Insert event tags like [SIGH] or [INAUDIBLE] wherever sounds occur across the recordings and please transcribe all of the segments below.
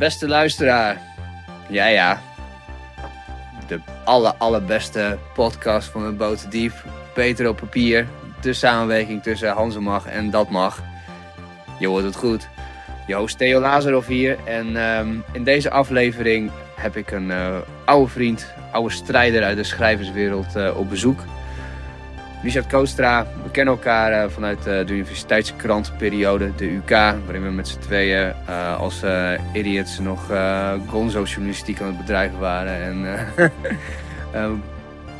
Beste luisteraar. Ja, ja. De aller, allerbeste podcast van het Boten Diep. Peter op papier. De samenwerking tussen Hans en Dat Mag. Je hoort het goed. Je host Theo Lazarov hier. En ehm, in deze aflevering heb ik een eh, oude vriend, oude strijder uit de schrijverswereld eh, op bezoek. Richard Koostra, we kennen elkaar eh, vanuit eh, de universiteitskrantperiode, de UK, waarin we met z'n tweeën eh, als eh, idiots nog eh gonzo-journalistiek aan het bedrijven waren. En [LAUGHS]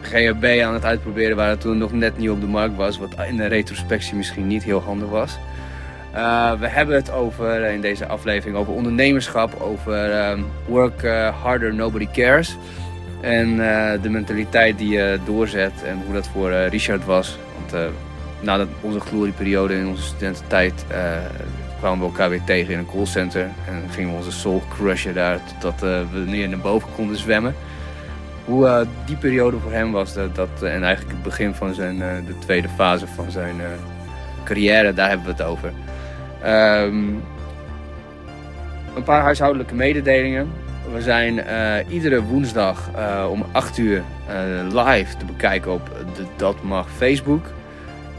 GHB aan het uitproberen waren toen nog net niet op de markt was, wat in de retrospectie misschien niet heel handig was. We hebben het over, in deze aflevering over ondernemerschap, over work harder, nobody cares. En eh, de mentaliteit die je doorzet en hoe dat voor eh, Richard was. Want eh, na onze glorieperiode in onze studententijd kwamen we elkaar weer tegen in een callcenter. En gingen we onze soul crushen daar totdat we neer naar boven konden zwemmen. Hoe die periode voor hem was dat, dat, en eigenlijk het begin van zijn, de tweede fase van zijn carrière, daar hebben we het over. Ehm, een paar huishoudelijke mededelingen. We zijn eh, iedere woensdag eh, om 8 uur eh, live te bekijken op de Dat Mag Facebook.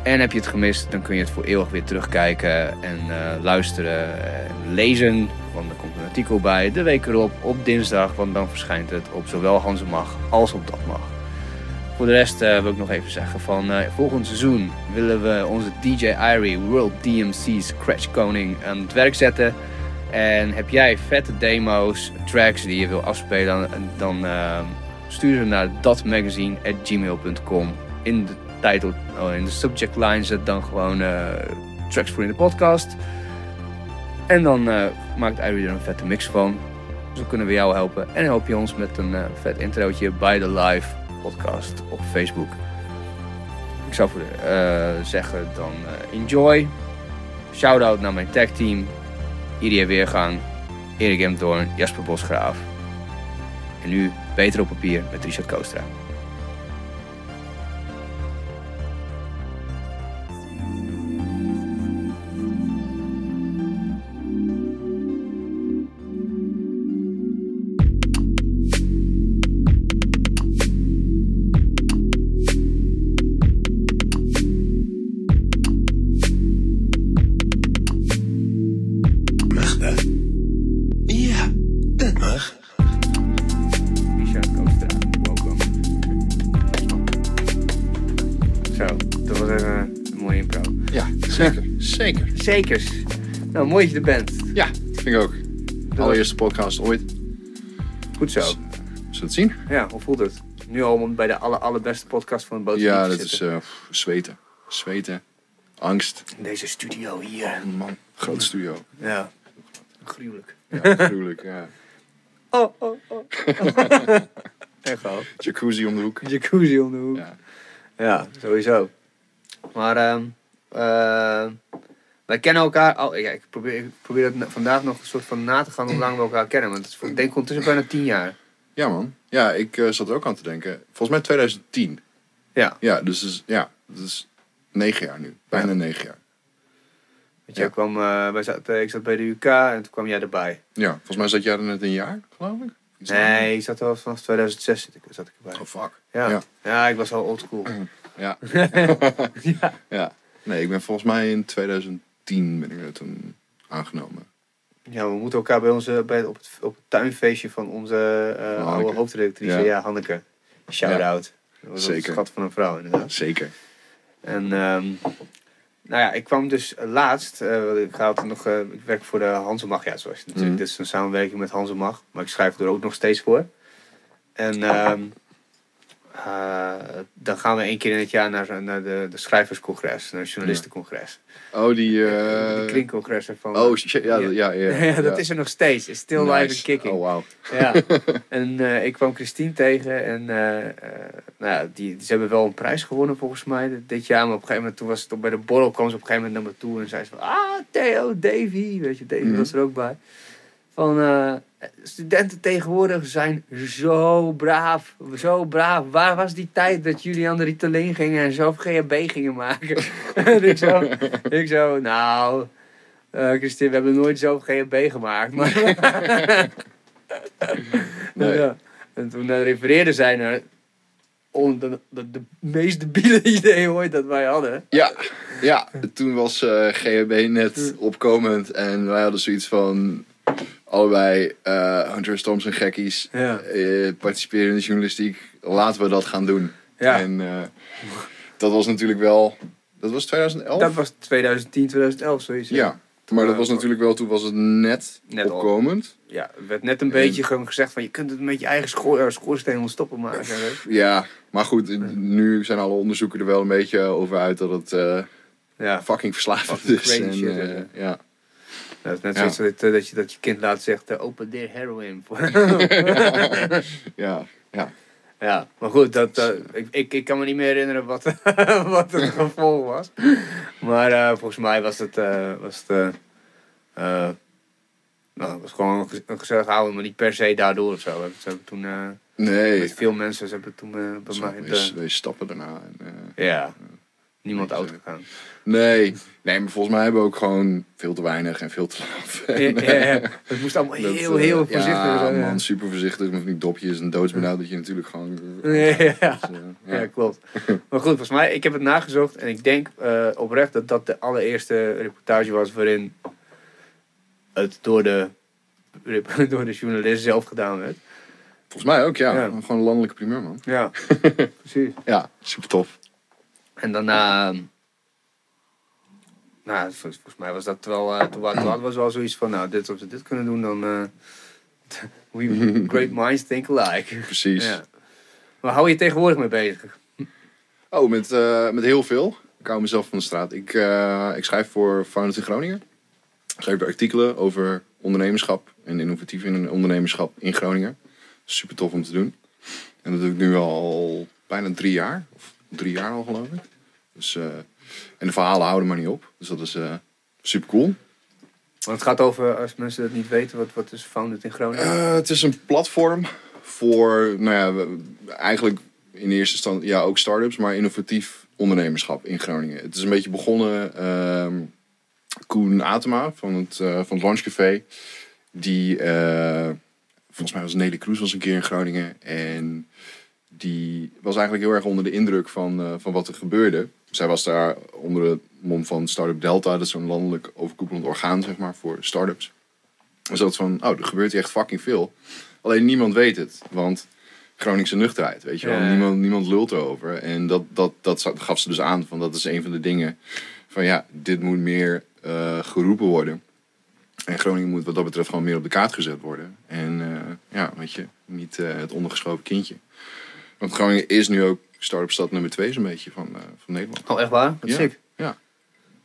En heb je het gemist, dan kun je het voor eeuwig weer terugkijken en luisteren en lezen. Want er komt een artikel bij de week erop op dinsdag, want dan verschijnt het op zowel Hans Mag als op Dat Mag. Voor de rest wil ik nog even zeggen van volgend seizoen willen we onze DJ Irie World DMC Scratch Koning aan het werk zetten. En heb jij vette demo's, tracks die je wil afspelen, dan, dan eh, stuur ze naar datmagazine.gmail.com. In de titel, oh, in de subject line zet dan gewoon eh, tracks voor in de podcast. En dan eh, maakt Irie er een vette mix van. Zo kunnen we jou helpen. En help je ons met een eh, vet introotje bij de live podcast op Facebook. Ik zou voor zeggen dan enjoy. Shout-out naar mijn tag team. Iria Weergang, Erik Emdoorn, Jasper Bosgraaf. En nu Peter op papier met Richard Koostra. Zekers. Nou, mooi dat je er bent. Ja, vind ik ook. Allereerste podcast ooit. Goed zo. Zullen we het zien? Ja, hoe voelt het? Nu al bij de aller, allerbeste podcast van het boot Ja, dat zitten. is eh, pff, zweten. Zweten. Angst. In deze studio hier. Man, grote studio. Ja. Gruwelijk. Ja, [LAUGHS] gruwelijk. Ja. Oh, oh, oh. [LAUGHS] Echt wel. Jacuzzi om de hoek. Jacuzzi om de hoek. Ja. Ja, sowieso. Maar ehm eh, wij kennen elkaar al. Ja, ik probeer, ik probeer het vandaag nog een soort van na te gaan hoe lang we elkaar kennen. Want het is, ik denk ondertussen bijna tien jaar. ja, man. Ja, ik eh, zat er ook aan te denken. Volgens mij 2010. Ja. Ja, dus is, ja, dat is negen jaar nu. Bijna Ja. negen jaar. Want jij Ja. kwam, eh, wij zaten, ik zat bij de UK en toen kwam jij erbij. Ja, volgens mij zat jij er net een jaar, geloof ik. Iets Nee, ik zat al vanaf 2006 zat ik, zat ik erbij. Oh, fuck. Ja. Ja. Ja. ik was al oldschool. [LAUGHS] Ja. ja. ja. Nee, ik ben volgens mij in 2010 ben ik er toen aangenomen. Ja, we moeten elkaar bij onze, bij, op, het, op het tuinfeestje van onze Van oude Hanneke. hoofdredactrice, ja. Ja. Hanneke. Shout-out. Dat was een Zeker. schat van een vrouw inderdaad. Zeker. En ehm, nou ja, ik kwam dus laatst, eh, want ik, ga nog, ik werk voor de Hansemag, ja, zoals je natuurlijk, Mhm. dit is een samenwerking met Hansemag, maar ik schrijf er ook nog steeds voor. En ehm, eh, dan gaan we één keer in het jaar naar, naar de, de schrijverscongres, naar het journalistencongres. Oh, die... de eh kringcongressen van... Oh, shit, ja, ja, ja. [LAUGHS] ja, dat is er nog steeds. It's still live and kicking. Oh, wow. Ja, [LAUGHS] en ik kwam Christine tegen en nou, ja, die, die, ze hebben wel een prijs gewonnen volgens mij dit- jaar. Maar op een gegeven moment, toen was het op- bij de borrel, kwam ze op een gegeven moment naar me toe en zei ze van, ah, Theo, Davy, weet je, Davy Mhm. was er ook bij. Van, studenten tegenwoordig zijn zo braaf, zo braaf. Waar was die tijd dat jullie aan de Ritalin gingen en zelf GHB gingen maken? en [LAUGHS] ik zo, ik zo, nou... eh Christine, we hebben nooit zelf GHB gemaakt. Maar [LAUGHS] Nee. ja. En toen uh, refereerde zij naar on- de, de, de meest debiele [LAUGHS] idee ooit dat wij hadden. Ja, ja. toen was eh GHB net opkomend en wij hadden zoiets van allebei eh Hunter S. Thompson gekkies, Ja. eh, participeren in de journalistiek, laten we dat gaan doen. Ja. En eh, dat was natuurlijk wel, dat was 2011? Dat was 2010, 2011 zoiets. hè? ja, maar dat was natuurlijk wel, toen was het net, Net al. opkomend. Ja, er werd net een En- beetje gewoon gezegd van je kunt het met je eigen schoor, eh, schoorsteen ontstoppen maken. [LAUGHS] Ja, maar goed, nu zijn alle onderzoeken er wel een beetje over uit dat het Ja, fucking verslavend Fucking is. En, shit, ja. Dat is net Ja. zoiets dat, dat, je, dat je kind laat zegt, eh, open deer heroin. [LAUGHS] ja, ja. ja, maar goed, dat, eh, ik, ik, ik kan me niet meer herinneren wat, [LAUGHS] wat het gevolg was. Maar eh, volgens mij was het, eh, was het, nou, het was gewoon een gez- een gezellig houden, maar niet per se daardoor of zo. Ze hebben toen, Nee, met veel mensen, ze hebben toen bij mij... wees, de- wees stappen daarna. En, ja, niemand oud gegaan. Nee, nee, maar volgens mij hebben we ook gewoon veel te weinig en veel te [LAUGHS] laat. Ja, ja, ja. Het moest allemaal Dat, heel, eh, heel voorzichtig ja, zijn. man, super voorzichtig met die dopjes en doodsbenauwd dat je natuurlijk gewoon... [LAUGHS] Ja, ja, ja. [LAUGHS] Dus, eh, Ja, ja. klopt. Maar goed, volgens mij, ik heb het nagezocht en ik denk eh, oprecht dat dat de allereerste reportage was waarin het door de, door de journalist zelf gedaan werd. Volgens mij ook, ja. Ja. Gewoon een landelijke primeur, man. Ja, precies. Ja, super tof. En daarna, ehm, nou, vol- volgens mij was dat wel, eh, toen, hadden we wel zoiets van, nou, dit, als we dit kunnen doen, dan, eh, [LAUGHS] we great minds think alike. Precies. Ja. Maar hou je tegenwoordig mee bezig? Oh, met, eh, met heel veel. Ik hou mezelf van de straat. Ik, ik schrijf voor Founders in Groningen. Ik schrijf artikelen over ondernemerschap en innovatief in ondernemerschap in Groningen. Super tof om te doen. En dat doe ik nu al bijna drie jaar. Of drie jaar al geloof ik. Dus, en de verhalen houden maar niet op. Dus dat is eh, super cool. Want het gaat over, als mensen dat niet weten, wat, wat is Founded in Groningen? Eh, het is een platform voor, nou ja, eigenlijk in eerste instantie ja, ook start-ups, maar innovatief ondernemerschap in Groningen. Het is een beetje begonnen, ehm Koen Atema van het, eh van het Lunchcafé. Die, volgens mij was Nelly Kroes was een keer in Groningen. En die was eigenlijk heel erg onder de indruk van, eh, van wat er gebeurde. Zij was daar onder de mom van Startup Delta, dat is zo'n landelijk overkoepelend orgaan zeg maar, voor start-ups. Dus dat van, oh, er gebeurt hier echt fucking veel. Alleen niemand weet het, want Groningse nuchterheid, weet je wel. Ja. Niemand, niemand lult erover. En dat, dat, dat gaf ze dus aan, van dat is een van de dingen. Van ja, dit moet meer eh, geroepen worden. En Groningen moet wat dat betreft gewoon meer op de kaart gezet worden. En eh, ja, weet je, niet het ondergeschoven kindje. Want Groningen is nu ook start-up stad nummer twee zo'n beetje van, eh, van Nederland. Oh, echt waar? Wat Ja. sick. Ja.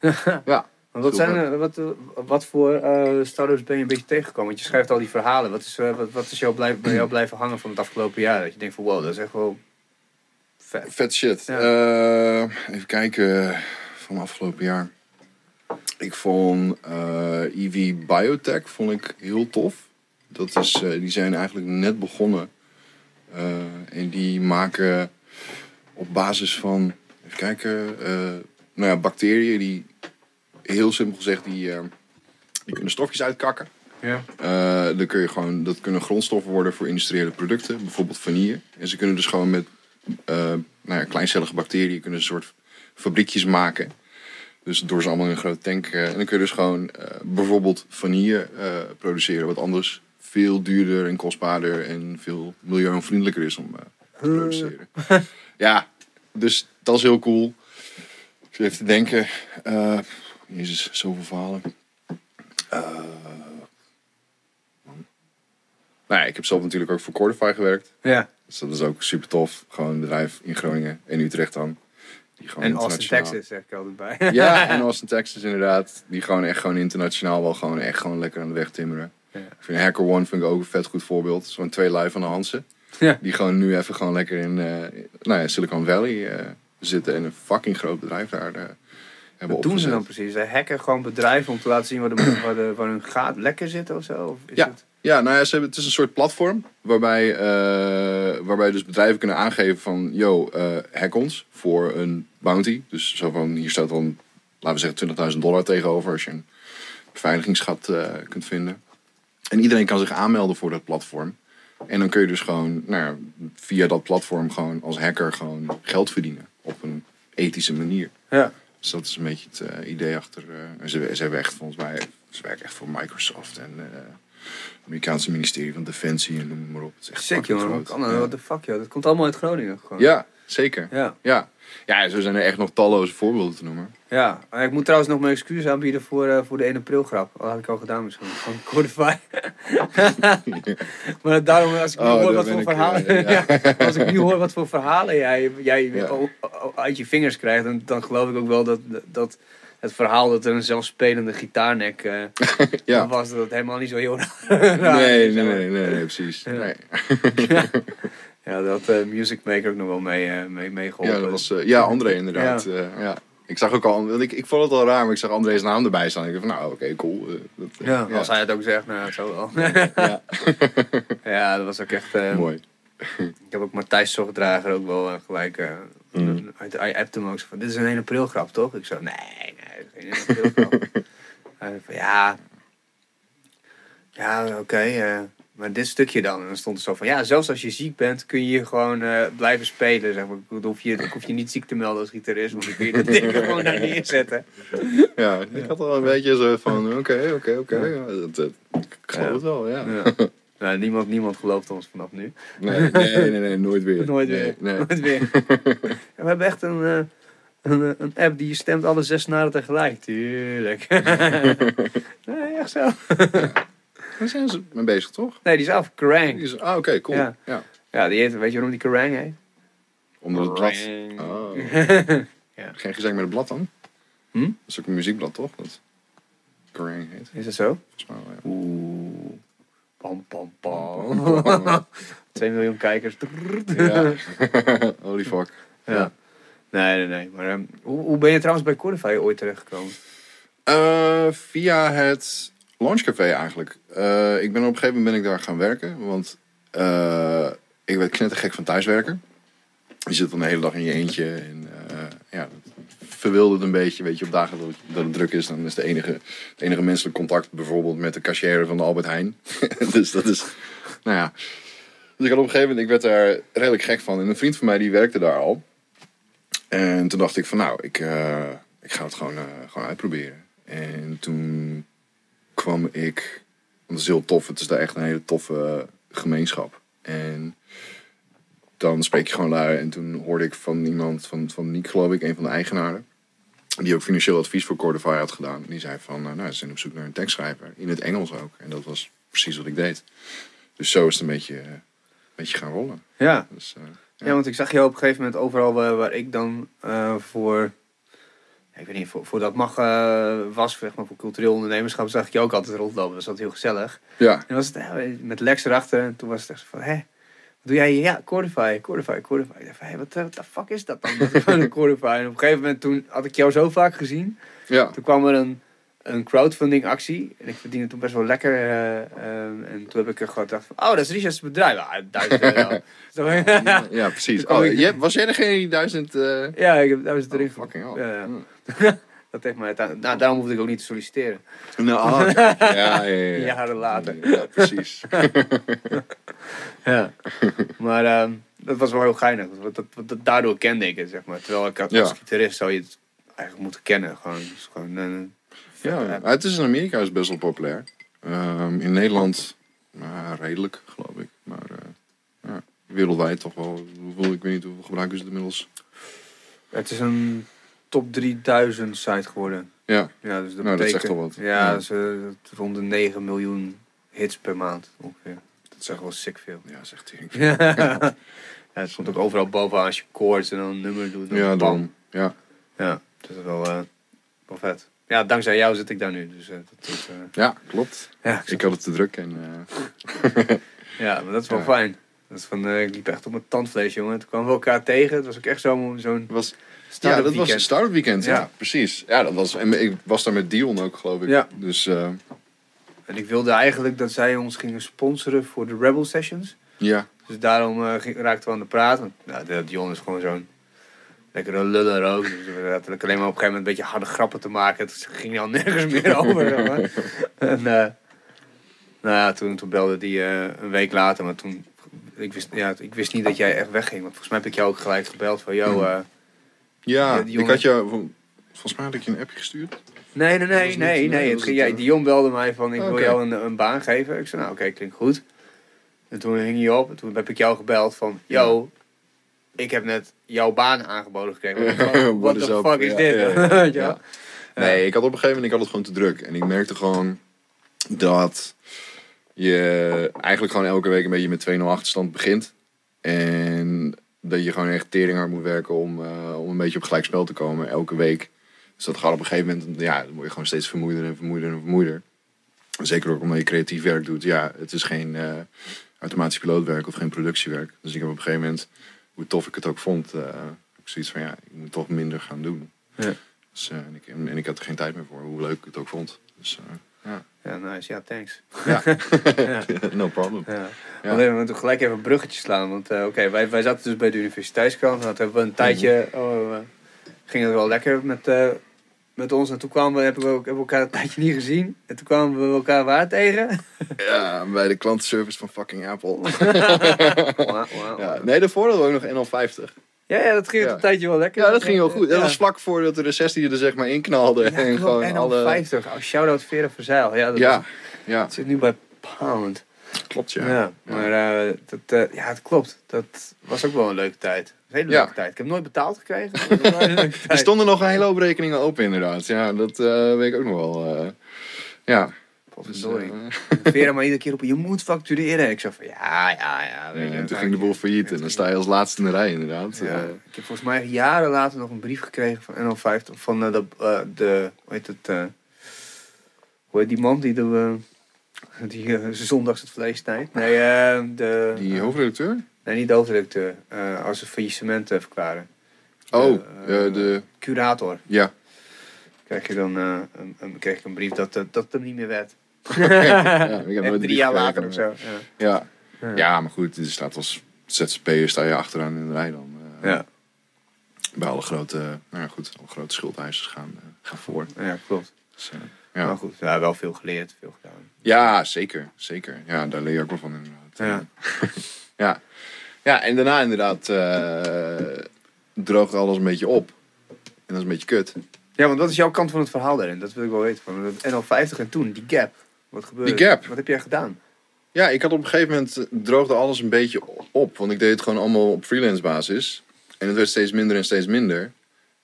[LAUGHS] ja. Want wat, zijn, wat, wat voor eh start-ups ben je een beetje tegengekomen? Want je schrijft al die verhalen. Wat is, eh, wat, wat is jou blijf, bij jou blijven hangen van het afgelopen jaar? Dat je denkt van wow, dat is echt wel vet. Vet shit. Ja. Even kijken van afgelopen jaar. Ik vond EV Biotech vond ik heel tof. Dat is, die zijn eigenlijk net begonnen. Eh, en die maken op basis van, even kijken, eh, nou ja, bacteriën die, heel simpel gezegd, die, eh, die kunnen stofjes uitkakken. Ja. Dan kun je gewoon, dat kunnen grondstoffen worden voor industriële producten, bijvoorbeeld vanille. En ze kunnen dus gewoon met nou ja, kleincellige bacteriën kunnen ze een soort fabriekjes maken. Dus door ze allemaal in een grote tank. en dan kun je dus gewoon bijvoorbeeld vanille produceren, wat anders veel duurder en kostbaarder en veel milieuonvriendelijker is om eh, te produceren. [LAUGHS] ja, dus dat is heel cool. Ik even te denken. eh jezus, zoveel verhalen. Eh, nou ja, ik heb zelf natuurlijk ook voor Cordify gewerkt. ja. Dus dat is ook super tof. Gewoon een bedrijf in Groningen en Utrecht dan. Die gewoon En Austin, internationaal- Texas zeg ik altijd bij. Ja, [LAUGHS] en Austin, Texas inderdaad. Die gewoon echt gewoon internationaal wel gewoon echt gewoon lekker aan de weg timmeren. Ja. Ik vind Hacker One vind ik ook een vet goed voorbeeld. Zo'n twee live van de Hansen. Ja. Die gewoon nu even gewoon lekker in eh, nou ja, Silicon Valley eh, zitten. En een fucking groot bedrijf daar eh, hebben Wat doen ze dan precies? Ze hacken gewoon bedrijven om te laten zien waar, de, waar, de, waar hun gaat lekker zit of zo? Of is Ja. Het... Ja, nou ja, ze hebben, het is een soort platform waarbij, waarbij dus bedrijven kunnen aangeven van, yo, eh hack ons voor een bounty. Dus zo van, hier staat dan, laten we zeggen, 20.000 dollar tegenover als je een beveiligingsgat kunt vinden. En iedereen kan zich aanmelden voor dat platform. En dan kun je dus gewoon nou via dat platform gewoon als hacker gewoon geld verdienen. Op een ethische manier. Ja. Dus dat is een beetje het eh, idee achter. eh, ze, ze hebben echt volgens mij. Ze werken echt voor Microsoft en eh, het Amerikaanse ministerie van Defensie en noem maar op. Het is echt Sick, jongen. What the fuck, joh. Dat komt allemaal uit Groningen. Gewoon. ja, zeker. Ja. Ja. Ja, zo zijn er echt nog talloze voorbeelden te noemen. Ja, ik moet trouwens nog mijn excuses aanbieden voor, eh, voor de 1 april grap. Dat had ik al gedaan misschien. Van Codify. [LAUGHS] maar daarom, als ik nu Oh, hoor wat voor verhalen... eh, ja. [LAUGHS] ja, als ik nu hoor wat voor verhalen jij, jij Ja. uit je vingers krijgt... Dan, dan geloof ik ook wel dat, dat het verhaal dat er een zelfspelende gitaarnek eh, [LAUGHS] Ja. was... Dat het helemaal niet zo heel raar Nee, nee, nee, nee, nee, precies. Ja. Nee. Ja, dat had eh, Music Maker ook nog wel mee, eh mee, mee geholpen. Ja, dat was, eh, ja, André inderdaad. Ja. ja. Ik zag ook al, want ik, ik vond het al raar, maar ik zag André's naam erbij staan. Ik dacht van, nou, oké, cool. dat, Ja, als hij het ook zegt, nou, zo wel. Ja, [LAUGHS] ja, dat was ook echt... eh, mooi. Ik heb ook Matthijs Zorgdrager ook wel gelijk eh Mm. uit Hij appte hem ook zo van, dit is een 1 april grap, toch? Ik zo, nee, nee, dat is geen 1 april grap. [LAUGHS] Hij zei van, ja, ja, oké, maar dit stukje dan. En dan stond er zo van, ja, zelfs als je ziek bent, kun je hier gewoon eh, blijven spelen. Zeg maar. Dan hoef je, dan hoef je niet ziek te melden als gitarist, want dan kun je dat ding gewoon daar neerzetten. Ja, ik had al een beetje zo van, oké, oké, oké. Ik geloof Ja. het wel, ja. Ja. [LAUGHS] Nou, niemand, niemand gelooft ons vanaf nu. Nee, nee, nee, nee, nooit weer. Nooit weer. Nee, nee. Nooit weer. [LAUGHS] Ja, we hebben echt een, eh, een, eh, een app die stemt alle zes snaren tegelijk. Tuurlijk. [LAUGHS] nee, echt zo. Daar zijn ze mee bezig, toch? Nee, die is af. Die Kerrang. is- Ah, oké, cool. Ja. Ja. Ja, die heet, weet je waarom die Kerrang heet? Onder het blad. Oh. [LAUGHS] Ja. Geen gezeik met het blad dan? Hm? Dat is ook een muziekblad, toch? Dat Kerrang heet. Is dat zo? Volgens mij wel, ja. Oeh. Pam, pam, Pam, pam. [LAUGHS] pam, pam. 2 miljoen kijkers. Ja. Holy fuck. Ja. Nee, nee, nee. Maar ehm, hoe, hoe ben je trouwens bij Cordify ooit terechtgekomen? Eh, via het Launchcafé eigenlijk. Eh, ik ben op een gegeven moment ben ik daar gaan werken. Want eh, ik werd knettergek van thuiswerken. Je zit dan de hele dag in je eentje. En eh, ja, verwildert een beetje. Weet je, op dagen dat het, dat druk is, dan is de enige, het enige menselijk contact bijvoorbeeld met de cashier van de Albert Heijn. [LAUGHS] dus dat is, nou ja. Dus ik had op een gegeven moment, ik werd daar redelijk gek van. En een vriend van mij die werkte daar al. En toen dacht ik van nou, ik, ik ga het gewoon, gewoon uitproberen. En toen kwam ik, het is heel tof, het is daar echt een hele toffe gemeenschap. En dan spreek je gewoon lui. En toen hoorde ik van iemand, van, van Niek geloof ik, een van de eigenaren. Die ook financieel advies voor Cordify had gedaan. Die zei van, eh, nou, ze zijn op zoek naar een tekstschrijver. In het Engels ook. En dat was precies wat ik deed. Dus zo is het een beetje, eh, een beetje gaan rollen. Ja. Dus, eh, Ja, want ik zag je op een gegeven moment overal waar, waar ik dan eh, voor, ik weet niet, voor, voor dat mag eh, was, zeg maar, voor cultureel ondernemerschap, zag ik je ook altijd rondlopen. Dat was altijd heel gezellig. ja, En was het eh, met Lex erachter en toen was het echt zo van, hé, wat doe jij hier? Ja, Cordify, Cordify, Cordify. Ik dacht van, hé, wat eh, wat de fuck is dat dan? Gewoon een Cordify. En op een gegeven moment, toen had ik jou zo vaak gezien, ja. toen kwam er een, een crowdfunding actie. En ik verdiende toen best wel lekker. en toen heb ik er gewoon gedacht van, oh, dat is Richard's bedrijf. Ah, duizend euro. [LAUGHS] [LAUGHS] Ja, precies. Oh, ik- was jij degene die duizend... Ja, ik heb duizend erin Oh, fucking hell. [LAUGHS] Dat heeft mij uiteindelijk... Nou, daarom hoefde ik ook niet te solliciteren. Nou, ah, [LAUGHS] ja, ja, ja, ja. Jaren later. Ja, precies. [LAUGHS] Ja. maar ehm, dat was wel heel geinig. Want dat, dat, dat- daardoor kende ik het, zeg maar. Terwijl ik had als gitarist zou je het eigenlijk moeten kennen. Gewoon, het is gewoon een vette Ja, het is in Amerika is best wel populair. Ehm, in Nederland nou, redelijk, geloof ik. Maar eh, ja, wereldwijd toch wel. Hoeveel, ik weet niet hoeveel gebruikers het inmiddels. Het is een top 3000 site geworden. Ja, Ja, dus dat Nou, dat betekent... zegt al wat. Ja, Ja. dat eh, rond de 9 miljoen hits per maand ongeveer. Dat is echt wel sick veel. ja zegt hij. [LAUGHS] ja, het stond ook overal bovenaan als je chords en dan een nummer doet. dan Ja, dan. Ja, Ja, dat is wel, eh, wel vet. Ja, dankzij jou zit ik daar nu. Dus, eh, dat is, ja klopt. ja, Ik had het te druk en [LAUGHS] ja, maar dat is wel Ja. fijn. Dat is van, ik liep echt op mijn tandvlees, jongen. Toen kwamen we elkaar tegen. Het was ook echt zo'n zo'n het ja, start-up dat was een weekend. Ja. Ja. precies. Ja, dat was, en ik was daar met Dion ook, geloof ik. Ja. Dus eh, En ik wilde eigenlijk dat zij ons gingen sponsoren voor de Rebel Sessions. ja, Dus daarom eh, ging- raakten we aan de praat. Want nou, Dion is gewoon zo'n lekkere luller ook. Dus we hadden alleen maar op een gegeven moment een beetje harde grappen te maken. Het ging al nergens meer [LAUGHS] over. En eh, nou ja, toen, toen belde die een week later. Maar toen, ik wist, ja, ik wist niet dat jij echt wegging. Want volgens mij heb ik jou ook gelijk gebeld van, yo... Ja, die ik had je... Volgens mij had ik je een appje gestuurd. Nee, nee, nee, nee, niet- nee. Het ja, eh, Dion belde mij van, ik wil jou een, een baan geven. Ik zei, nou oké, klinkt goed. En toen hing je op. En toen heb ik jou gebeld van, yo, ik heb net jouw baan aangeboden gekregen. [LAUGHS] Fuck, is the up? fuck is Ja, dit? Ja. [LAUGHS] Nee, ik had op een gegeven moment ik had het gewoon te druk. En ik merkte gewoon dat je eigenlijk gewoon elke week een beetje met 2-0 achterstand begint. En dat je gewoon echt tering hard moet werken om, eh, om een beetje op gelijk spel te komen elke week. Dus dat gaat op een gegeven moment, ja, dan word je gewoon steeds vermoeider en vermoeider en vermoeider. Zeker ook omdat je creatief werk doet. Ja, het is geen eh, automatisch pilootwerk of geen productiewerk. Dus ik heb op een gegeven moment, hoe tof ik het ook vond, eh, heb ik zoiets van ja, ik moet toch minder gaan doen. Ja. Dus, eh, en, ik, en ik had er geen tijd meer voor, hoe leuk ik het ook vond. Dus ja. Nice. Ja, thanks. Ja. [LAUGHS] Ja. no problem. Ja. Ja. Want we moeten gelijk even een bruggetje slaan. Want eh, oké, wij, wij zaten dus bij de universiteitskrant. Dat hebben we een tijdje... Oh, eh, ging het wel lekker met, eh, met ons. En toen kwamen we, hebben we, ook, hebben we elkaar een tijdje niet gezien. En toen kwamen we elkaar waar tegen? [LAUGHS] Ja, bij de klantenservice van fucking Apple. [LAUGHS] Wauw. ja, nee, daarvoor hadden we ook nog NL50. Ja, ja, dat ging Ja. een tijdje wel lekker. Ja, dat ging heel goed. Dat Ja. was vlak voordat de recessie er zeg maar in knalde. Ja, en klopt. gewoon en alle... 50. Oh, shout-out Vera Verzeil. Ja, dat Ja, ja, zit nu bij Pound. klopt Ja, ja. maar eh, dat, eh, ja, het klopt. Dat was ook wel een leuke tijd. Een hele Ja. leuke tijd. Ik heb nooit betaald gekregen. wel [LAUGHS] Er stonden nog een hele hoop rekeningen open inderdaad. Ja, dat eh, weet ik ook nog wel. eh. Dus, Potverdorie. eh, Vera maar iedere keer op, je moet factureren. Ik zei van, ja, ja, ja. Weet ja, je, en toen ging de boel failliet en dan sta je als laatste in de rij inderdaad. Ja, Eh, ik heb volgens mij jaren later nog een brief gekregen van NL50. Van eh, de, eh, de, hoe heet het, hoe heet die man die de, die eh, zondags het vlees snijdt? Nee, de, die hoofdredacteur? nee, niet de hoofdredacteur. als ze faillissement verklaren. Oh, de... Curator. Ja. Krijg je dan een, een, kreeg ik een brief dat, dat, hem niet meer werd. Ja, ik heb En nooit drie jaar later of zo. Ja. Ja. Maar goed, er staat als ZZP'er sta je achteraan in de rij dan. eh, Ja. Bij alle grote, nou ja goed, alle grote schuldeisers gaan, eh, gaan voor. ja, klopt. Dus, eh, Maar ja. goed, ja, wel veel geleerd, veel gedaan. ja, zeker, zeker. Ja, daar leer je ook wel van inderdaad. Ja. [LAUGHS] ja. ja, en daarna inderdaad eh droogt alles een beetje op. En dat is een beetje kut. Ja, want wat is jouw kant van het verhaal daarin? Dat wil ik wel weten. Van het NL50 en toen, die gap. Wat gebeurde? Die gap? Wat heb jij gedaan? Ja, ik had op een gegeven moment eh, droogde alles een beetje op. Want ik deed het gewoon allemaal op freelance basis. En het werd steeds minder en steeds minder.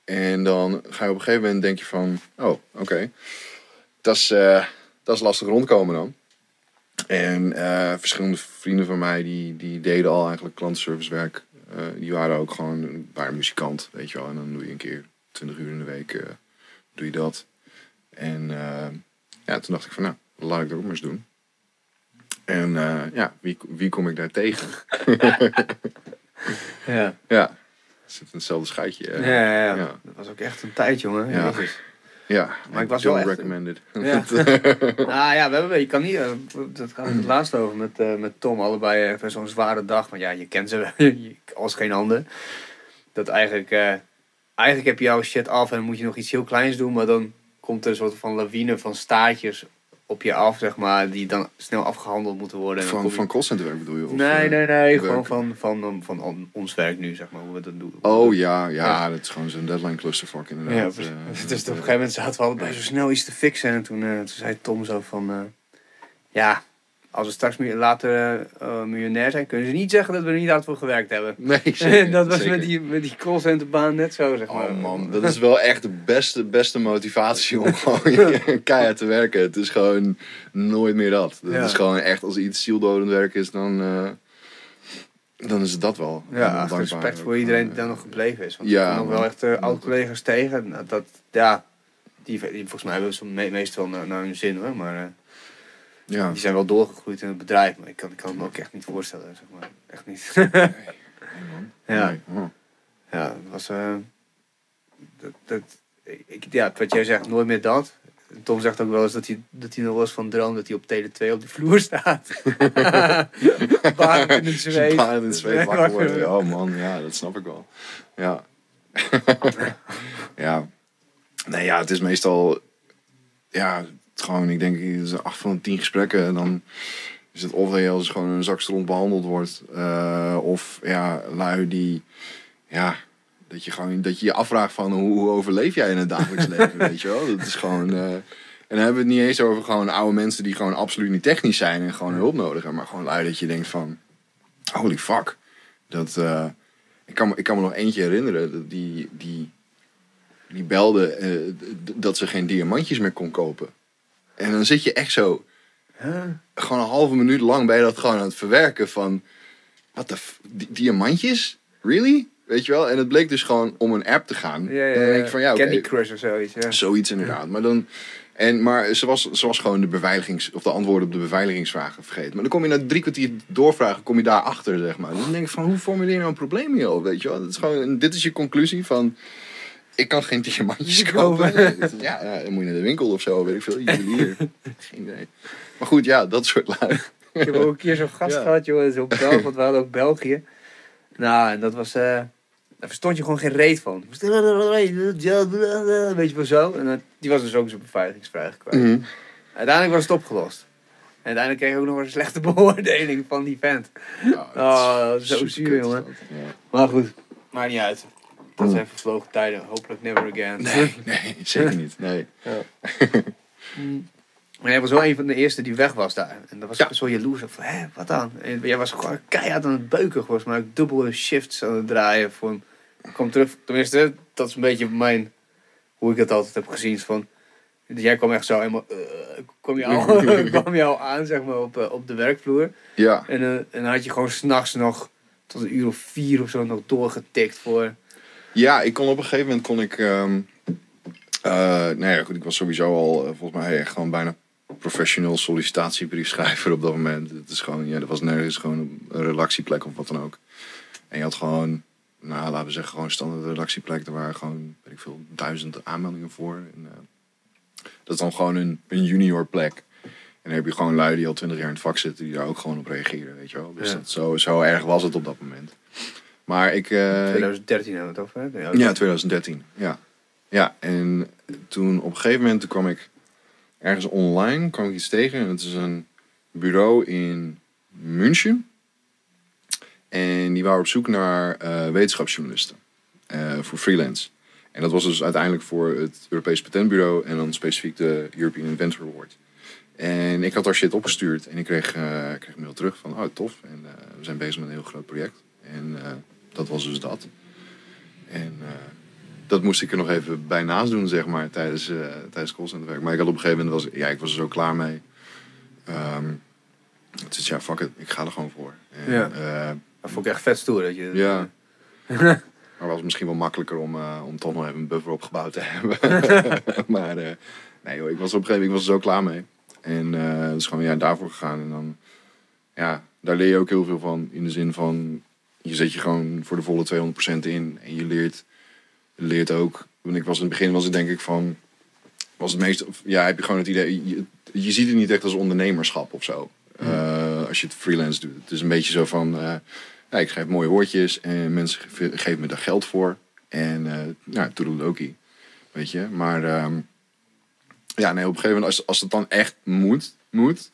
En dan ga je op een gegeven moment denk je van... Oh, oké. Dat, is, eh, dat is lastig rondkomen dan. En eh, verschillende vrienden van mij die, die deden al eigenlijk klantenservicewerk. Eh, die waren ook gewoon waren muzikant, weet je wel. En dan doe je een keer 20 uur in de week doe je dat. En ja, toen dacht ik van nou, laat ik dat ook maar eens doen. En eh, ja, wie, wie kom ik daar tegen? [LAUGHS] Ja. Ja, zit in hetzelfde schuitje. eh. Ja, ja, ja. ja. Dat was ook echt een tijd, jongen. Ja. Jezus. Ja, Maar ik was wel echt- recommended. Ja. [LAUGHS] nou ja, we hebben, je kan niet, eh, dat gaat het laatst over met, met Tom, allebei even zo'n zware dag. Maar ja, je kent ze wel, [LAUGHS] als geen ander. Dat eigenlijk, eigenlijk heb je jouw shit af en moet je nog iets heel kleins doen. Maar dan komt er een soort van lawine van staartjes op je af, zeg maar, die dan snel afgehandeld moeten worden. Van, je- van callcenterwerk bedoel je? Of, Nee, eh, nee, nee. werk? Gewoon van, van, van, on- ons werk nu, zeg maar, hoe we dat doen. Oh ja, ja, Ja. dat is gewoon zo'n deadline clusterfuck Ja, inderdaad. precies. Eh, [LAUGHS] dus op een eh, gegeven moment zaten we allebei zo snel iets te fixen. En toen, eh, toen zei Tom zo van... eh, ja, als we straks later eh, eh, miljonair zijn... kunnen ze niet zeggen dat we er niet hard voor gewerkt hebben. Nee, [LAUGHS] zeker, dat was zeker. met die, met die callcenterbaan net zo, zeg maar. Oh man, dat is wel echt de beste, beste motivatie om [LAUGHS] gewoon [LAUGHS] keihard te werken. Het is gewoon nooit meer dat. Het Ja. is gewoon echt, als iets zieldodend werk is, dan, eh, dan is het dat wel. Ja, respect voor iedereen die dan nog gebleven is. Want Ja, ik kom nog wel echt eh, oud-collega's tegen. Nou, Dat, ja, die, die, volgens mij hebben ze me meestal naar, naar hun zin hoor. Maar Ja, die zijn wel doorgegroeid in het bedrijf. Maar ik kan, ik kan me ook echt niet voorstellen, zeg maar. Echt niet. [LAUGHS] ja. Nee. Ja, dat was. eh, dat, dat, ik, ja, wat jij zegt, nooit meer dat. Tom zegt ook wel eens dat hij, dat hij nog wel eens van droomt dat hij op Tele 2 op de vloer staat. [LAUGHS] Baard in het zweet. [LAUGHS] Baard in het zweet wakker worden. Oh man, ja, dat snap ik wel. Ja, ja. Nee, ja, het is meestal... Ja, het gewoon, ik denk, het is acht van de tien gesprekken. En dan is het of dat gewoon een zak stront behandeld wordt. eh, of ja, lui die... Ja, dat je gewoon dat je je afvraagt van hoe, hoe overleef jij in het dagelijks [LAUGHS] leven, weet je wel? Dat is gewoon... eh, en dan hebben we het niet eens over gewoon oude mensen die gewoon absoluut niet technisch zijn en gewoon hulp nodig hebben. Maar gewoon lui dat je denkt van, holy fuck. Dat, eh, ik, kan, me- ik kan me nog eentje herinneren, dat die, die, die belde dat ze geen diamantjes meer kon kopen. En dan zit je echt zo, gewoon een halve minuut lang ben je dat gewoon aan het verwerken van, wat de, diamantjes? Really? Weet je wel? En het bleek dus gewoon om een app te gaan. Ja, ja, dan denk ik van, ja. Candy Crush of zoiets. Ja. Zoiets inderdaad. Maar, dan, en, maar ze, was, ze was gewoon de beveiligings, of de antwoorden op de beveiligingsvragen vergeten. Maar dan kom je na drie kwartier doorvragen, kom je daarachter, zeg maar. Dan denk ik van, hoe formuleer je nou een probleem hier op, weet je wel? Dat is gewoon, dit is je conclusie van, ik kan geen diamantjes [LAUGHS] kopen. ja, ja, dan moet je naar de winkel of zo, weet ik veel. Juwelier. [LAUGHS] Geen idee. Maar goed, ja, dat soort lui. Ik heb ook een keer zo'n [LAUGHS] gast Ja. gehad, joh. Zo België, want we hadden ook België. Nou, en dat was... eh daar verstond je gewoon geen reet van. Weet je wel zo. En die was dus ook zijn beveiligingsvraag kwijt. Mhm. Uiteindelijk was het opgelost. En uiteindelijk kreeg ik ook nog een slechte beoordeling van die vent. Ja, Oh, zo zuur, jongen. dat. Ja. Maar goed, maakt niet uit. Dat zijn vervlogen tijden. Hopelijk never again. Nee, nee, [LAUGHS] zeker [LAUGHS] niet. Nee. Maar jij was wel een van de eerste die weg was daar. En dat was ik zo jaloers op van, hé, wat dan? En jij was gewoon keihard aan het beuken, volgens mij. ook Dubbele shifts aan het draaien. Van, ik kwam terug, tenminste, dat is een beetje mijn, hoe ik het altijd heb gezien. Van, jij kwam echt zo helemaal, eh, kwam, je al, [LAUGHS] kwam je al aan, zeg maar, op, eh, op de werkvloer. Ja, En, eh, en dan had je gewoon s'nachts nog tot een uur of vier of zo nog doorgetikt voor... Ja, ik kon op een gegeven moment kon ik. eh, nou ja, goed, ik was sowieso al eh, volgens mij echt gewoon bijna professioneel sollicitatiebriefschrijver op dat moment. Het is gewoon, ja, er was nergens gewoon een redactieplek of wat dan ook. En je had gewoon, nou laten we zeggen, gewoon een standaard redactieplek. Er waren gewoon, weet ik veel, duizend aanmeldingen voor. En, eh, dat is dan gewoon een, een junior plek. En dan heb je gewoon lui die al twintig jaar in het vak zitten, die daar ook gewoon op reageren, weet je wel. Dus Ja. dat, zo, zo erg was het op dat moment. Maar ik... eh, ik 2013 hebben we het over, hè? Ja, ja, 2013. Ja. Ja, en toen op een gegeven moment toen kwam ik ergens online kwam ik iets tegen. En het is een bureau in München. En die waren op zoek naar eh, wetenschapsjournalisten eh, voor freelance. En dat was dus uiteindelijk voor het Europees Patentbureau en dan specifiek de European Inventor Award. En ik had daar shit opgestuurd en ik kreeg, eh, ik kreeg een mail terug van, oh tof. En eh, we zijn bezig met een heel groot project. En eh, dat was dus dat. En eh, dat moest ik er nog even bij naast doen, zeg maar, tijdens, eh tijdens callcenterwerk. Maar ik had op een gegeven moment, was, ja, ik was er zo klaar mee. Ehm het is ja, fuck it, ik ga er gewoon voor. En, Ja. eh, Dat vond ik echt vet stoer. Dat je, ja. [LAUGHS] maar was misschien wel makkelijker om, om toch nog even een buffer opgebouwd te [LAUGHS] hebben. maar nee joh, ik was op een gegeven moment ik was er zo klaar mee. En eh dus gewoon ja, daarvoor gegaan. En dan, ja, daar leer je ook heel veel van. In de zin van, je zet je gewoon voor de volle 200% in. En je leert, leert ook, want ik was in het begin was het denk ik van, was het meest, ja, heb je gewoon het idee, je, je ziet het niet echt als ondernemerschap of zo. Eh, als je het freelance doet. Het is een beetje zo van, eh, ja, ik schrijf mooie woordjes en mensen ge- geven me daar geld voor. En uh, nou, toedeledokie, weet je. Maar ehm, ja, nee, op een gegeven moment, als, als het dan echt moet, moet,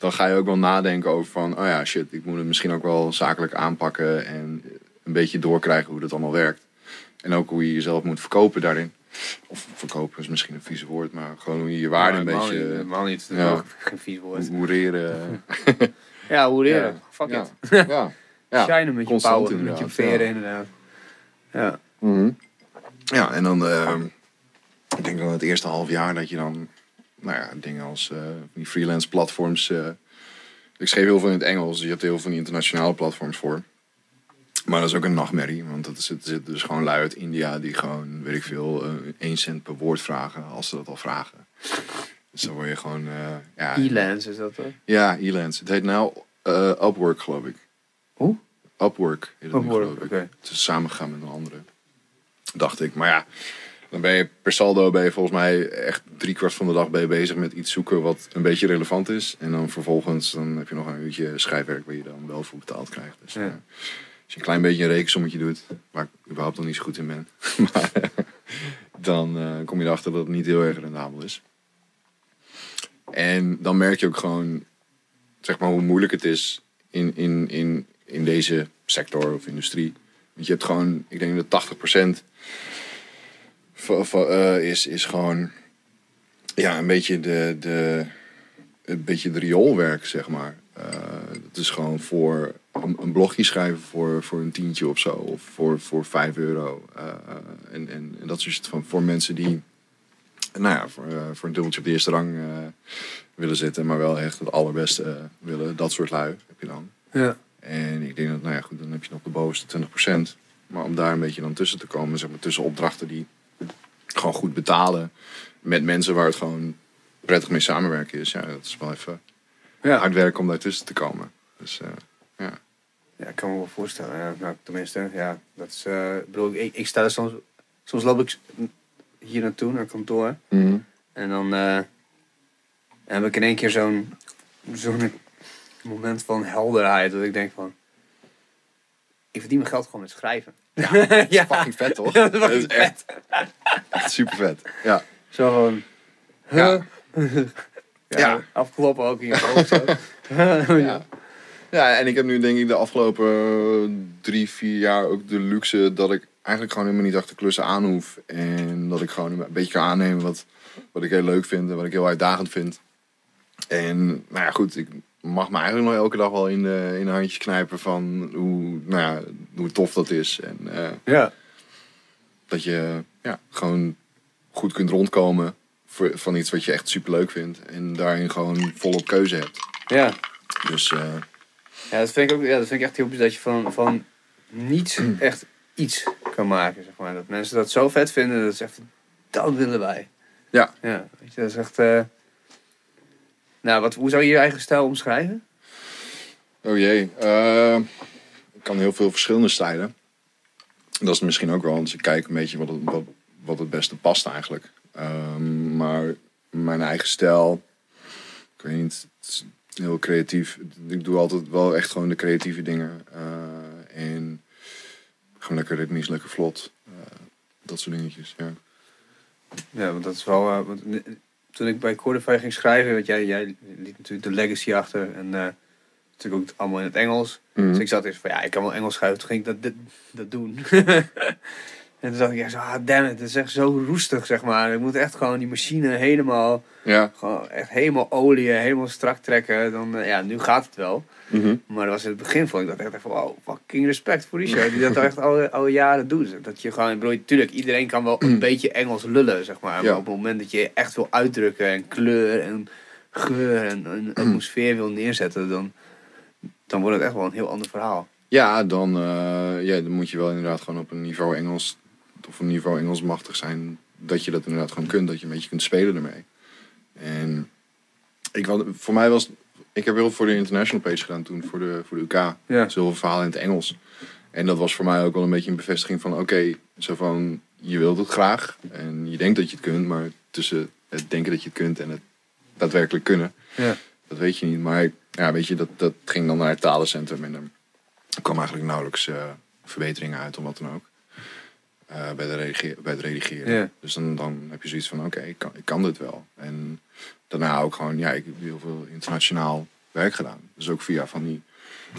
dan ga je ook wel nadenken over van, oh ja, shit, ik moet het misschien ook wel zakelijk aanpakken en een beetje doorkrijgen hoe dat allemaal werkt. En ook hoe je jezelf moet verkopen daarin. Of verkopen is misschien een vieze woord, maar gewoon hoe je je waarde een beetje Niet, helemaal niet. Ja. geen vies woord. hoereren. [LAUGHS] Ja, hoe leren. Ja. Fuck it. [LAUGHS] ja. ja. [LAUGHS] Shinen met je power, met je inderdaad, veren ja. inderdaad. Ja. Mhm. Ja, en dan, ehm, ik denk dan het eerste half jaar dat je dan, nou ja, dingen als eh, die freelance platforms. eh, ik schreef heel veel in het Engels, dus je hebt heel veel van die internationale platforms voor. Maar dat is ook een nachtmerrie, want er zitten zit dus gewoon lui uit India die gewoon, weet ik veel, eh 1 cent per woord vragen, als ze dat al vragen. Dus dan word je gewoon, eh, ja. E-Lance is dat toch? Ja, Elance. Het heet nou eh, Upwork, geloof ik. Hoe? Upwork heet het nu, Upwork, geloof ik. oké. Het is samengegaan met een andere. Dacht ik. Maar ja, dan ben je per saldo ben je volgens mij echt drie kwart van de dag ben je bezig met iets zoeken wat een beetje relevant is. En dan vervolgens dan heb je nog een uurtje schrijfwerk waar je dan wel voor betaald krijgt. Dus Ja. ja, je een klein beetje een rekensommetje doet, waar ik überhaupt nog niet zo goed in ben, [LAUGHS] maar, dan eh, kom je erachter dat het niet heel erg rendabel is. En dan merk je ook gewoon, zeg maar, hoe moeilijk het is in, in, in, in deze sector of industrie. Want je hebt gewoon, ik denk dat 80% eh, is, is gewoon ja, een beetje de, de, een beetje de rioolwerk, zeg maar. Eh het is gewoon voor een, een blogje schrijven voor, voor een tientje of zo. Of voor, voor 5 euro. Eh, en, en, en dat soort van voor mensen die nou ja, voor, voor een dubbeltje op de eerste rang willen zitten. Maar wel echt het allerbeste willen. Dat soort lui heb je dan. Ja. En ik denk dat, nou ja, goed, dan heb je nog de bovenste 20%. Maar om daar een beetje dan tussen te komen, zeg maar, tussen opdrachten die gewoon goed betalen. Met mensen waar het gewoon prettig mee samenwerken is. Ja, dat is wel even Ja. hard werken om daartussen te komen. Dus eh, ja. Ja, ik kan me wel voorstellen. Ja, nou, tenminste, ja, dat is, eh, ik bedoel, ik, ik sta er soms, soms loop ik hier naartoe, naar kantoor. En dan eh, heb ik in één keer zo'n zo'n moment van helderheid. Dat ik denk van, ik verdien mijn geld gewoon met schrijven. Ja, [LAUGHS] ja. Fucking vet, toch? [LAUGHS] Dat is Dat is echt, super vet. Ja. Zo gewoon, [LAUGHS] Ja. ja, afkloppen ook in je. Ja. ja, en ik heb nu denk ik de afgelopen drie, vier jaar ook de luxe dat ik eigenlijk gewoon helemaal niet achter klussen aan hoef. En dat ik gewoon een beetje kan aannemen wat, wat ik heel leuk vind en wat ik heel uitdagend vind. En nou ja, goed, ik mag me eigenlijk nog elke dag wel in de, in de handjes knijpen van hoe, nou ja, hoe tof dat is. En eh, ja. dat je ja, gewoon goed kunt rondkomen voor, van iets wat je echt super leuk vindt. En daarin gewoon volop keuze hebt. ja. Dus eh, Ja, dat vind ik ook ja, dat vind ik echt heel bijzonder dat je van, van niets [CLEARS THROAT] echt iets kan maken. Zeg maar. Dat mensen dat zo vet vinden, dat is echt, dat willen wij. Ja. Ja, weet je, dat is echt... eh, Nou, wat, hoe zou je je eigen stijl omschrijven? Oh jee. eh, ik kan heel veel verschillende stijlen. Dat is misschien ook wel, want ik kijk een beetje wat het, wat, wat het beste past eigenlijk. Ehm, maar mijn eigen stijl, ik weet niet, het is heel creatief. Ik doe altijd wel echt gewoon de creatieve dingen. eh, en gewoon lekker ritmisch, lekker vlot. eh, dat soort dingetjes, ja. Ja, want dat is wel... eh, want, eh, toen ik bij Cordify ging schrijven, want jij, jij liet natuurlijk de legacy achter. En eh, natuurlijk ook allemaal in het Engels. Dus ik zat eerst van, ja, ik kan wel Engels schrijven. Toen ging ik dat, dit, dat doen. [LAUGHS] en toen dacht ik, ja, zo, ah, damn it, het is echt zo roestig, zeg maar. Ik moet echt gewoon die machine helemaal, Ja. gewoon echt helemaal oliën, helemaal strak trekken. Dan, eh, ja, nu gaat het wel. Mhm. Maar dat was in het begin vond ik dat echt van, oh, fucking respect voor die show. Die dat al echt al, al jaren doet. Dat je gewoon, ik bedoel, tuurlijk, iedereen kan wel een [CLEARS THROAT] beetje Engels lullen, zeg maar. Maar op het moment dat je echt wil uitdrukken en kleur en geur en een [CLEARS THROAT] atmosfeer wil neerzetten, dan, dan wordt het echt wel een heel ander verhaal. Ja, dan, eh, ja, dan moet je wel inderdaad gewoon op een niveau Engels of een niveau Engels machtig zijn. Dat je dat inderdaad gewoon kunt, dat je een beetje kunt spelen ermee. En ik, had- voor mij was, ik heb heel voor de international page gedaan toen, voor de, voor de UK. Ja. Zoveel verhalen in het Engels. En dat was voor mij ook wel een beetje een bevestiging van, oké, zo van, je wilt het graag. En je denkt dat je het kunt, maar tussen het denken dat je het kunt en het daadwerkelijk kunnen, Ja. dat weet je niet. Maar ja, weet je, dat, dat ging dan naar het talencentrum en er kwam eigenlijk nauwelijks eh, verbeteringen uit of wat dan ook. Eh, bij, de bij het redigeren. Dus dan, dan heb je zoiets van, oké, ik, kan, ik kan dit wel. En daarna ook gewoon, ja, ik heb heel veel internationaal werk gedaan. Dus ook via van die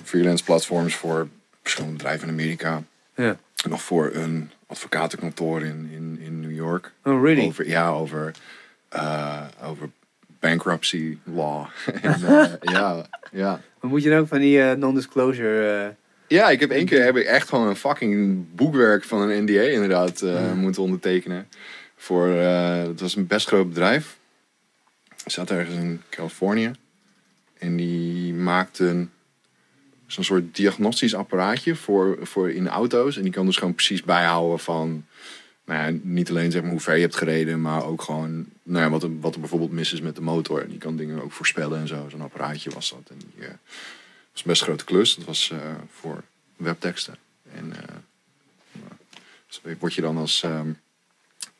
freelance platforms voor verschillende bedrijven in Amerika. Ja. Nog voor een advocatenkantoor in, in, in New York. Oh, really? Over, ja, over, eh, over bankruptcy law. [LAUGHS] en, eh, ja, ja. Maar moet je dan ook van die non-disclosure... ja, ik heb één keer heb ik echt gewoon een fucking boekwerk van een NDA inderdaad eh, moeten ondertekenen. Voor, eh, het was een best groot bedrijf. Het zat ergens in Californië. En die maakten zo'n soort diagnostisch apparaatje voor, voor in auto's. En die kan dus gewoon precies bijhouden van... Nou ja, niet alleen zeg maar hoe ver je hebt gereden, maar ook gewoon nou ja, wat, er, wat er bijvoorbeeld mis is met de motor. En die kan dingen ook voorspellen en zo. Zo'n apparaatje was dat. En die, eh, was best een grote klus. Dat was eh, voor webteksten. En eh, dus word je dan als... ehm,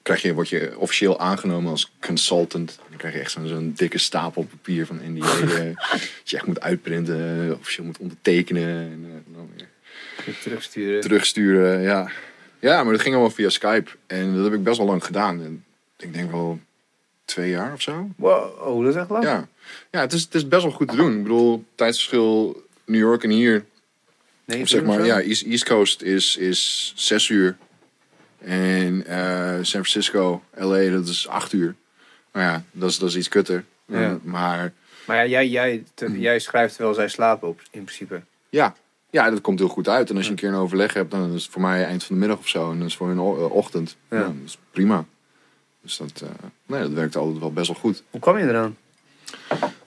krijg je, word je officieel aangenomen als consultant. Dan krijg je echt zo'n dikke stapel papier van NDA. eh, [LAUGHS] dat je echt moet uitprinten, officieel moet ondertekenen. En, dan weer terugsturen. terugsturen. Ja. ja, maar dat ging allemaal via Skype. En dat heb ik best wel lang gedaan. En ik denk wel twee jaar of zo. Wow, oh, dat is echt lang. Ja, ja het, is, het is best wel goed te doen. Ik bedoel, tijdsverschil New York en hier. Nee, zeg maar, ja, East, East Coast is, is zes uur. En eh, San Francisco, LA, dat is acht uur. Nou ja, dat is, dat is iets kutter. Ja. Maar Maar ja, jij, jij, te- jij schrijft terwijl zij slapen op, in principe. ja, ja, dat komt heel goed uit. En als je een keer een overleg hebt, dan is het voor mij eind van de middag of zo. En dat is voor hun o- eh, ochtend. Ja. Ja. dat is prima. Dus dat, eh, nee, dat werkt altijd wel best wel goed. Hoe kwam je eraan?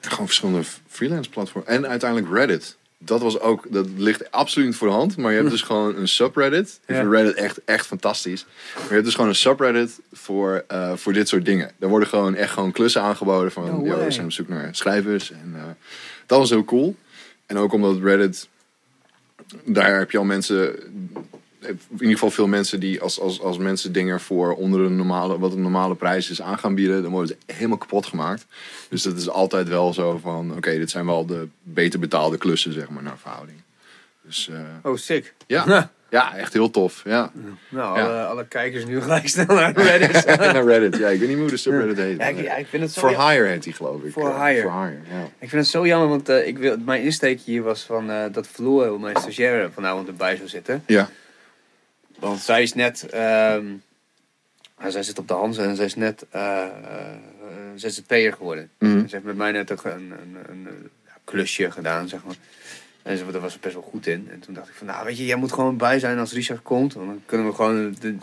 Gewoon verschillende freelance platforms. En uiteindelijk Reddit. Dat was ook, dat ligt absoluut voor de hand. Maar je hebt dus [LAUGHS] gewoon een subreddit. Ik Ja. vind Reddit echt, echt fantastisch. Maar je hebt dus gewoon een subreddit voor, eh, voor dit soort dingen. Daar worden gewoon echt gewoon klussen aangeboden van, No yo, we zijn op zoek naar schrijvers. En eh, dat was heel cool. En ook omdat Reddit, daar heb je al mensen, in ieder geval veel mensen die als, als, als mensen dingen voor onder een normale, wat een normale prijs is aan gaan bieden, dan worden ze helemaal kapot gemaakt. Dus dat is altijd wel zo van, oké, dit zijn wel de beter betaalde klussen, zeg maar, naar verhouding. Dus eh, Oh, sick. ja, [LAUGHS] ja, echt heel tof. Ja. Nou, Ja. alle, alle kijkers nu gelijk snel naar [LAUGHS] Reddit. [LAUGHS] naar Reddit, ja, ik weet niet hoe de subreddit heet. ja, ik, maar- ja, ik vind het zo... For ja- Hire heet die, geloof ik. For Eh, Hire. For Hire, ja. Ik vind het zo jammer, want eh, ik wil, mijn insteek hier was van eh, dat Floor, mijn stagiaire, vanavond erbij zou zitten. Ja, Want zij is net, ehm, nou, zij zit op de Hanze en zij is net eh eh, ZZP'er geworden. En Ze heeft met mij net ook een, een, een, klusje gedaan, zeg maar. En ze, daar was ze best wel goed in. En toen dacht ik van, nou weet je, jij moet gewoon bij zijn als Richard komt. Want dan kunnen we gewoon de,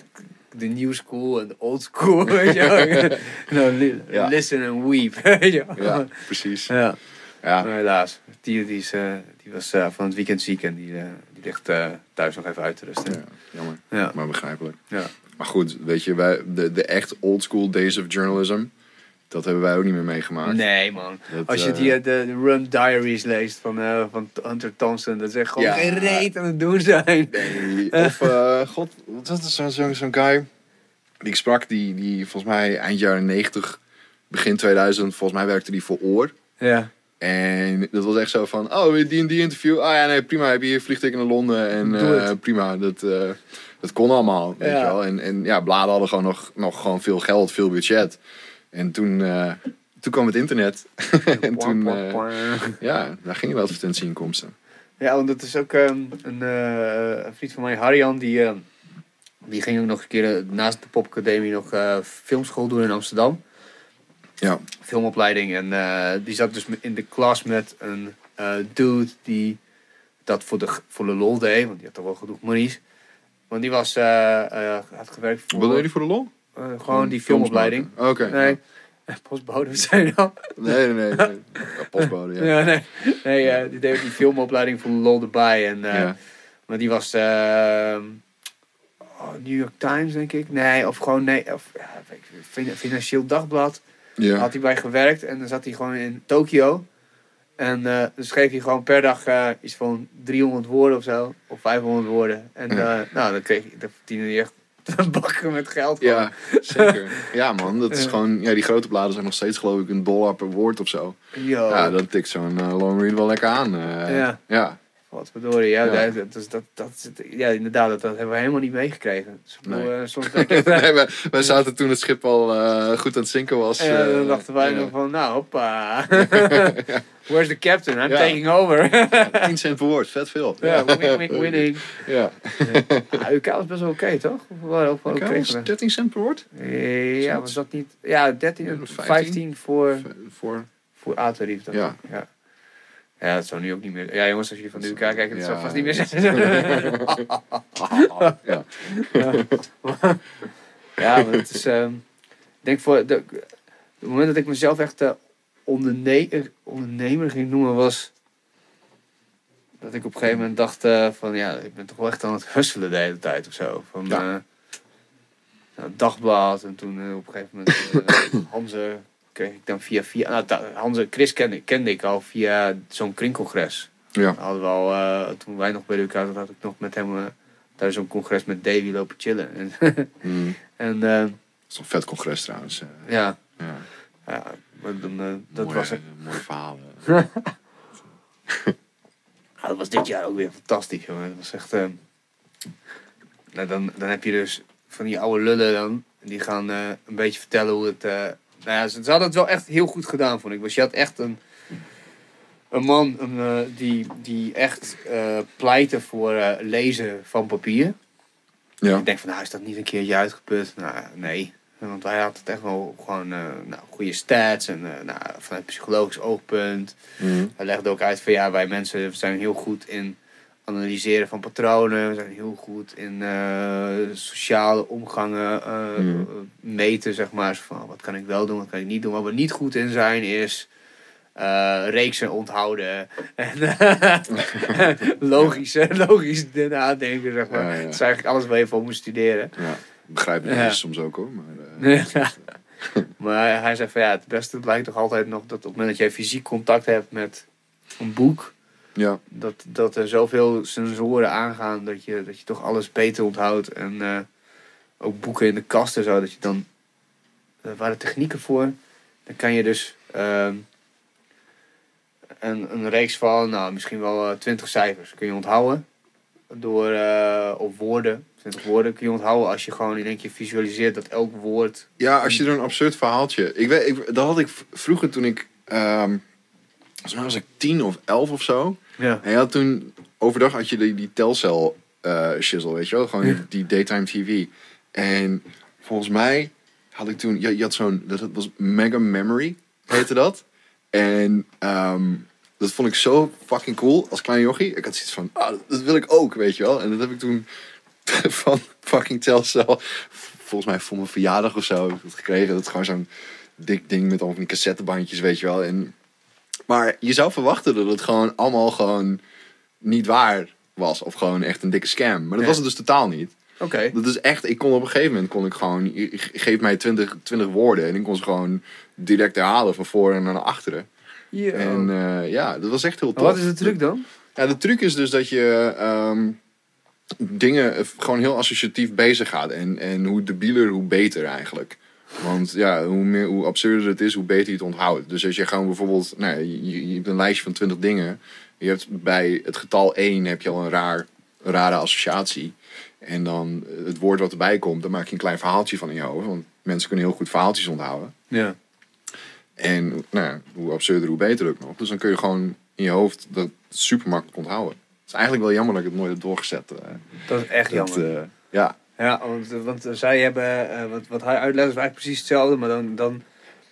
de new school en de old school, [LAUGHS] weet je [LAUGHS] nou, li- Ja. Listen and weep, [LAUGHS] weet je wel. ja, precies. Ja. Ja, Maar helaas, die, die, is, eh, die was van het weekend ziek en die, die ligt eh, thuis nog even uit te rusten. ja, jammer, Ja. maar begrijpelijk. Ja. Maar goed, weet je, wij, de, de echt old school days of journalism, dat hebben wij ook niet meer meegemaakt. Nee man, Dat, als je eh, die, eh, de, de Run Diaries leest van, van Hunter Thompson, dat ze echt gewoon Ja. geen reet aan het doen zijn. Nee, of, [LAUGHS] god, wat is zo'n zo, zo'n guy die ik sprak, die, die volgens mij eind jaren 90, begin 2000, volgens mij werkte die voor Oor. Ja. En dat was echt zo van, oh, die en die interview. Ah ja, nee, prima, heb je hier vliegticket naar Londen. En eh, prima, dat, eh, dat kon allemaal, weet Ja. je wel. En, en ja, bladen hadden gewoon nog, nog gewoon veel geld, veel budget. En toen, eh, toen kwam het internet. [LAUGHS] en toen, ja, daar gingen wel advertentieinkomsten. Ja, want dat is ook ehm, een, een vriend van mij, Harjan, die, ehm, die ging ook nog een keer naast de popacademie nog filmschool doen in Amsterdam. Ja, filmopleiding. En eh, die zat dus in de klas met een eh, dude die dat voor de, voor de lol deed. Want die had toch wel genoeg monies. Want die was, eh, had gewerkt voor... wat deed voor de lol? gewoon die filmopleiding. Maken. Oké. Nee, postbode [LAUGHS] zijn nou. Nee, nee, nee. nee. Ja, postbode, ja. [LAUGHS] Ja, nee. nee die deed ook die filmopleiding voor de lol erbij. En, Ja. Maar die was... eh, oh, New York Times, denk ik. Nee, of gewoon... Nee, of, ja, weet ik, Fin- Financieel Dagblad. Ja. had hij bij gewerkt en dan zat hij gewoon in Tokio. En eh dan schreef hij gewoon per dag eh, iets van 300 woorden of zo, of 500 woorden. En eh, nou, dan, kreeg, dan verdiende hij echt [LAUGHS] bakken met geld. gewoon. Ja, zeker. Ja, man, dat is gewoon. Ja, die grote bladen zijn nog steeds, geloof ik, een dollar per woord of zo. Yo, Ja, dan tikt zo'n long read wel lekker aan. Ja. ja. Wat bedoel je? Ja, Ja. Dat, dat, dat, dat, ja inderdaad, dat, dat hebben we helemaal niet meegekregen. Dus, Nee. eh, soms denk ik, [LAUGHS] nee, wij, wij zaten toen het schip al eh, goed aan het zinken was. en eh, dan dachten wij ja. nog van, nou, hoppa. [LAUGHS] Where's the captain? I'm Ja. taking over. 10 cent per woord, vet veel. ja, win, win, winning. Ja. Ah, UK was best wel oké, toch? Wel ook wel gedaan? 13 cent per woord? Eh, Ja, was dat niet? Ja, 13, Ja, 15, 15 voor, Voor. voor A-tarief. dat Ja. Ja. Dat zou nu ook niet meer. Ja, jongens, als jullie van de UK kijken, dat Ja. zou vast niet meer [LAUGHS] zijn. Ja. [LAUGHS] ja, maar het is. ehm, ik denk voor. De, het moment dat ik mezelf echt eh, onderne ondernemer ging noemen, was. Dat ik op een gegeven moment dacht eh, van ja, ik ben toch wel echt aan het hustelen de hele tijd of zo. Van Ja. eh, nou, dagblad en toen op een gegeven moment [COUGHS] Hanze kreeg ik dan via via. Nou, Hanze, Chris kende, kende ik al via zo'n kringcongres. Ja. Hadden we al, eh, toen wij nog bij de UK zaten, had ik nog met hem uh, tijdens zo'n congres met Davy lopen chillen. En, [LAUGHS] Mm. en eh, Dat is een vet congres trouwens. eh. ja, ja. ja maar dan, eh, dat Mooie- was het. Mooie verhalen. [LAUGHS] [LAUGHS] Nou, dat was dit jaar ook weer fantastisch, jongen. Dat was echt... eh, nou, dan, dan heb je dus van die oude lullen dan. Die gaan eh, een beetje vertellen hoe het... nou ja, ze, ze hadden het wel echt heel goed gedaan, vond ik. Want je had echt een... Een man een, eh, die, die echt eh, pleitte voor eh, lezen van papier. Ja. Ik denk van, nou is dat niet een keertje uitgeput? Nou, nee. Want hij had het echt wel gewoon nou, goede stats en nou, vanuit psychologisch oogpunt. Mhm. Hij legde ook uit van ja, wij mensen zijn heel goed in analyseren van patronen. We zijn heel goed in eh, sociale omgangen eh, Mhm. meten, zeg maar. Zo Van, wat kan ik wel doen, wat kan ik niet doen. Waar we niet goed in zijn is eh, reeksen onthouden. En [LAUGHS] logisch, logisch nadenken, zeg maar. Ja, ja. Dat is eigenlijk alles waar je voor moet studeren. Ja. Begrijp ik Ja. soms ook hoor. Maar, [LAUGHS] [LAUGHS] maar hij- hij zei van ja, het beste blijkt toch altijd nog dat op het moment dat jij fysiek contact hebt met een boek, ja. dat, dat er zoveel sensoren aangaan dat je, dat je toch alles beter onthoudt. En eh, ook boeken in de kast en zo, dat je dan, er waren technieken voor. Dan kan je dus ehm, een, een reeks van, nou misschien wel eh, twintig cijfers kun je onthouden. Door, eh op woorden, 20 woorden kun je onthouden als je gewoon in één keer visualiseert dat elk woord Ja, als je er een absurd verhaaltje. Ik weet, ik, dat had ik vroeger toen ik. ehm volgens mij was ik tien of elf of zo. Ja. En je had toen overdag had je die, die telcel eh shizzle, weet je wel? Gewoon Ja. die, daytime TV. En volgens mij had ik toen. Je, je had zo'n. Dat was Mega Memory, heette dat. En ehm, dat vond ik zo fucking cool als klein jochie. Ik had zoiets van, ah, dat wil ik ook, weet je wel. En dat heb ik toen [LAUGHS] van fucking Telcel, volgens mij voor mijn verjaardag of zo, heb ik dat gekregen. Dat is gewoon zo'n dik ding met al van die cassettebandjes, weet je wel. En, maar je zou verwachten dat het gewoon allemaal gewoon niet waar was. Of gewoon echt een dikke scam. Maar dat Ja. was het dus totaal niet. Oké. Dat is echt, ik kon op een gegeven moment kon ik gewoon, geef mij 20, 20 woorden en ik kon ze gewoon direct herhalen van voren naar achteren. En eh, ja, dat was echt heel tof. Wat is de truc dan? Ja, de truc is dus dat je ehm, dingen eh, gewoon heel associatief bezig gaat. En, en hoe debieler, hoe beter eigenlijk. Want ja, hoe, meer, hoe absurder het is, hoe beter je het onthoudt. Dus als je gewoon bijvoorbeeld, nou, je, je hebt een lijstje van 20 dingen. Je hebt bij het getal 1 heb je al een raar, een rare associatie. En dan eh, het woord wat erbij komt, daar maak je een klein verhaaltje van in je hoofd. Want mensen kunnen heel goed verhaaltjes onthouden. Ja. En nou hoe absurder, hoe beter ook nog. Dus dan kun je gewoon in je hoofd dat super makkelijk onthouden. Het is eigenlijk wel jammer dat ik het nooit heb doorgezet. eh. Dat is echt Dat, jammer. eh, ja, Ja, want, want zij hebben, eh, wat, wat hij uitlegt is eigenlijk precies hetzelfde, maar dan, dan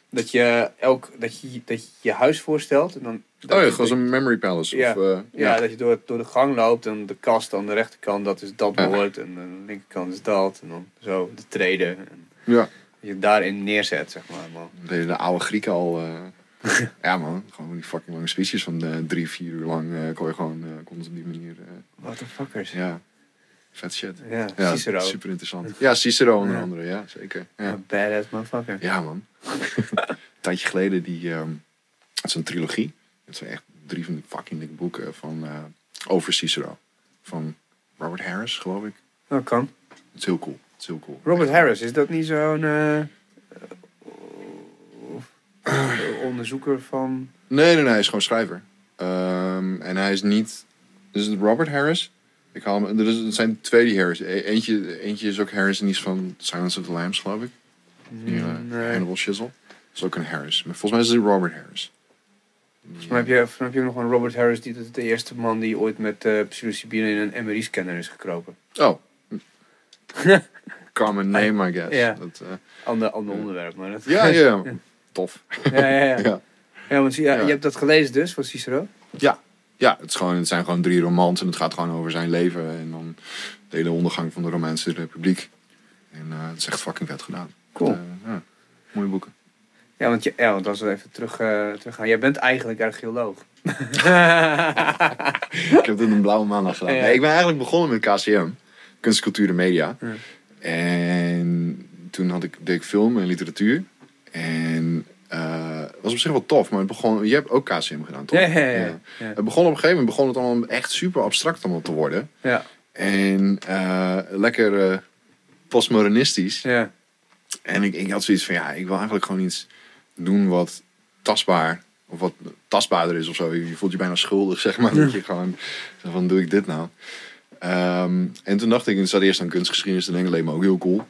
dat je elk, dat je, dat je je huis voorstelt en dan... dat oh ja, je- gewoon zo'n memory palace. Ja. Of, eh, Ja, ja. dat je door, door de gang loopt en de kast aan de rechterkant, dat is dat woord. En aan de linkerkant is dat. En dan zo de treden. En ja. dat je daarin neerzet, zeg maar. man. Deden de oude Grieken al. eh, [LAUGHS] ja man, gewoon die fucking lange speeches van drie, vier uur lang. eh kon je gewoon, eh kon op die manier. What the fuckers. ja, vet shit. Ja, Ja, Cicero. super interessant. Ja, Cicero onder Ja. andere, ja, zeker. Ja. Badass motherfucker. Ja, man. [LAUGHS] een tijdje geleden, die, ehm, het is een trilogie. Het zijn echt drie van die fucking dikke boeken van, eh, over Cicero. Van Robert Harris, geloof ik. Dat kan. Het is heel cool. Het is heel cool. Robert Harris, is dat niet zo'n eh, eh, onderzoeker van... Nee, nee, nee, hij is gewoon schrijver. Ehm, en hij is niet... Is het Robert Harris? Ik haal hem, er, is, er zijn twee die Harris. E- Eentje, eentje is ook Harris en die is van Silence of the Lambs, geloof ik. Die, eh, Nee. Hannibal Shizzle. Dat is ook een Harris. Maar volgens mij is het Robert Harris. Volgens mij heb je, volgens mij heb je nog een Robert Harris, die dat is de eerste man die ooit met eh psilocybine in een MRI-scanner is gekropen. Oh. [LAUGHS] Common name, I guess. Ja. Dat, eh, Ander, ander onderwerp, maar dat... ja, ja. [LAUGHS] Tof. ja, ja, ja. [LAUGHS] Ja. ja want Ja. je hebt dat gelezen dus, van Cicero? Ja, ja het, is gewoon, het zijn gewoon drie romans en het gaat gewoon over zijn leven en dan de hele ondergang van de Romeinse Republiek. En eh, het is echt fucking vet gedaan. Cool. Eh, ja, mooie boeken. Ja, want, je, ja, want als we even terug, eh terug gaan. Jij bent eigenlijk archeoloog. [LAUGHS] Ik heb dit een blauwe maandag gedaan. Ja. Nee, ik ben eigenlijk begonnen met KCM, kunst, cultuur en media. Ja. En toen had ik, deed ik film en literatuur. En het was op zich wel tof, maar het begon, je hebt ook KCM gedaan, toch? Ja, ja, ja, ja. Ja. Het begon op een gegeven moment begon het allemaal echt super abstract allemaal te worden. Ja, En eh, lekker eh, postmodernistisch. ja. En ik, ik had zoiets van, ja, ik wil eigenlijk gewoon iets doen wat tastbaar of wat tastbaarder is of zo. Je voelt je bijna schuldig, [LAUGHS] zeg maar. Dat je gewoon, van, doe ik dit nou? Ehm, en toen dacht ik, ik zat eerst aan kunstgeschiedenis te denken, leek me ook heel cool.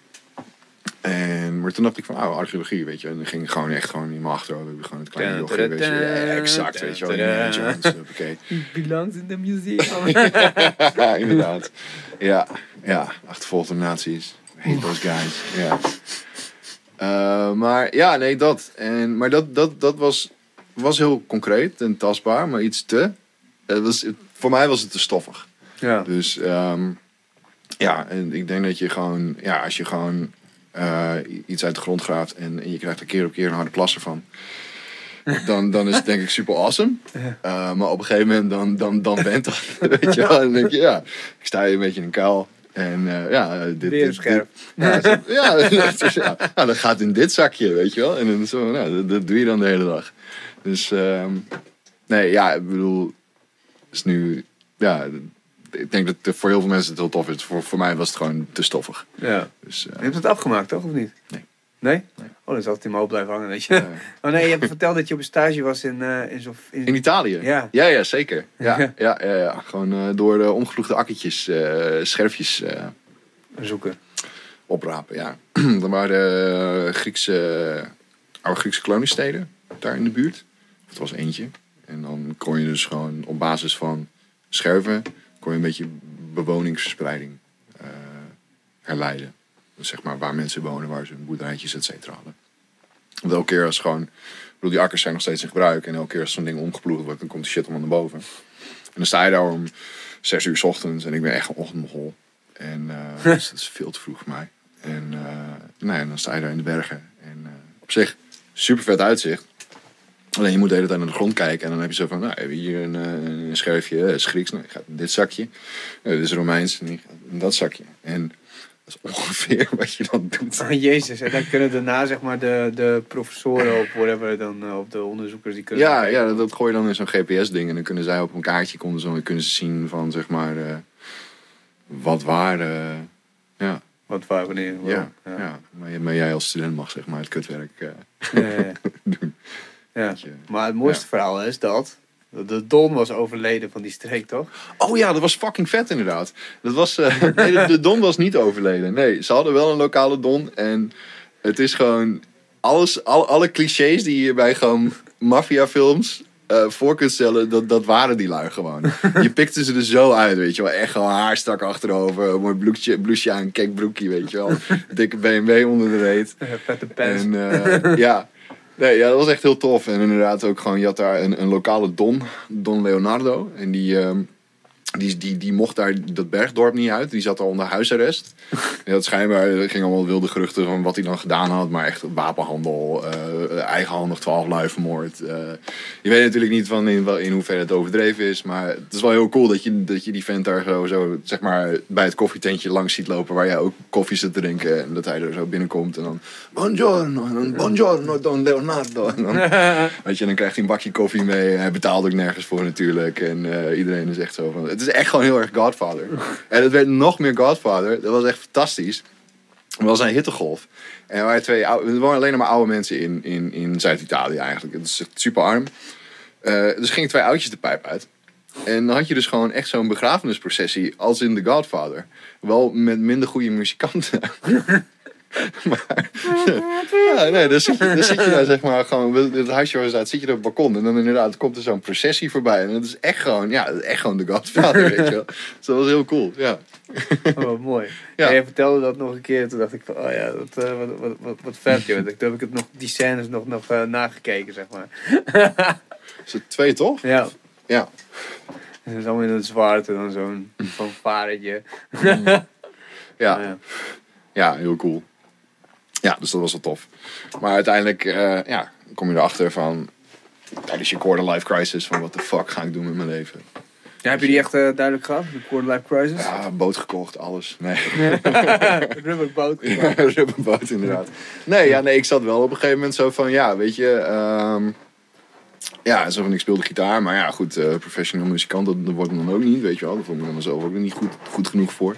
En, maar toen dacht ik van, oh, archeologie, weet je. En dan ging gewoon echt gewoon in mijn achterhoofd. heb ik Gewoon het kleine jochie, weet je. Ja, exact, weet je wel. Indiana Jones, oké. Belongs in the museum. [LAUGHS] Ja, inderdaad. Ja, ja. Achtervolgd door nazi's. Hate those guys. Ja. Eh, maar ja, nee, dat. En, maar dat, dat, dat was, was heel concreet en tastbaar, maar iets te. Het was, voor mij was het te stoffig. ja. Dus ehm, ja, en ik denk dat je gewoon, ja, als je gewoon eh, iets uit de grond graaft en, en je krijgt er keer op keer een harde plas ervan. Dan, dan is het denk ik super awesome. [LAUGHS] Eh, maar op een gegeven moment dan, dan, dan bent dat. [LAUGHS] Weet je wel. En dan denk je, ja, ik sta hier een beetje in een kuil. En eh, ja, dit, Weer dit, scherp. dit- ja, zo- ja, [LAUGHS] is- ja, nou, dat gaat in dit zakje, weet je wel. En dan zo, nou, dat, dat doe je dan de hele dag. Dus ehm, nee, ja, ik bedoel, is nu, ja, ik denk dat het voor heel veel mensen het heel tof is. Voor, voor mij was het gewoon te stoffig. ja. Dus, eh, Je hebt het afgemaakt, toch? Of niet? Nee. Nee? Nee. Oh, dan zal het in mijn hoofd blijven hangen, weet je. [LAUGHS] Oh nee, je hebt verteld dat je op een stage was in, eh in zo'n... In, in Italië? Ja. ja, ja, zeker. Ja, Ja. ja. Ja, ja, Gewoon eh, door de omgeploegde akkertjes, eh, scherfjes eh, zoeken. oprapen, ja. Dan [CLEARS THROAT] waren eh, Griekse, oude Griekse koloniesteden daar in de buurt. Het was eentje. En dan kon je dus gewoon op basis van scherven... kon je een beetje bewoningsverspreiding eh, herleiden. Dus zeg maar waar mensen wonen, waar ze hun boerderijtjes, et cetera hadden. Want elke keer als gewoon... Ik bedoel, die akkers zijn nog steeds in gebruik. En elke keer als zo'n ding omgeploegd wordt, dan komt die shit allemaal naar boven. En dan sta je daar om zes uur 's ochtends. En ik ben echt een ochtendmogol. En eh, [LAUGHS] dus dat is veel te vroeg voor mij. En eh, nou ja, dan sta je daar in de bergen. En op zich, super vet uitzicht. Alleen je moet de hele tijd naar de grond kijken. En dan heb je zo van, nou, hebben hier een, eh, een scherfje. Dat is Grieks. Nou, gaat in dit zakje. Eh, dit is Romeins. En die gaat in dat zakje. En dat is ongeveer [LAUGHS] wat je dan doet. Oh, jezus, en dan kunnen daarna zeg maar de, de professoren of whatever dan, eh, of de onderzoekers die kunnen... Ja, ja dat, dat gooi je dan in zo'n GPS-ding. En dan kunnen zij op een kaartje konden zo, kunnen ze zien van, zeg maar, eh, wat waar. eh, ja, Wat waar, wanneer, ja, ja. ja. Maar, jij als student mag zeg maar het kutwerk eh, ja. [LAUGHS] doen. Ja. Maar het mooiste verhaal is dat de Don was overleden van die streek, toch? Oh ja, dat was fucking vet inderdaad. Dat was, eh, [LAUGHS] nee, de, de Don was niet overleden. Nee, ze hadden wel een lokale Don. En het is gewoon alles, al, alle clichés die je bij gewoon [LAUGHS] maffiafilms eh voor kunt stellen, dat, dat waren die lui gewoon. [LAUGHS] Je pikte ze er zo uit, weet je wel. Echt gewoon haar stak achterover, een mooi blouseje, blouseje aan, kijk broekie, weet je wel. Dikke BMW onder de reet. Vette pens. En eh, ja. Nee, ja, dat was echt heel tof. En inderdaad ook gewoon, je had daar een, een lokale Don, Don Leonardo. En die, ehm, die, die, die mocht daar dat bergdorp niet uit. Die zat daar onder huisarrest. [LAUGHS] En dat schijnbaar, gingen allemaal wilde geruchten van wat hij dan gedaan had. Maar echt wapenhandel, eh eigenhandig twaalf lui vermoord. Eh, je weet natuurlijk niet van in, wel- in hoeverre het overdreven is. Maar het is wel heel cool dat je, dat je die vent daar zo, zo zeg maar, bij het koffietentje langs ziet lopen. Waar jij ook koffie zit te drinken. En dat hij er zo binnenkomt. En dan, buongiorno, en dan, buongiorno Don Leonardo. En dan, [LAUGHS] Weet je, dan krijgt hij een bakje koffie mee. Hij betaalt ook nergens voor natuurlijk. En eh, iedereen is echt zo van... Het is echt gewoon heel erg Godfather. en het werd nog meer Godfather. Dat was echt fantastisch. Het was een hittegolf. En waren twee oude, er wonen alleen maar oude mensen in, in, in Zuid-Italië eigenlijk. Het is super arm. Eh, dus gingen twee oudjes de pijp uit. En dan had je dus gewoon echt zo'n begrafenisprocessie als in The Godfather. Wel met minder goede muzikanten. [LAUGHS] [LAUGHS] maar, [LAUGHS] ja, nee, dan zit, je, dan zit je daar zeg maar gewoon, het huisje waar zaten, zit je op het balkon. En dan inderdaad komt er zo'n processie voorbij. En dat is echt gewoon, ja, dat is echt gewoon The Godfather, weet je wel. Dus dat was heel cool, ja. Oh, wat mooi. [LAUGHS] Ja. En jij vertelde dat nog een keer. Toen dacht ik van, oh ja, dat, eh, wat, wat, wat, wat vet. Joh. Toen heb ik het nog, die scènes nog, nog eh, nagekeken, zeg maar. Is het twee, toch? Ja. Ja. En dan allemaal in het zwart en dan zo'n fanfaretje. Ja. ja. Ja, heel cool. Ja, dus dat was wel tof. Maar uiteindelijk eh, ja, kom je erachter van... Tijdens je quarter life crisis van... What the fuck ga ik doen met mijn leven? Ja, heb je die echt eh, duidelijk gehad? De Quarter Life Crisis? Ja, boot gekocht, alles. Nee. [LAUGHS] [LAUGHS] Rubberboot. Ja, rubberboot inderdaad. Nee, ja, nee, ik zat wel op een gegeven moment zo van... Ja, weet je... ehm, ja, zo van ik speelde gitaar. Maar ja, goed, eh professional muzikant, dat, dat wordt me dan ook niet, weet je wel. Daar voel ik me dan zelf ook niet goed, goed genoeg voor.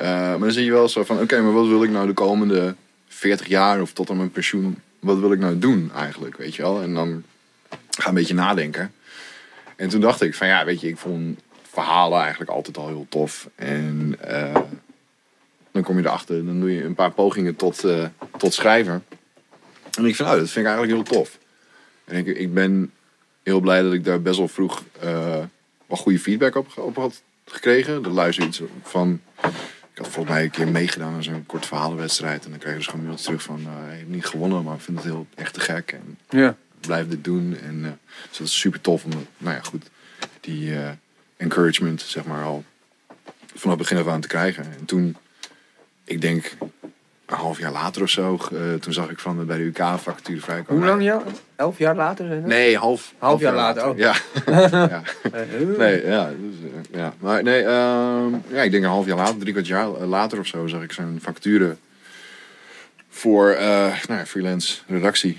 Maar dan zie je wel zo van... Oké, maar wat wil ik nou de komende 40 jaar of tot aan mijn pensioen... Wat wil ik nou doen eigenlijk, weet je wel? En dan ga een beetje nadenken. En toen dacht ik van ja, weet je, ik vond verhalen eigenlijk altijd al heel tof. En eh, dan kom je erachter, dan doe je een paar pogingen tot, eh, tot schrijven. En ik van nou, dat vind ik eigenlijk heel tof. En ik, ik ben heel blij dat ik daar best wel vroeg eh, wel goede feedback op, op had gekregen. Er luisterde iets van. Ik had volgens mij een keer meegedaan aan zo'n kort verhalenwedstrijd. En dan kreeg je dus gewoon terug van: eh, Je hebt niet gewonnen, maar ik vind het heel echt te gek. En Ja. blijf dit doen. En eh, dus dat is super tof om, nou ja, goed, die eh, encouragement, zeg maar, al vanaf begin af aan te krijgen. En toen, ik denk een half jaar later of zo, eh, toen zag ik van eh, bij de UK vacature vrijkomen. Hoe lang ja? Elf jaar later? zijn? Nee, half, half, jaar later, oh. Ja. [LAUGHS] ja. Eh, Nee, ja, dus, ja. Maar nee, ehm, ja, ik denk een half jaar later, drie kwart jaar later of zo, zag ik zo'n vacature voor nou ja, freelance redactie.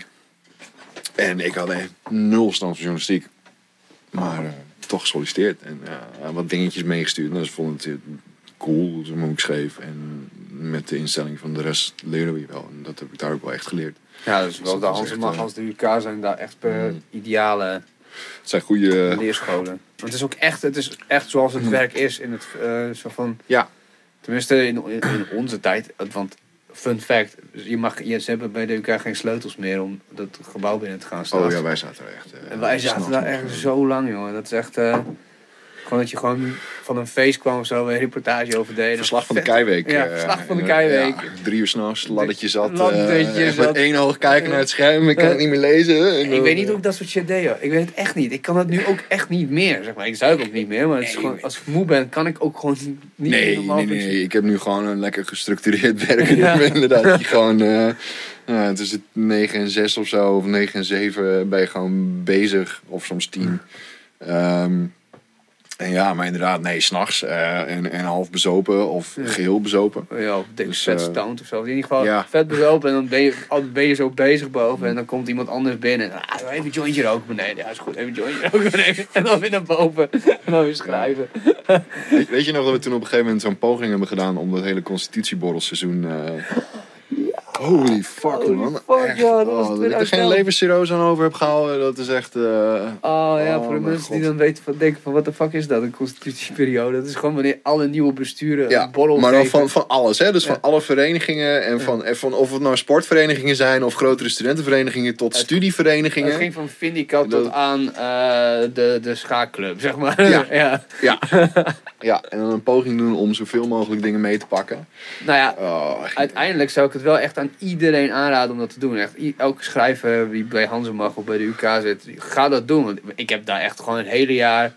En ik had echt nul stand van journalistiek. Maar toch gesolliciteerd en wat dingetjes meegestuurd. En ze vonden het cool, hoe ik schreef. En met de instelling van de rest leerden we wel. En dat heb ik daar ook wel echt geleerd. Ja, dus wel de Hans echt, eh, als de UK zijn daar echt per Mm. ideale Het zijn goede... leerscholen. Want het is ook echt, het is echt zoals het werk is in het eh, zo van. Ja. Tenminste in, onze tijd. Want fun fact, je mag, je, ze hebben bij de UK geen sleutels meer om dat gebouw binnen te gaan staan. Oh ja, wij zaten er echt... eh, En wij zaten daar echt zo lang, jongen. Dat is echt. eh, gewoon dat je gewoon van een feest kwam of zo, een reportage over deden. Verslag van de. Keiweek. Ja, eh, verslag van de eh, Keiweek. ja, drie uur s'nachts, laddetje zat. Laddetje eh, zat. Met één oog kijken naar het scherm, ik kan het niet meer lezen. En Ik weet niet eh, hoe ik dat soort shit deed, joh. Ik weet het echt niet. Ik kan het nu ook echt niet meer, zeg maar. Ik zuip ook niet meer, maar het is Nee, gewoon, ik- als ik moe ben, kan ik ook gewoon niet meer Nee, normaal nee, nee, functioneren. Ik heb nu gewoon een lekker gestructureerd [LAUGHS] werken. Ja. Inderdaad, je gewoon eh nou, tussen 9 en 6 of zo, of 9 en 7 ben je gewoon bezig, of soms 10. Ehm, en ja, maar inderdaad, nee, s'nachts eh en, en half bezopen of Ja. geheel bezopen. Ja, of dik Dus, vet eh, of zo. In ieder geval ja. vet bezopen en dan ben je, al ben je zo bezig boven en dan komt iemand anders binnen. En, ah, even jointje roken beneden. Ja, is goed. Even jointje roken beneden. [LAUGHS] En dan weer naar boven. En dan weer schrijven. [LAUGHS] Weet, weet je nog dat we toen op een gegeven moment zo'n poging hebben gedaan om dat hele constitutieborrelseizoen... eh Holy fuck, Holy man. fuck, Echt, ja, dat was oh, dat ik er 2011. geen levenscirrose aan over heb gehouden, dat is echt... eh, Oh ja, Oh, voor de mensen die dan weten van, denken van, wat de fuck is dat, een constitutieperiode? Dat is gewoon wanneer alle nieuwe besturen Ja, een borrel maar dan van, van alles, hè? Dus Ja. van alle verenigingen en van, en van of het nou sportverenigingen zijn of grotere studentenverenigingen tot Het- studieverenigingen. Het ging van Vindicat Dat- tot aan eh, de, de schaakclub, zeg maar. Ja. [LAUGHS] ja. Ja. ja, en dan een poging doen om zoveel mogelijk dingen mee te pakken. Nou ja, Oh, uiteindelijk zou ik het wel echt aan iedereen aanraden om dat te doen. Echt, elke schrijver die bij Hansemag of bij de UK zit, ga dat doen. Want ik heb daar echt gewoon het hele jaar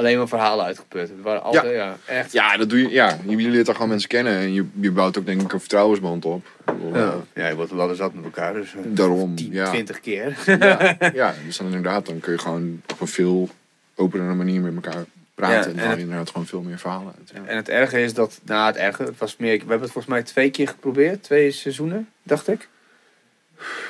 alleen maar verhalen uitgeput. Het waren altijd, ja, echt. Ja, dat doe je. Ja, je leert er gewoon mensen kennen en je, je bouwt ook denk ik een vertrouwensband op. Ja, eh, ja je wordt wel zat met elkaar, dus eh, Daarom, 10, ja. 20 keer. ja, [LAUGHS] ja, dus dan inderdaad, dan kun je gewoon op een veel openere manier met elkaar praten. Ja, en en dan het- je inderdaad gewoon veel meer verhalen uit. Ja. En het erge is dat, nou het erge, het was meer, we hebben het volgens mij twee keer geprobeerd, twee seizoenen, dacht ik.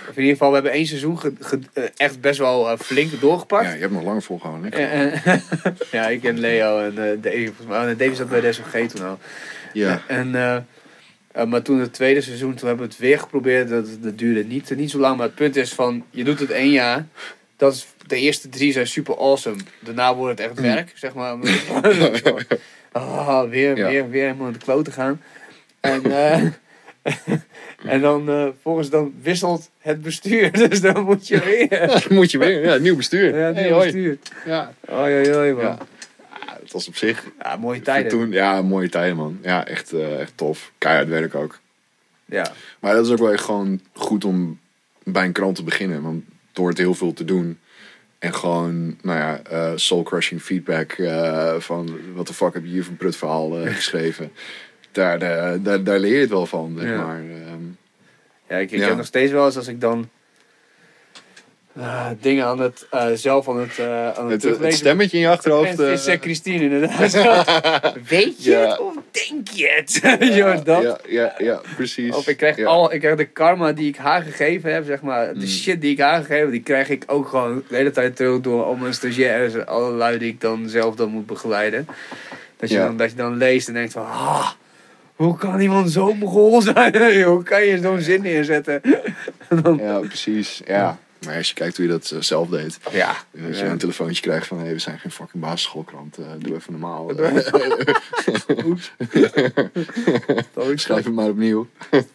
Of in ieder geval, we hebben één seizoen ge- ge- eh, echt best wel eh, flink doorgepakt. Ja, je hebt nog langer volgehouden. En- en- [LAUGHS] ja, ik en Leo en eh Davy. volgens mij. Oh, nee, Davy zat bij de toen al. Ja. En, eh, eh, maar toen het tweede seizoen, toen hebben we het weer geprobeerd. Dat, dat duurde niet, niet zo lang. Maar het punt is van, je doet het één jaar. Dat is, de eerste drie zijn super awesome. Daarna wordt het echt werk, zeg maar. [LAUGHS] Ah, weer, Ja. weer, weer helemaal in de klote gaan. En, eh, [LAUGHS] en dan uh, volgens dan wisselt het bestuur. [LAUGHS] Dus dan moet je weer. Dan moet je weer. Ja, nieuw bestuur. Ja, Hey, nieuw hoi. bestuur. Ja. Oei, oei, oei, man. Ja. Ja, Het was op zich Ja, mooie tijden. Toen, ja, mooie tijden man. Ja, echt, eh, echt tof. Keihard werk ook. Ja. Maar dat is ook wel echt gewoon goed om bij een krant te beginnen. Want door het heel veel te doen. En gewoon, nou ja, eh, soul-crushing feedback eh, van... wat de fuck heb je hier voor een prutverhaal eh, [LAUGHS] geschreven? Daar, daar, daar leer je het wel van, zeg Ja. maar. Ehm, Ja, ik, ik Ja. heb nog steeds wel eens als ik dan eh, dingen aan het, eh, zelf aan het, eh aan het, het, het stemmetje in je achterhoofd. eh, Is Christine inderdaad. [LAUGHS] Weet je Ja. het of denk je het? [LAUGHS] ja, dat. Ja, ja, ja, precies. Of ik krijg, Ja. al, ik krijg de karma die ik haar gegeven heb, zeg maar. De Mm. shit die ik haar gegeven heb, die krijg ik ook gewoon de hele tijd terug door al mijn stagiaires en alle lui die ik dan zelf dan moet begeleiden. Dat je, dan, dat je dan leest en denkt van, ah, hoe kan iemand zo mogol zijn? [LAUGHS] hoe kan je zo'n zin neerzetten? Dan, Ja, precies. Ja. Maar als je kijkt hoe je dat eh, zelf deed. Ja. Dat je een telefoontje krijgt van, hé, we zijn geen fucking basisschoolkrant. eh, doe even normaal. [LAUGHS] Sorry, [LAUGHS] Schrijf hem maar opnieuw.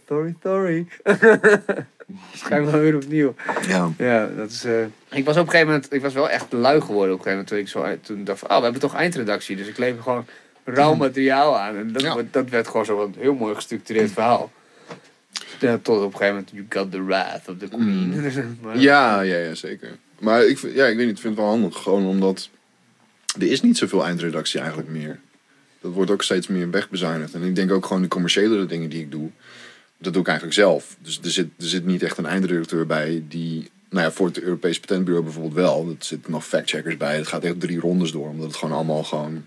sorry, sorry. [LAUGHS] Schrijf maar weer opnieuw. Ja. Ja, dat is... eh, Ik was op een gegeven moment... Ik was wel echt lui geworden op een gegeven moment. Toen ik zo... Toen dacht van, oh, we hebben toch eindredactie. Dus ik lever gewoon rauw materiaal aan. En dat, Ja. dat werd gewoon zo'n heel mooi gestructureerd verhaal. Ja, tot op een gegeven moment, you got the wrath of the queen. [LAUGHS] Maar- Ja, ja, ja, zeker. Maar ik, vind- ja, ik weet niet, ik vind het wel handig. Gewoon omdat er is niet zoveel eindredactie eigenlijk meer. Dat wordt ook steeds meer wegbezuinigd. En ik denk ook gewoon de commerciële dingen die ik doe, dat doe ik eigenlijk zelf. Dus er zit, er zit niet echt een eindredacteur bij die... Nou ja, voor het Europees Patentbureau bijvoorbeeld wel. Er zitten nog factcheckers bij. Het gaat echt drie rondes door. Omdat het gewoon allemaal gewoon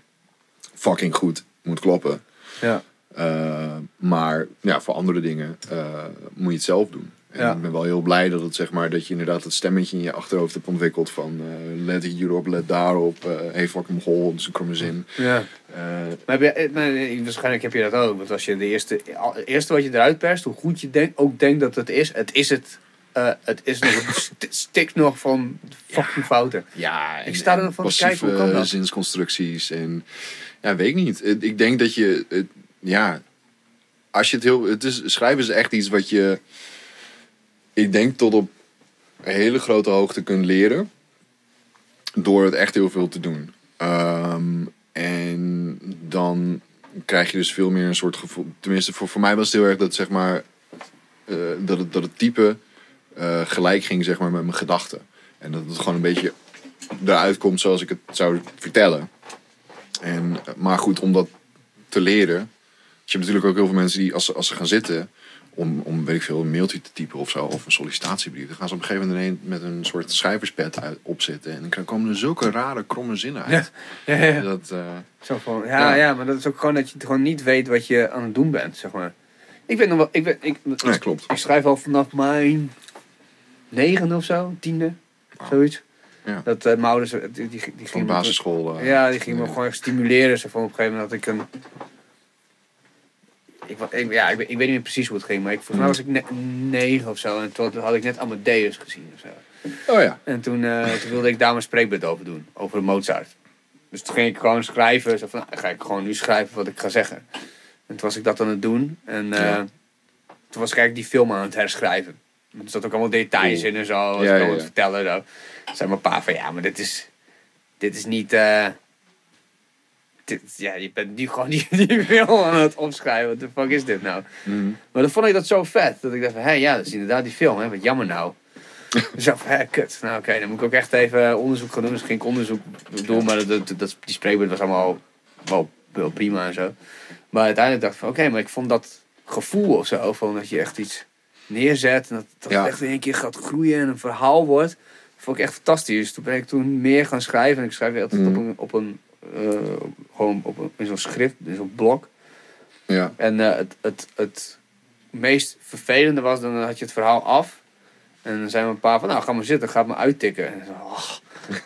fucking goed moet kloppen. Ja. Uh, maar ja, voor andere dingen uh, moet je het zelf doen. En Ja. ik ben wel heel blij dat, het, zeg maar, dat je inderdaad het stemmetje in je achterhoofd hebt ontwikkeld van uh, let hierop, let daarop, uh, hey fucking mogol, dat is een kromme zin. ja. Maar je, eh, waarschijnlijk heb je dat ook. Want als je de eerste, eerste wat je eruit perst, hoe goed je denk, ook denkt dat het is, het is het. eh, het is nog, het st- stikt nog van fucking fouten. ja, Ik sta er nog van te kijken, hoe kan dat? zinsconstructies en ja, weet ik niet. Ik denk dat je, het, ja, als je het heel, het is, schrijven is echt iets wat je, ik denk tot op een hele grote hoogte kunt leren door het echt heel veel te doen. Ehm, en dan krijg je dus veel meer een soort gevoel. Tenminste, voor, voor mij was het heel erg dat zeg maar eh, dat, het, dat het type eh, gelijk ging zeg maar met mijn gedachten. En dat het gewoon een beetje eruit komt zoals ik het zou vertellen. En, eh, maar goed, om dat te leren. Je hebt natuurlijk ook heel veel mensen die als ze, als ze gaan zitten om, om weet ik veel, een mailtje te typen of zo, of een sollicitatiebrief. Dan gaan ze op een gegeven moment met een soort schrijverspet uit, opzitten. En dan komen er zulke rare, kromme zinnen uit. Ja, ja, ja. Dat, eh, Zo van, ja, Ja. ja. maar dat is ook gewoon dat je gewoon niet weet wat je aan het doen bent, zeg maar. Ik weet nog wel, ik, weet, ik, nee, klopt. ik schrijf al vanaf mijn negende of zo, tiende, zoiets. Ja. Dat uh, mijn ouders, die, die, die Van gingen me- basisschool. eh, Ja, die ging me gewoon stimuleren. Ze vond op een gegeven moment dat ik een... Ik, ik, ja, ik, weet- ik weet niet meer precies hoe het ging, maar ik, volgens mij was ik net negen of zo. En toen had ik net Amadeus gezien of zo. Oh ja. En toen, eh, toen wilde ik daar mijn spreekbeurt over doen, over Mozart. Dus toen ging ik gewoon schrijven. Zo van, nou, ga ik gewoon nu schrijven wat ik ga zeggen. En toen was ik dat aan het doen. En eh, Ja. toen was ik eigenlijk die film aan het herschrijven. Er zat ook allemaal details in en zo. Ja, ik ja, het vertellen. Zo. Toen zei mijn pa van, ja, maar dit is, dit is niet... eh, dit, ja, je bent nu gewoon [LAUGHS] die, die film aan het opschrijven. Wat de fuck is dit nou? Mhm. Maar dan vond ik dat zo vet. Dat ik dacht van, hé, ja, dat is inderdaad die film. Hè? Wat jammer nou. [LAUGHS] Dus van, hé, kut. Nou, oké, dan moet ik ook echt even onderzoek gaan doen. Dus ging ik onderzoek doen. Maar dat, dat, dat- die spreekbeurt was allemaal wel, wel prima en zo. Maar uiteindelijk dacht ik van, oké, maar ik vond dat gevoel of zo. Van dat je echt iets neerzet. En dat, dat Ja. echt in één keer gaat groeien en een verhaal wordt. vond ik echt fantastisch. Dus toen ben ik toen meer gaan schrijven. En ik schrijf altijd Mhm. op een, op een gewoon op een, in zo'n schrift, in zo'n blok. Ja. En eh, het, het, het meest vervelende was, dan had je het verhaal af. En dan zei mijn pa van, nou ga maar zitten, ga het maar uittikken. En zo, oh.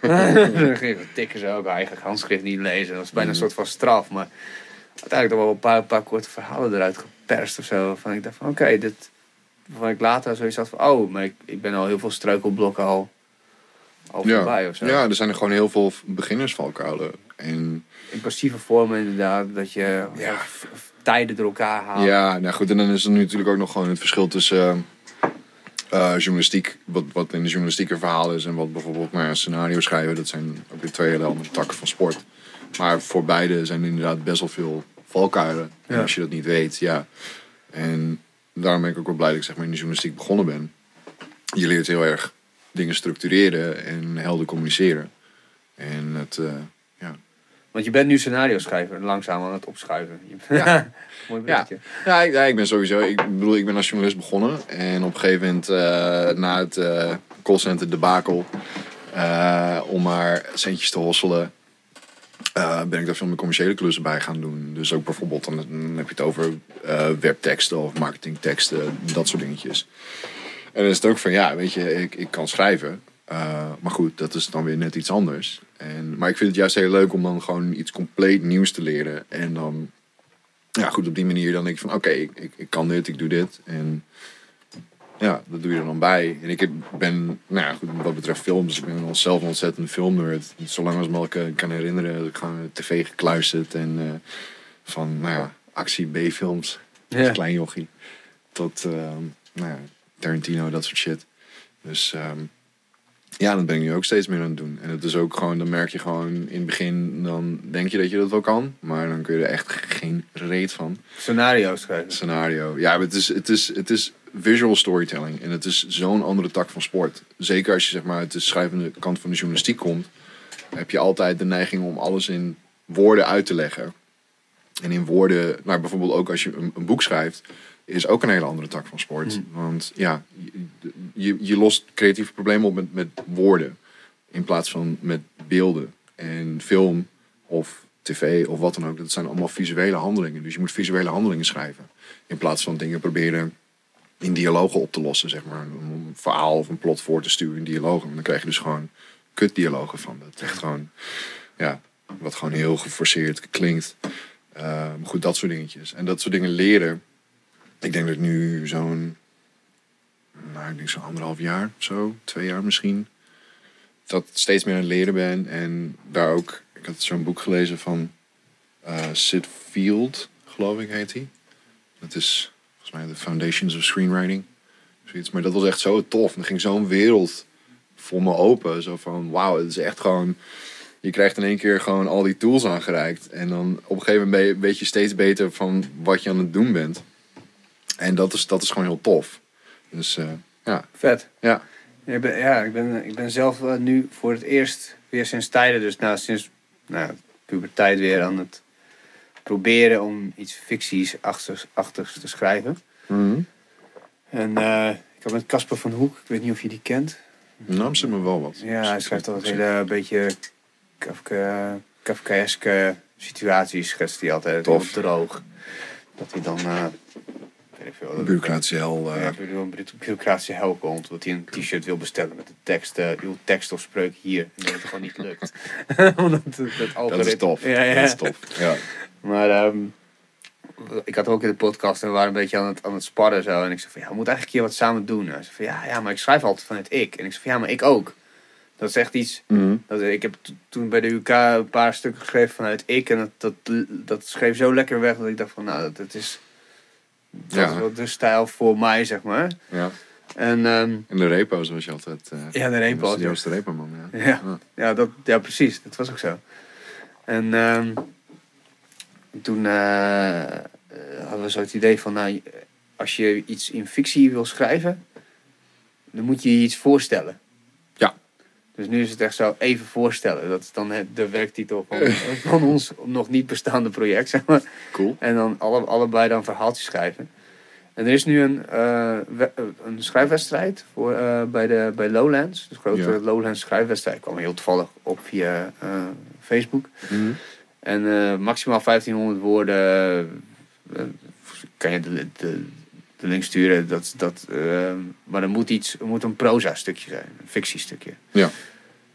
[LAUGHS] dan ging ik tikken ze ook eigenlijk handschrift niet lezen. Dat was bijna een soort van straf. Maar uiteindelijk toch wel een paar, paar korte verhalen eruit geperst of zo. Van ik dacht van, oké, dit... Waarvan ik later zoiets had van, oh, maar ik, ik ben al heel veel struikelblokken al, al Ja. voorbij of zo. ja, er zijn er gewoon heel veel beginnersvalkuilen. En In passieve vormen inderdaad, dat je Ja. tijden door elkaar haalt. Ja, nou goed, en dan is er nu natuurlijk ook nog gewoon het verschil tussen eh, eh, journalistiek, wat, wat in de journalistiek een verhaal is, en wat bijvoorbeeld nou ja, scenario schrijven. Dat zijn ook weer twee hele andere takken van sport. Maar voor beide zijn er inderdaad best wel veel valkuilen. En Ja. als je dat niet weet, ja. En daarom ben ik ook wel blij dat ik zeg maar, in de journalistiek begonnen ben. Je leert heel erg dingen structureren en helder communiceren. En het, eh, Want je bent nu scenario schrijver, langzaam aan het opschuiven. Ja. [LAUGHS] Mooi Ja. bruggetje. Ja, ik, ja, ik ben sowieso. Ik bedoel, ik ben als journalist begonnen. En op een gegeven moment, eh, na het eh callcenter debakel, eh, om maar centjes te hosselen, ben ik daar veel meer commerciële klussen bij gaan doen. Dus ook bijvoorbeeld, dan, dan heb je het over webteksten of marketingteksten, dat soort dingetjes. En dan is het ook van, ja, weet je, ik, ik kan schrijven. Eh, maar goed, dat is dan weer net iets anders. En, maar ik vind het juist heel leuk om dan gewoon iets compleet nieuws te leren. En dan ja, goed, op die manier dan denk ik van oké, ik, ik, ik kan dit, ik doe dit. En Ja, dat doe je er dan bij. En ik ben, nou ja, goed, wat betreft films, ik ben zelf een ontzettend filmnerd. Zolang als me ik eh, kan herinneren, heb ik gewoon tv gekluisterd. En eh, van, nou ja, actie B-films, als Ja. klein jochie. Tot, ehm, nou ja, Tarantino, dat soort shit. Dus ehm, ja, dat ben ik nu ook steeds meer aan het doen. En het is ook gewoon, dan merk je gewoon in het begin, dan denk je dat je dat wel kan. Maar dan kun je er echt geen reet van Scenario's schrijven. scenario. Ja, maar het is, het is, het is visual storytelling. En het is zo'n andere tak van sport. Zeker als je zeg maar uit de schrijvende kant van de journalistiek komt, heb je altijd de neiging om alles in woorden uit te leggen. En in woorden, nou bijvoorbeeld ook als je een, een boek schrijft, is ook een hele andere tak van sport. Want ja, je, je, lost creatieve problemen op met, met woorden. In plaats van met beelden. En film of tv of wat dan ook, dat zijn allemaal visuele handelingen. Dus je moet visuele handelingen schrijven. In plaats van dingen proberen in dialogen op te lossen, zeg maar. Om een verhaal of een plot voor te sturen in dialogen. Dan krijg je dus gewoon kutdialogen van. Dat echt gewoon, ja, wat gewoon heel geforceerd klinkt. Eh, maar goed, dat soort dingetjes. En dat soort dingen leren. Ik denk dat ik nu zo'n, nou, ik denk anderhalf jaar, zo, twee jaar misschien. Dat steeds meer aan het leren ben. En daar ook, ik had zo'n boek gelezen van eh Sid Field, geloof ik heet hij. Dat is volgens mij The Foundations of Screenwriting. Zoiets. Maar dat was echt zo tof. Er ging zo'n wereld voor me open. Zo van, wauw, het is echt gewoon... Je krijgt in één keer gewoon al die tools aangereikt. En dan op een gegeven moment weet je steeds beter van wat je aan het doen bent. En dat is, dat is gewoon heel tof. Dus eh, ja, Vet. ja. Ja, ik ben, ja, ik ben, ik ben zelf eh, nu voor het eerst weer sinds tijden, dus nou, sinds nou, puberteit weer aan het proberen om iets ficties-achtigs te schrijven. En eh, ik heb met Casper van Hoek, ik weet niet of je die kent. Nou, zit me wel wat. Ja, hij schrijft altijd hele beetje Kafka, Kafkaeske situaties, schetst hij altijd Tof. heel droog. Dat hij dan, weet ik veel, Bureaucratische hel. eh, ja, een bureaucratische hel komt. Dat hij een t-shirt wil bestellen met de tekst, eh, uw tekst of spreuk hier. En dat het gewoon niet lukt. [LAUGHS] Omdat het- dat, dat is tof. Ja, ja. Dat is tof. Ja. Maar ehm, ik had ook in de podcast en we waren een beetje aan het, aan het sparren zo. En ik zei van ja, we moeten eigenlijk een keer wat samen doen. En zei van ja, ja, maar ik schrijf altijd vanuit ik. En ik zei van ja, maar ik ook. Dat is echt iets. Mhm. Dat, ik heb to- toen bij de UK een paar stukken geschreven vanuit ik. En dat, dat, dat schreef zo lekker weg dat ik dacht van nou, dat, dat is. Dat Ja. wel de stijl voor mij, zeg maar. ja. En ehm, En de repo, zoals je altijd... eh ja, de repo. Joost- Joost de Reeperman, ja. Ja. Ja, dat, ja, precies. Dat was ook zo. En ehm, toen eh, eh, hadden we zo het idee van, nou, als je iets in fictie wil schrijven, dan moet je je iets voorstellen. Dus nu is het echt zo even voorstellen. Dat is dan de werktitel van, [LAUGHS] van ons nog niet bestaande project, zeg maar. Cool. En dan alle, allebei dan verhaaltjes schrijven. En er is nu een, eh, we- eh, een schrijfwedstrijd voor, eh, bij, de, bij Lowlands. De grote Ja. Lowlands schrijfwedstrijd. kwam heel toevallig op via Facebook. Mhm. En maximaal 1500 woorden. kan je de, de, de link sturen. Dat, dat, eh, maar er moet, iets, er moet een proza stukje zijn. Een fictiestukje. Ja.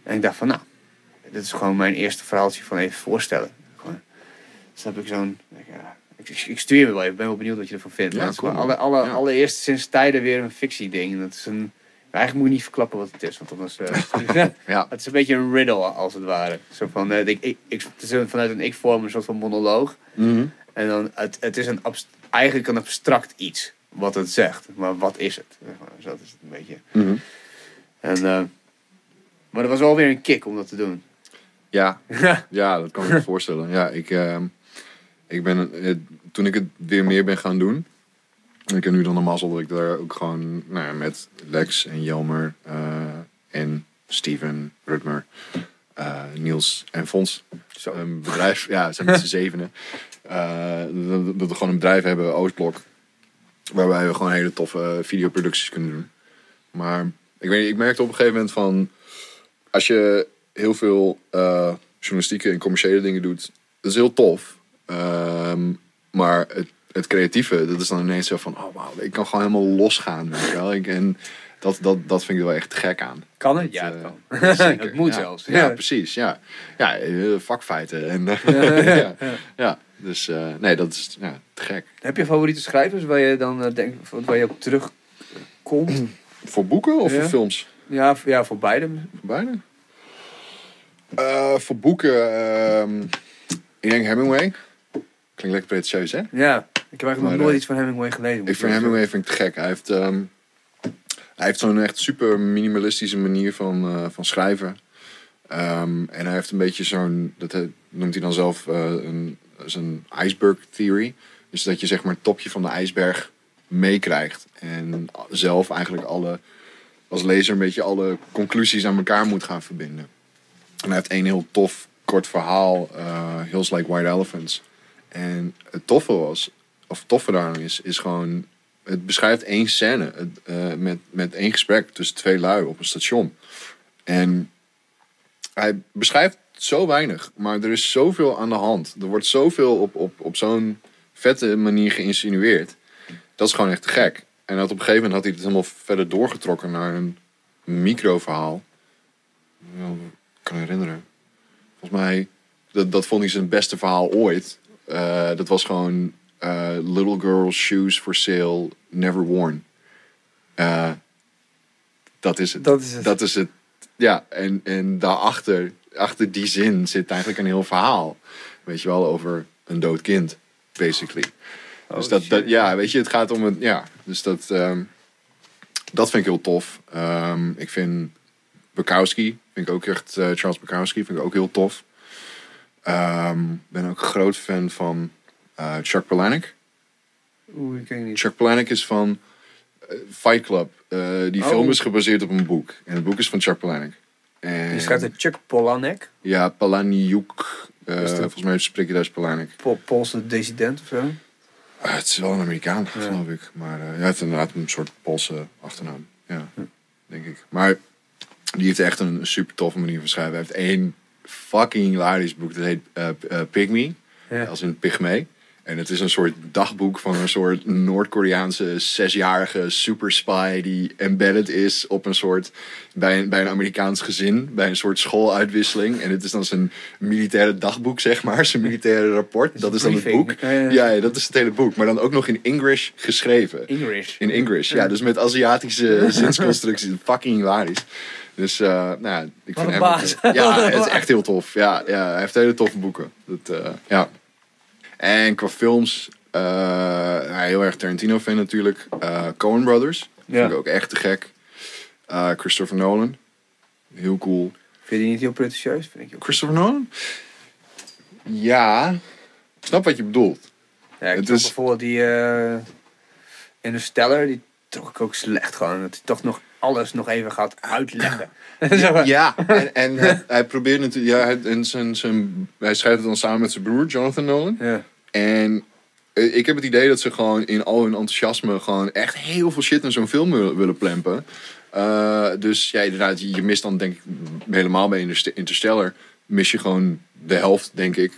En ik dacht van nou. Dit is gewoon mijn eerste verhaaltje van even voorstellen. Gewoon, dus heb ik zo'n... Ja, ik, stuur je wel even. Ik ben wel benieuwd wat je ervan vindt. Ja, Maar cool, alle, alle, Ja. Allereerst sinds tijden weer een fictie ding. Dat is een... Eigenlijk moet je niet verklappen wat het is. Want anders... eh, [LAUGHS] Ja. [LAUGHS] het is een beetje een riddle als het ware. Zo van, eh, ik, ik, het is een- vanuit een ik-vorm een soort van monoloog. Mhm. En dan, het, het is een eigenlijk een abstract iets wat het zegt. Maar wat is het? Zo is het een beetje. Mhm. En, eh, maar er was wel weer een kick om dat te doen. Ja, [LAUGHS] ja, dat kan ik me voorstellen. Ja, ik, ehm, ik ben, eh, toen ik het weer meer ben gaan doen. en Ik heb nu dan de mazzel dat ik daar ook gewoon nou ja, met Lex en Jelmer eh, en Steven, Rutmer, Niels en Fons. Zo. Een bedrijf, ja, zijn met z'n [LAUGHS] zevenen. Dat, dat we gewoon een bedrijf hebben, Oostblok. Waarbij we gewoon hele toffe videoproducties kunnen doen. Maar ik, weet, niet, ik merkte op een gegeven moment van... Als je heel veel eh, journalistieke en commerciële dingen doet... Dat is heel tof. Ehm, maar het, het creatieve, dat is dan ineens zo van... Oh wauw, ik kan gewoon helemaal losgaan, weet je wel. Ik, en dat, dat, dat vind ik er wel echt gek aan. Kan het? Dat, Ja, eh, het kan. [LAUGHS] zeker. het moet Ja. zelfs. Ja, precies. Ja, ja eh, vakfeiten. En, [LAUGHS] [LAUGHS] ja, ja. Dus eh, nee, dat is ja, te gek. Heb je favoriete schrijvers waar je dan eh, denkt, waar je op terugkomt komt. [CLEARS THROAT] Voor boeken of Ja. voor films? Ja, voor- ja, voor beide. Voor beide? Eh, voor boeken, ehm, ik denk Hemingway. Klinkt lekker pretentieus, hè? Ja, ik heb eigenlijk Maar, nog nooit iets van Hemingway gelezen. Ik vind Hemingway vind ik te gek. Hij heeft, ehm, hij heeft zo'n echt super minimalistische manier van, van schrijven. Ehm, en hij heeft een beetje zo'n, dat noemt hij dan zelf een, zijn iceberg theory. Dus dat je zeg maar het topje van de ijsberg meekrijgt. En zelf eigenlijk alle, als lezer een beetje alle conclusies aan elkaar moet gaan verbinden. En hij heeft één heel tof kort verhaal, eh, Hills Like White Elephants. En het toffe was, of toffe daaraan is, is gewoon... Het beschrijft één scène eh, met, met één gesprek tussen twee lui op een station. En hij beschrijft zo weinig, maar er is zoveel aan de hand. Er wordt zoveel op, op, op zo'n vette manier geïnsinueerd. Dat is gewoon echt gek. En dat op een gegeven moment had hij het helemaal verder doorgetrokken naar een microverhaal. Ik kan me herinneren. Volgens mij, dat, dat vond hij zijn beste verhaal ooit. Eh, dat was gewoon eh, Little Girl Shoes for Sale, Never Worn. Eh, dat is het. Dat is het. Dat is het. Ja, en, en daarachter, achter die zin zit eigenlijk een heel verhaal. Weet je wel, over een dood kind, basically. Oh, dus dat, ja, weet je, het gaat om het, ja. Dus dat, ehm, dat vind ik heel tof. Ehm, ik vind Bukowski, vind ik ook echt, eh, Charles Bukowski, vind ik ook heel tof. Ehm ben ook een groot fan van eh, Chuck Palahniuk. Oeh, ik ken niet. Chuck Palahniuk is van eh, Fight Club. Die Oh. film is gebaseerd op een boek. En het boek is van Chuck Palahniuk. En, Je schrijft het Chuck Polanek, Ja, Palahniuk. Eh, dat- volgens mij spreek je daar Palahniuk. Po- Poolse dissident of zo. Ah, het is wel een Amerikaan, Ja. geloof ik. Maar eh, hij heeft inderdaad een soort Poolse achternaam. Ja, denk ik. Maar die heeft echt een super toffe manier van schrijven. Hij heeft één fucking hilarisch boek. Dat heet eh, Pygmy. Ja. Als in pygmee. En het is een soort dagboek van een soort Noord-Koreaanse zesjarige super spy die embedded is op een soort bij een, bij een Amerikaans gezin, bij een soort schooluitwisseling. En het is dan zijn militaire dagboek, zeg maar, zijn militaire rapport. Dat is dan het boek. Ja, ja. Dat is het hele boek. Maar dan ook nog in English geschreven. English. In English, ja. Dus met Aziatische [LAUGHS] zinsconstructies. Fucking hilarisch. Dus, eh, nou ja, ik Wat vind hem... baas. Ja, [LAUGHS] het is echt heel tof. Ja, ja hij heeft hele toffe boeken. Dat, eh, ja. En qua films, eh, ja, heel erg Tarantino-fan natuurlijk. Eh Coen Brothers, Ja. vind ik ook echt te gek. Eh, Christopher Nolan, heel cool. Vind je die niet heel pretentieus? Vind ik ook. Christopher Nolan? Ja, ik snap wat je bedoelt. Ja, ik Het is- bijvoorbeeld die eh Interstellar, die trok ik ook slecht gewoon. Dat hij toch nog alles nog even gaat uitleggen. [LAUGHS] Ja, en, en hij, hij probeert natuurlijk, ja, hij, en zijn, zijn, hij schrijft het dan samen met zijn broer, Jonathan Nolan. Ja. En eh, ik heb het idee dat ze gewoon in al hun enthousiasme gewoon echt heel veel shit in zo'n film willen, plempen. Eh, dus ja, inderdaad, je je mist dan denk ik helemaal bij Interst- Interstellar, mis je gewoon de helft, denk ik.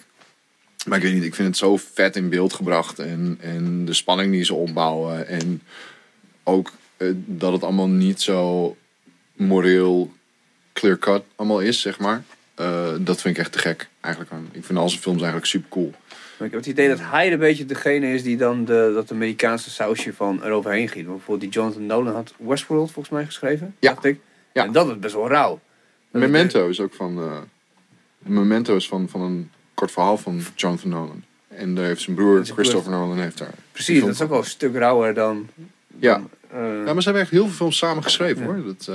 Maar ik weet niet, ik vind het zo vet in beeld gebracht. En, en de spanning die ze opbouwen. En ook eh, dat het allemaal niet zo moreel clear-cut allemaal is, zeg maar. Eh, dat vind ik echt te gek, eigenlijk. Ik vind al zijn films eigenlijk super cool. Maar ik heb het idee dat hij een beetje degene is die dan de, dat Amerikaanse sausje van eroverheen giet. Bijvoorbeeld die Jonathan Nolan had Westworld volgens mij geschreven. Ja. Dacht ik. Ja. En dat is best wel rauw. Dat Memento is ook van. eh, Memento is van, van een kort verhaal van Jonathan Nolan. En daar heeft zijn broer zijn Christopher Nolan heeft daar. Precies, dat is ook wel een stuk rauwer dan... Ja. dan, eh, Ja, maar ze hebben echt heel veel films samen geschreven hoor. Dat, eh,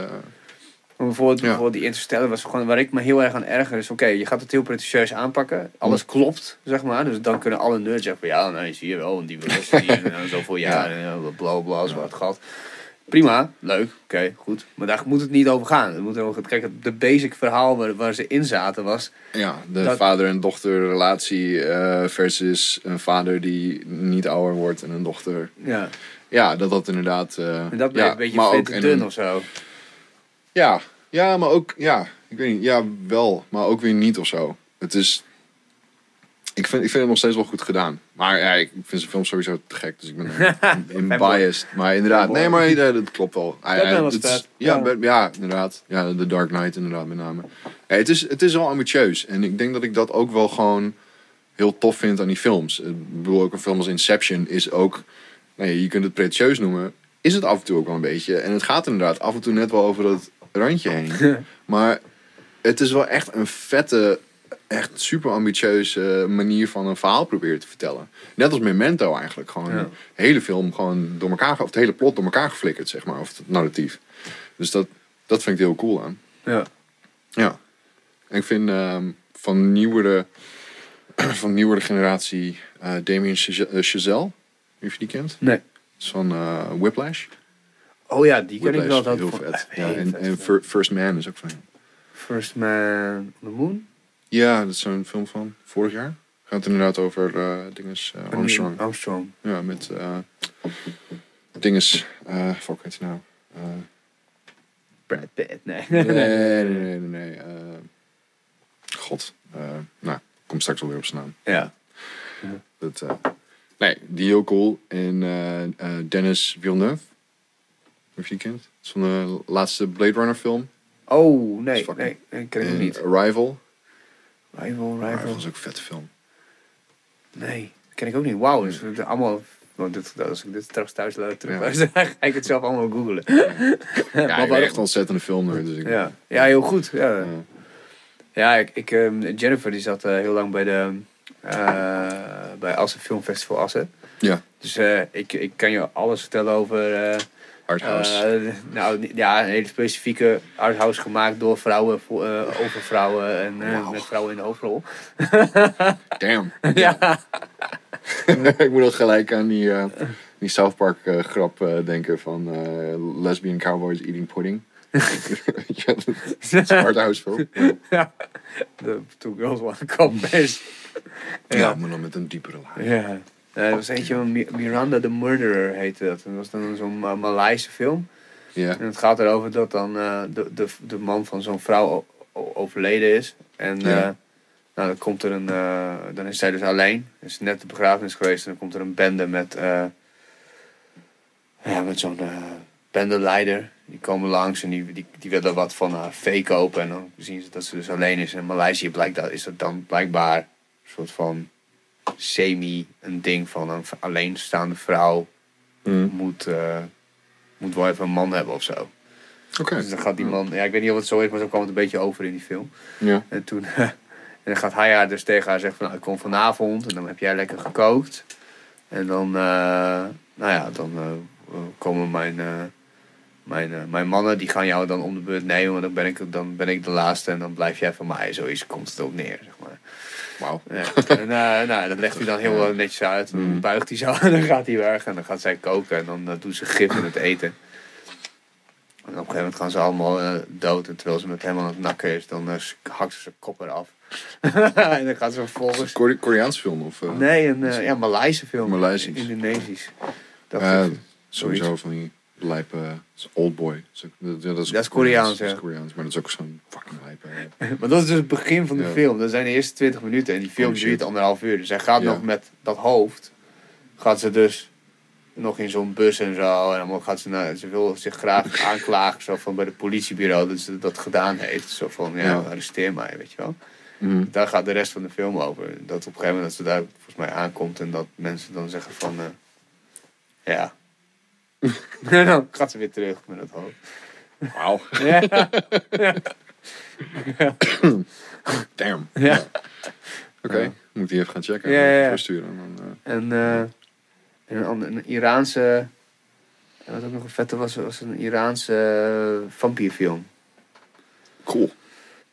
Maar bijvoorbeeld, bijvoorbeeld die Interstellar was gewoon waar ik me heel erg aan erger. is oké, je gaat het heel pretentieus aanpakken. Alles Hm. klopt, zeg maar. Dus dan kunnen alle nerds zeggen van ja, nee, zie je wel. En die was hier en zoveel jaar en ja, bla bla, zwart gat. Prima, leuk, oké, goed. Maar daar moet het niet over gaan. Het moet over, kijk, het- de basic verhaal waar, waar ze in zaten was... ja, de Dat- vader- en dochterrelatie eh, versus een vader die niet ouder wordt en een dochter. Ja, Ja, dat dat inderdaad. eh, en dat bleef ja, een beetje maar vet ook en dun een- of zo. Ja, ja, maar ook, ja, ik weet niet, ja, wel, maar ook weer niet of zo. Het is, ik vind, ik vind het nog steeds wel goed gedaan. Maar ja, ik vind zijn film sowieso te gek, dus ik ben [LAUGHS] in, biased. Maar inderdaad, nee, maar dat klopt wel. Hij- hij- het. Ja, Ja. Ja, inderdaad. Ja, The Dark Knight inderdaad met name. Ja, het, is, het is wel ambitieus. En ik denk dat ik dat ook wel gewoon heel tof vind aan die films. Ik bedoel, ook een film als Inception is ook... Nee, je kunt het pretentieus noemen. is het af en toe ook wel een beetje. En het gaat inderdaad af en toe net wel over dat randje heen. [LAUGHS] maar het is wel echt een vette, echt super ambitieuze manier van een verhaal proberen te vertellen. Net als Memento eigenlijk. Gewoon Ja. de hele film gewoon door elkaar, of het hele plot door elkaar geflikkerd, zeg maar. Of het narratief. Dus dat, dat vind ik heel cool aan. Ja. Ja. En ik vind ehm, van nieuwere, [CLEARS THROAT] van nieuwere generatie eh Damien Chazelle, wie je die kent. Nee. Dat is van eh, Whiplash. Oh ja, die ken ik Whiplash, wel. Dat heel vet. eh, Ja, en First Man is ook van hem. First Man on the Moon? Ja, dat is zo'n film van vorig jaar. Gaat inderdaad over eh dinges Armstrong. Armstrong. Ja, met eh dinges. eh fuck, heet nou? Eh, Brad Pitt, nee. nee, nee, nee, nee. nee God. nou, kom straks alweer op zijn naam. Ja. Dat, nee, die heel cool. En eh, eh, Dennis Villeneuve. Of je die kent. Dat is van de laatste Blade Runner film. Oh, nee, Fucking- nee, nee, ken ik En niet. Arrival. Rival, Arrival Rival. is ook een vette film. Nee, ken ik ook niet. Wauw, dus het allemaal... Want dit, als ik dit straks thuis luister, terug Ja. [LAUGHS] luister, ga ik het zelf allemaal googlen. Ja, [LAUGHS] ik Maar ben echt een ontzettende film. Dus ik, Ja. ja, heel goed. Ja, Ja. ik, ehm, Jennifer die zat eh, heel lang bij de eh, bij Assen Filmfestival Assen. Ja, Dus eh, ik, ik kan je alles vertellen over... eh, Arthouse. Nou, ja, een hele specifieke arthouse gemaakt door vrouwen, voor, over vrouwen en met vrouwen in de hoofdrol. [LAUGHS] Damn. [LAUGHS] ja. [LAUGHS] ik moet ook gelijk aan die, die South Park grap denken van lesbian cowboys eating pudding. [LAUGHS] [LAUGHS] ja, dat is een arthouse film. Ja. De Two Girls One Cup is. Ja, maar dan met een diepere laag. Ja. Er was eentje van Mi- Miranda the Murderer heette dat. En dat was dan zo'n Ma- Maleise film. Ja. En het gaat erover dat dan eh, de, de, de man van zo'n vrouw overleden is. En Ja. eh, nou, dan komt er een. dan is zij dus alleen. Is net de begrafenis geweest. En dan komt er een bende met. ja, met zo'n bendeleider. Die komen langs en die, die, die willen wat van haar vee kopen. En dan zien ze dat ze dus alleen is. En in Maleisië blijkt dat, is dat dan blijkbaar een soort van semi een ding van een alleenstaande vrouw Mm. moet, eh, moet wel even een man hebben of zo. Oké. Dus dan gaat die man, ja, ik weet niet of het zo is, maar zo kwam het een beetje over in die film. Ja. En toen [LAUGHS] en dan gaat hij haar dus tegen haar zeggen van, nou, ik kom vanavond en dan heb jij lekker gekookt. En dan, eh, nou ja, dan eh, komen mijn, eh, mijn, eh, mijn mannen, die gaan jou dan om de beurt nemen, want dan ben ik, dan ben ik de laatste en dan blijf jij van mij. Zoiets komt het ook neer, zeg maar. Wauw. Ja. En uh, nou, dat legt hij dan heel eh, netjes uit. Dan Mm. buigt hij zo en dan gaat hij weg. En dan gaat zij koken en dan uh, doen ze gif in het eten. En op een gegeven moment gaan ze allemaal uh, dood. En terwijl ze met hem aan het nakken is, dan hakt ze zijn kop eraf. [LAUGHS] en dan gaat ze vervolgens... Kore- Koreaanse film? Of, Nee, een ja, Maleise film. Maleisisch. Indonesisch. Dat sowieso van die lijpe... Oldboy. Dat is, ja, dat is, Dat is Koreaans, Dat is ja. Koreaans, maar dat is ook zo'n fucking lijpe... eh, [LAUGHS] Maar dat is dus het begin van de Ja. film. Dat zijn de eerste 20 minuten. En die film duurt anderhalf uur. Dus hij gaat Ja. nog met dat hoofd. Gaat ze dus nog in zo'n bus en zo. En dan gaat ze, naar, ze wil zich graag [LAUGHS] aanklagen. Zo van bij de politiebureau dat ze dat gedaan heeft. Zo van, ja, Ja. arresteer mij, weet je wel. mm. Daar gaat de rest van de film over. Dat op een gegeven moment dat ze daar volgens mij aankomt. En dat mensen dan zeggen van, eh, ja. En [LAUGHS] dan gaat ze weer terug met het hoofd. Wauw. Ja. Damn. Ja. Oké, Ja. moet die even gaan checken. Ja, ja. Versturen. En dan, eh, En, eh, en een, een Iraanse. Wat ook nog een vette was, was een Iraanse eh, vampierfilm. cool.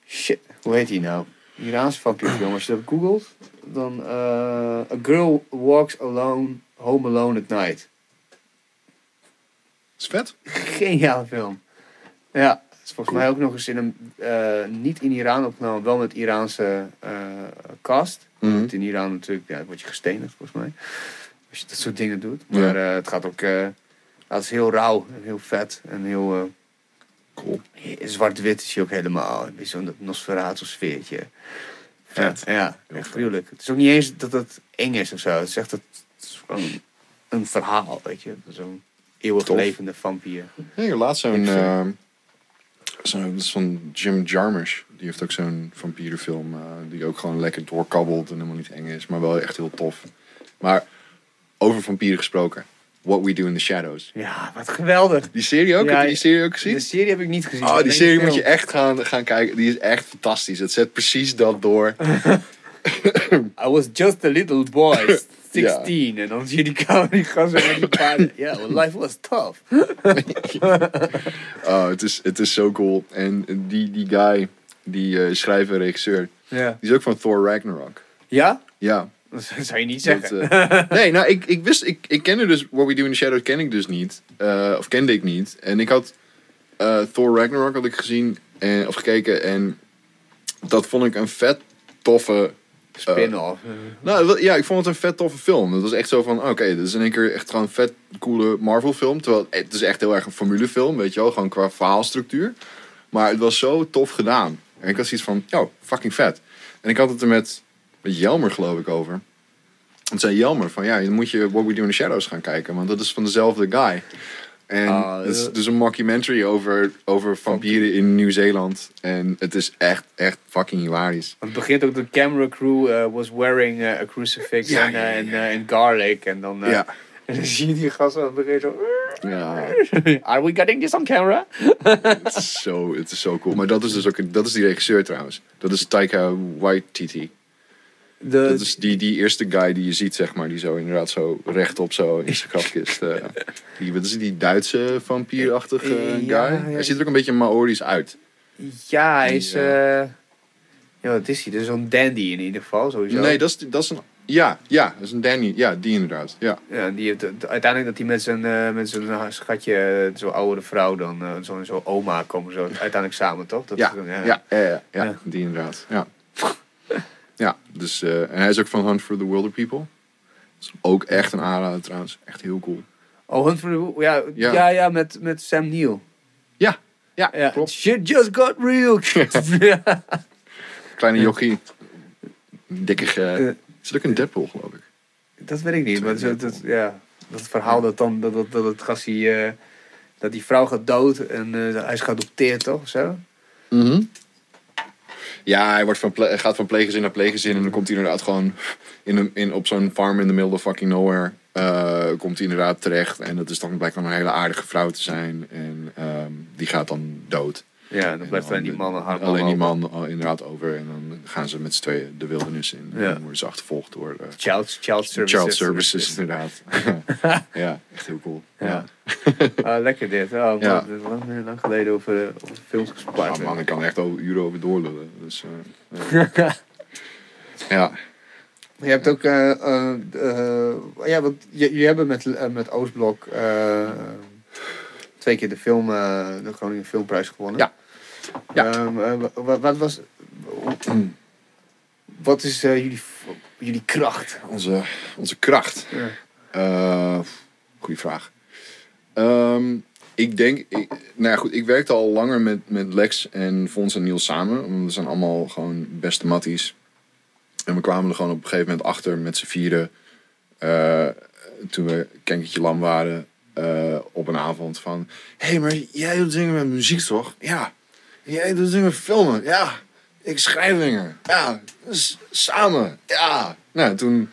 Shit, hoe heet die nou? Iraanse vampierfilm. Als je dat googelt, dan. A Girl Walks Alone, Home Alone at Night. Is vet? [LAUGHS] Geniale film. Ja, het is volgens mij ook nog eens in een. eh, niet in Iran opgenomen, wel met Iraanse eh, cast. Mhm. In Iran natuurlijk, ja, word je gestenigd volgens mij. Als je dat soort dingen doet. Maar eh, het gaat ook, het is heel rauw en heel vet en heel Cool. zwart-wit is hij ook helemaal. Zo'n Nosferatu sfeertje. Vet. Ja, ja Heel echt gruwelijk. Het is ook niet eens dat het eng is of zo. Het is echt het, het is gewoon een verhaal, weet je. Zo'n eeuwig Tof. levende vampier. Ja, hier laatst zo'n... Ik vind- eh, zo, dat is van Jim Jarmusch. Die heeft ook zo'n vampierenfilm. eh, die ook gewoon lekker doorkabbelt en helemaal niet eng is. Maar wel echt heel tof. Maar over vampieren gesproken. What We Do in the Shadows. Ja, wat geweldig. Die serie ook? Ja, Heb je die serie ook gezien? De serie heb ik niet gezien. Oh, die serie moet je echt gaan, gaan kijken. Die is echt fantastisch. Het zet precies dat door. [LAUGHS] I was just a little boy, [LAUGHS] 16. En dan zie je die kamer, die gasten met die paarden. [LAUGHS] Ja, life was tough. [LAUGHS] Oh, het, is, het is zo cool. En die, die guy, die eh, schrijver regisseur, Ja? die is ook van Thor Ragnarok. Ja? Ja. Dat zou je niet Dat, zeggen. eh, nee, nou, ik, ik wist, ik, ik kende dus What We Do in the Shadows ken ik dus niet. Eh, of kende ik niet. En ik had Thor Ragnarok had ik gezien, en, of gekeken. En dat vond ik een vet toffe Spin-off. Nou, wel- ja, ik vond het een vet toffe film. Het was echt zo van, oké, dit is in één keer echt gewoon een vet coole Marvel film. Terwijl het is echt heel erg een formulefilm, weet je wel. Gewoon qua verhaalstructuur. Maar het was zo tof gedaan. En ik had zoiets van, oh, fucking vet. En ik had het er met, met Jelmer, geloof ik, over. En zei Jelmer van, ja, dan moet je What We Do in the Shadows gaan kijken. Want dat is van dezelfde guy. En Ah, het is dus een mockumentary over, over vampieren in Nieuw-Zeeland. En het is echt, echt fucking hilarisch. Het begint ook de camera crew eh, was wearing eh, a crucifix Ja, en, ja, eh, ja. en, en garlic. En dan, Ja. [LAUGHS] en dan zie je die gasten aan het begin zo... Ja, [LAUGHS] Are we getting this on camera? [LAUGHS] Het is zo, het is zo cool. Maar dat is dus ook dat is die regisseur trouwens. Dat is Taika Waititi. De, Dat is die, die eerste guy die je ziet, zeg maar. Die zo inderdaad zo rechtop zo in zijn grafkist. eh [LAUGHS] die, wat is die Duitse vampierachtige guy? ja. Hij ziet er ook een beetje Maorisch uit. ja, hij is... Eh ja, wat is hij? Dus zo'n dandy in ieder geval, sowieso. Nee, dat is, dat is een... Ja, ja, dat is een Danny. Ja, die inderdaad. Ja. Ja, die heeft, uiteindelijk dat hij met zijn, met zijn schatje, zo'n oudere vrouw, dan zo'n zo oma komen zo uiteindelijk samen, toch? Dat Ja, is- ja, ja, ja, ja, Ja. die inderdaad. Ja, ja dus, eh, en hij is ook van Hunt for the Wilder People. Dat is ook echt een aanrader trouwens. Echt heel cool. Oh, Hunt for the Wil- ja, ja. Ja. ja, met, met Sam Neill. Ja, ja, Ja, klopt. shit just got real. [LAUGHS] ja. Kleine jochie. Dikke. Is het ook een Deadpool, geloof ik? Dat weet ik niet, maar dat, dat, ja, dat verhaal dat dan, dat, dat, dat het gastie, eh, dat die vrouw gaat dood en eh, hij is geadopteerd, toch? of Zo? Ja, hij wordt van gaat van pleeggezin naar pleeggezin. En dan komt hij inderdaad gewoon in een, in, op zo'n farm in the middle of fucking nowhere. eh, komt hij inderdaad terecht. En dat is dan blijkt dan een hele aardige vrouw te zijn. En ehm, die gaat dan dood. Ja, dan blijft En alleen die man een hard Alleen die man al inderdaad over. En dan gaan ze met z'n tweeën de wildernis in. En dan worden ze achtervolgd door eh, Child, child services. child services, [LAUGHS] inderdaad. [LAUGHS] ja, echt heel cool. Ja. Ja. Ah, lekker dit. Oh, Ja. is lang, lang geleden over, eh, over films gesproken. Ja, man, ik kan echt over, uren over doorlullen. Dus, eh, [LAUGHS] ja. ja. Je hebt ook, eh, eh, eh, ja, want je, je hebt met, eh, met Oostblok eh, twee keer de film, eh, de Groningen Filmprijs gewonnen. Ja. Ja. Ehm, eh, wa- wa- wat was, [CLEARS THROAT] wat is eh, jullie, jullie kracht? Onze, onze kracht. Ja. Eh goeie vraag. Ehm, ik denk, ik, nou ja, goed, ik werkte al langer met, met Lex en Fons en Niels samen. Want we zijn allemaal gewoon beste matties. En we kwamen er gewoon op een gegeven moment achter met z'n vieren. toen we Kenkertje Lam waren. op een avond van... Hé, hey, maar jij doet dingen met muziek toch? Ja. Jij doet dingen filmen? Ja. Ik schrijf dingen. Ja. Samen. Ja. Nou, toen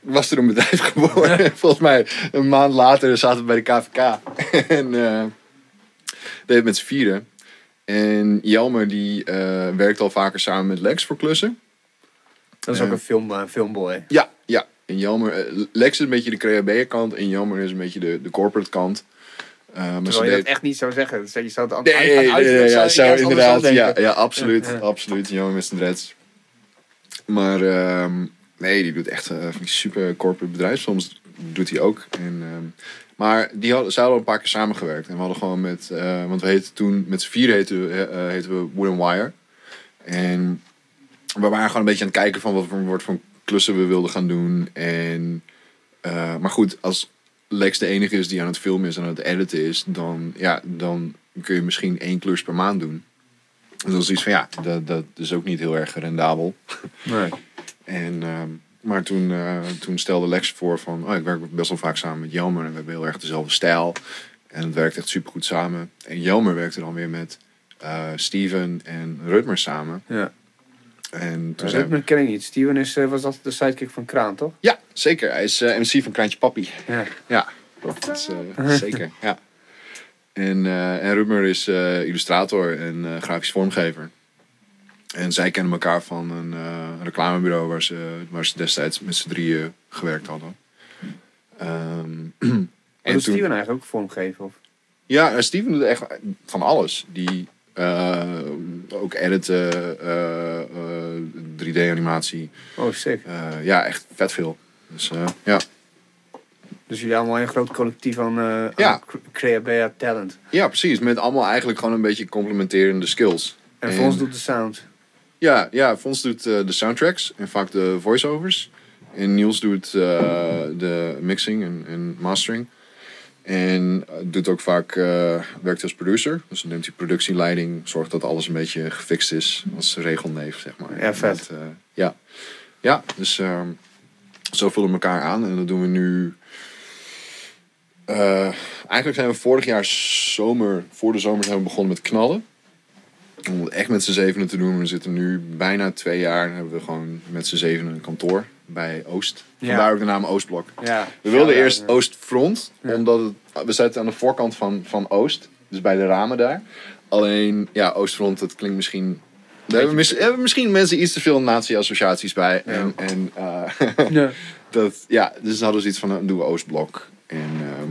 was er een bedrijf [LAUGHS] geboren. Volgens mij een maand later zaten we bij de KVK. [LAUGHS] en eh deed het met z'n vieren. En Jelmer die eh, werkt al vaker samen met Lex voor klussen. Dat is ook een film, eh, filmboy. Ja, ja. En Jelmer, eh, Lex is een beetje de creabr kant en Jelmer is een beetje de, de corporate kant. Eh, maar Terwijl je dat echt niet zou zeggen. Dus je zou het Nee, uit- nee, nee, ja, zou zo inderdaad. Ja, ja, absoluut. Ja. Absoluut. Jongen met zijn dreads. Maar ehm, nee, die doet echt eh, van die super corporate bedrijf. Soms doet hij ook. En, ehm, maar die hadden, ze hadden al een paar keer samengewerkt. En we hadden gewoon met, eh, want we heten toen, met z'n vier heten, we, eh, heten we Wooden Wire. En we waren gewoon een beetje aan het kijken van wat voor, wat voor klussen we wilden gaan doen. En, eh, maar goed, als Lex de enige is die aan het filmen is en aan het editen is, dan, ja, dan kun je misschien één klus per maand doen. Dus dat is iets van ja, dat, dat is ook niet heel erg rendabel. Nee. [LAUGHS] En, ehm, maar toen, eh, toen stelde Lex voor van, oh, ik werk best wel vaak samen met Jelmer en we hebben heel erg dezelfde stijl. En het werkt echt super goed samen. En Jelmer werkte dan weer met eh, Steven en Rutmer samen. Ja. En toen zijn ken ik niet. Steven is, eh, was dat de sidekick van Kraan, toch? Ja, zeker. Hij is eh, MC van Kraantje Papi. Ja. Ja, Dat is, eh, [LAUGHS] zeker, ja. En, eh en is eh, illustrator en eh, grafisch vormgever. En zij kennen elkaar van een eh, reclamebureau waar ze, waar ze destijds met z'n drieën gewerkt hadden. Ehm, [CLEARS THROAT] En doet toen- Steven eigenlijk ook vormgeven? Of? Ja, en Steven doet echt van alles. Die eh, ook editen, eh, eh, 3D-animatie. Oh, sick. Eh, ja, echt vet veel. Dus eh, ja. Dus jullie allemaal een groot collectief aan, eh Ja. aan Talent. ja, precies. Met allemaal eigenlijk gewoon een beetje complementerende skills. En En- Fons doet de sound. Ja, ja Fons doet eh, de soundtracks en vaak de voiceovers. En Niels doet eh, de mixing en, en mastering. En eh, doet ook vaak, eh, werkt als producer. Dus dan neemt hij productieleiding, zorgt dat alles een beetje gefixt is als regelneef, zeg maar. Ja, vet. Eh, ja. ja, dus ehm, zo vullen we elkaar aan. En dat doen we nu... eigenlijk zijn we vorig jaar zomer, voor de zomer zijn we begonnen met knallen. Om het echt met z'n zevenen te doen. We zitten nu bijna twee jaar. Hebben we gewoon met z'n zevenen een kantoor bij Oost. Vandaar ook de naam Oostblok. Ja. We wilden eerst. Oostfront. Omdat het, we zitten aan de voorkant van, van Oost. Dus bij de ramen daar. Alleen, ja, Oostfront, dat klinkt misschien... Daar hebben, mis- hebben misschien mensen iets te veel nazi-associaties bij. Ja. En, en eh, [LAUGHS] Ja. [LAUGHS] dat, ja, dus hadden we zoiets van, nou, doen we Oostblok. En ehm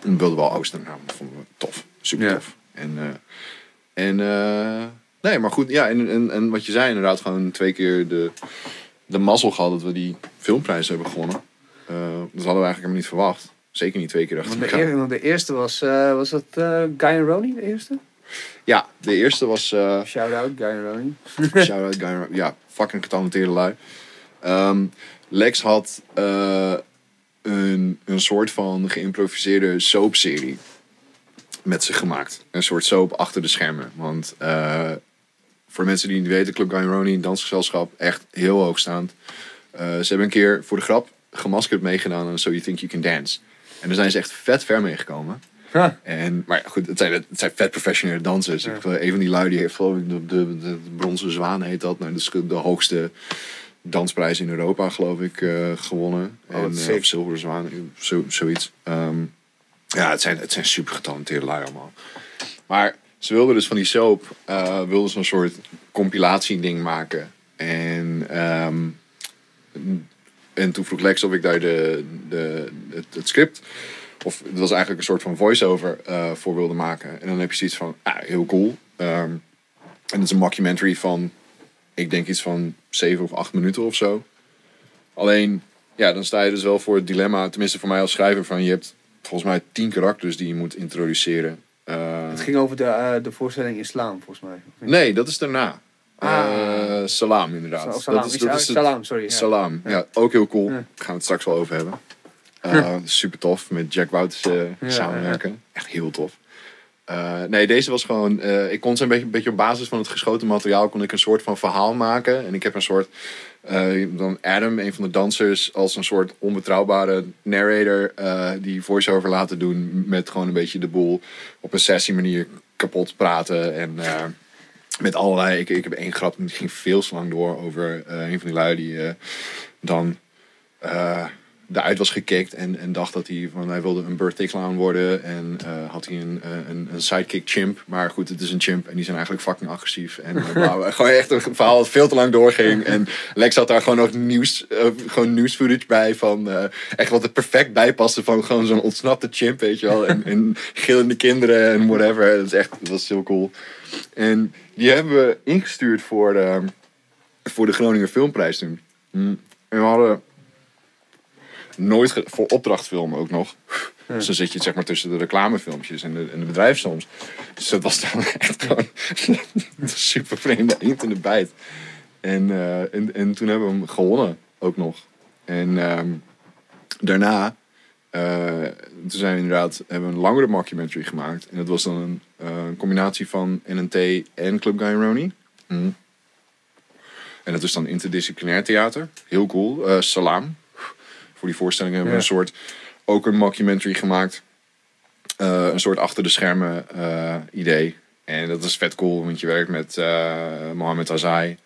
we wilden wel Oost naam. Dat vonden we tof. Super Ja. tof. En, eh, en eh, nee, maar goed. Ja, en, en, en wat je zei, inderdaad, gewoon twee keer de, de mazzel gehad dat we die filmprijs hebben gewonnen. Eh, dat hadden we eigenlijk helemaal niet verwacht. Zeker niet twee keer achter de, elkaar. eer- want de eerste was, eh, was dat eh, Guy en Ronnie, de eerste? Ja, de eerste was... Shout-out, Guy en Ronnie. [LAUGHS] Shout-out Guy. Ja, fucking getalenteerde lui. Ehm, Lex had een, een soort van geïmproviseerde soapserie met zich gemaakt. Een soort soap achter de schermen. Want voor mensen die het niet weten, Club Guy Ronnie, dansgezelschap, echt heel hoogstaand. Eh ze hebben een keer voor de grap gemaskerd meegedaan aan So You Think You Can Dance. En daar zijn ze echt vet ver mee gekomen. Huh. En, maar goed, het zijn, het zijn vet professionele dansers. Ja. Een van die lui die heeft geloof ik de, de, de, de bronzen zwaan heet dat. Nou, dat is de hoogste dansprijs in Europa geloof ik eh, gewonnen. Oh, en, eh, of zilveren zwaan, zo, zoiets. Ehm, ja, het zijn, het zijn super getalenteerde lui allemaal. Maar ze wilden dus van die soap, eh wilden ze een soort compilatie ding maken. En, ehm, en toen vroeg Lex of ik daar de, de, het, het script, of het was eigenlijk een soort van voice-over eh, voor wilde maken. En dan heb je zoiets van, ah, heel cool. Ehm, en het is een mockumentary van, ik denk iets van zeven of acht minuten of zo. Alleen, ja, dan sta je dus wel voor het dilemma, tenminste voor mij als schrijver, van je hebt volgens mij tien karakters die je moet introduceren. Eh, Het ging over de, eh, de voorstelling Islam, volgens mij. Nee, dat is daarna. Ah. Eh, salam, inderdaad. Sa- Salam, dat is, is- dat oh, is het- Salam, sorry. Ja. Salam, ja. ook heel cool. Daar gaan we het straks wel over hebben. [LAUGHS] Super tof, met Jack Wouters Ja, samenwerken. Echt heel tof. Nee, deze was gewoon... ik kon ze een beetje, een beetje op basis van het geschoten materiaal... kon ik een soort van verhaal maken. En ik heb een soort... eh, dan Adam, een van de dansers... als een soort onbetrouwbare narrator... eh, die voice-over laten doen... met gewoon een beetje de boel... op een sessie manier kapot praten. En... eh, met allerlei. Ik, ik heb één grap, die ging veel te lang door over een van die lui die dan eruit was gekikt en, en dacht dat hij van hij wilde een birthday clown worden en eh, had hij een, eh, een, een sidekick chimp. Maar goed, het is een chimp en die zijn eigenlijk fucking agressief. En eh, [LAUGHS] gewoon echt een verhaal dat veel te lang doorging. En Lex had daar gewoon nog nieuws, gewoon nieuws footage bij van echt wat er perfect bij paste van gewoon zo'n ontsnapte chimp, weet je wel. En, [LAUGHS] en gillende kinderen en whatever. Dat is echt, dat was heel cool. En die hebben we ingestuurd voor de, voor de Groninger Filmprijs toen. Mm. En we hadden nooit voor opdrachtfilm ook nog. Dus dan zit je zeg maar tussen de reclamefilmpjes en de, en de bedrijfsfilms. Dus dat was dan [LAUGHS] echt gewoon [LAUGHS] een super vreemde eend in de bijt. En, eh, en, en toen hebben we hem gewonnen ook nog. En ehm, daarna eh, toen zijn we inderdaad hebben we een langere mockumentary gemaakt. En dat was dan een, eh, een combinatie van NNT en Club Guy Ronnie. Mm. En dat is dan interdisciplinair theater. Heel cool. Eh, Salam. Voor die voorstelling hebben we Ja. een soort... Ook een mockumentary gemaakt. Eh, een soort achter de schermen eh, idee. En dat is vet cool, want je werkt met eh Mohamed Azai.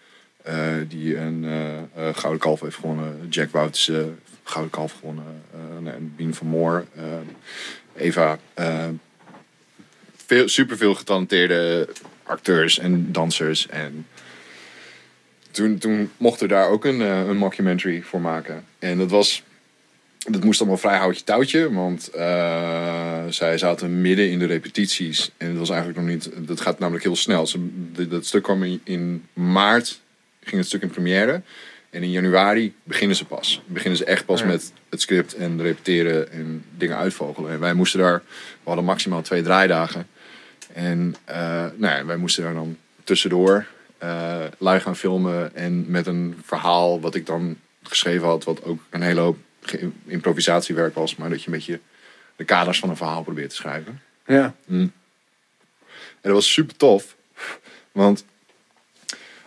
die een Gouden Kalf heeft gewonnen. Jack Wouters, Gouden Kalf gewonnen. nee, Bien van Moor. Eva. veel, superveel getalenteerde acteurs en dansers. En toen, toen mocht er daar ook een, een mockumentary voor maken. En dat was... Dat moest allemaal vrij houtje touwtje, want eh, zij zaten midden in de repetities. En het was eigenlijk nog niet... Dat gaat namelijk heel snel. Ze, dat stuk kwam in, in maart, ging het stuk in première. En in januari beginnen ze pas. Beginnen ze echt pas Ja. met het script en repeteren en dingen uitvogelen. En wij moesten daar... We hadden maximaal twee draaidagen. En eh, nou ja, wij moesten daar dan tussendoor eh live gaan filmen. En met een verhaal wat ik dan geschreven had. Wat ook een hele hoop improvisatiewerk was. Maar dat je een beetje de kaders van een verhaal probeert te schrijven. Ja. En dat was super tof. Want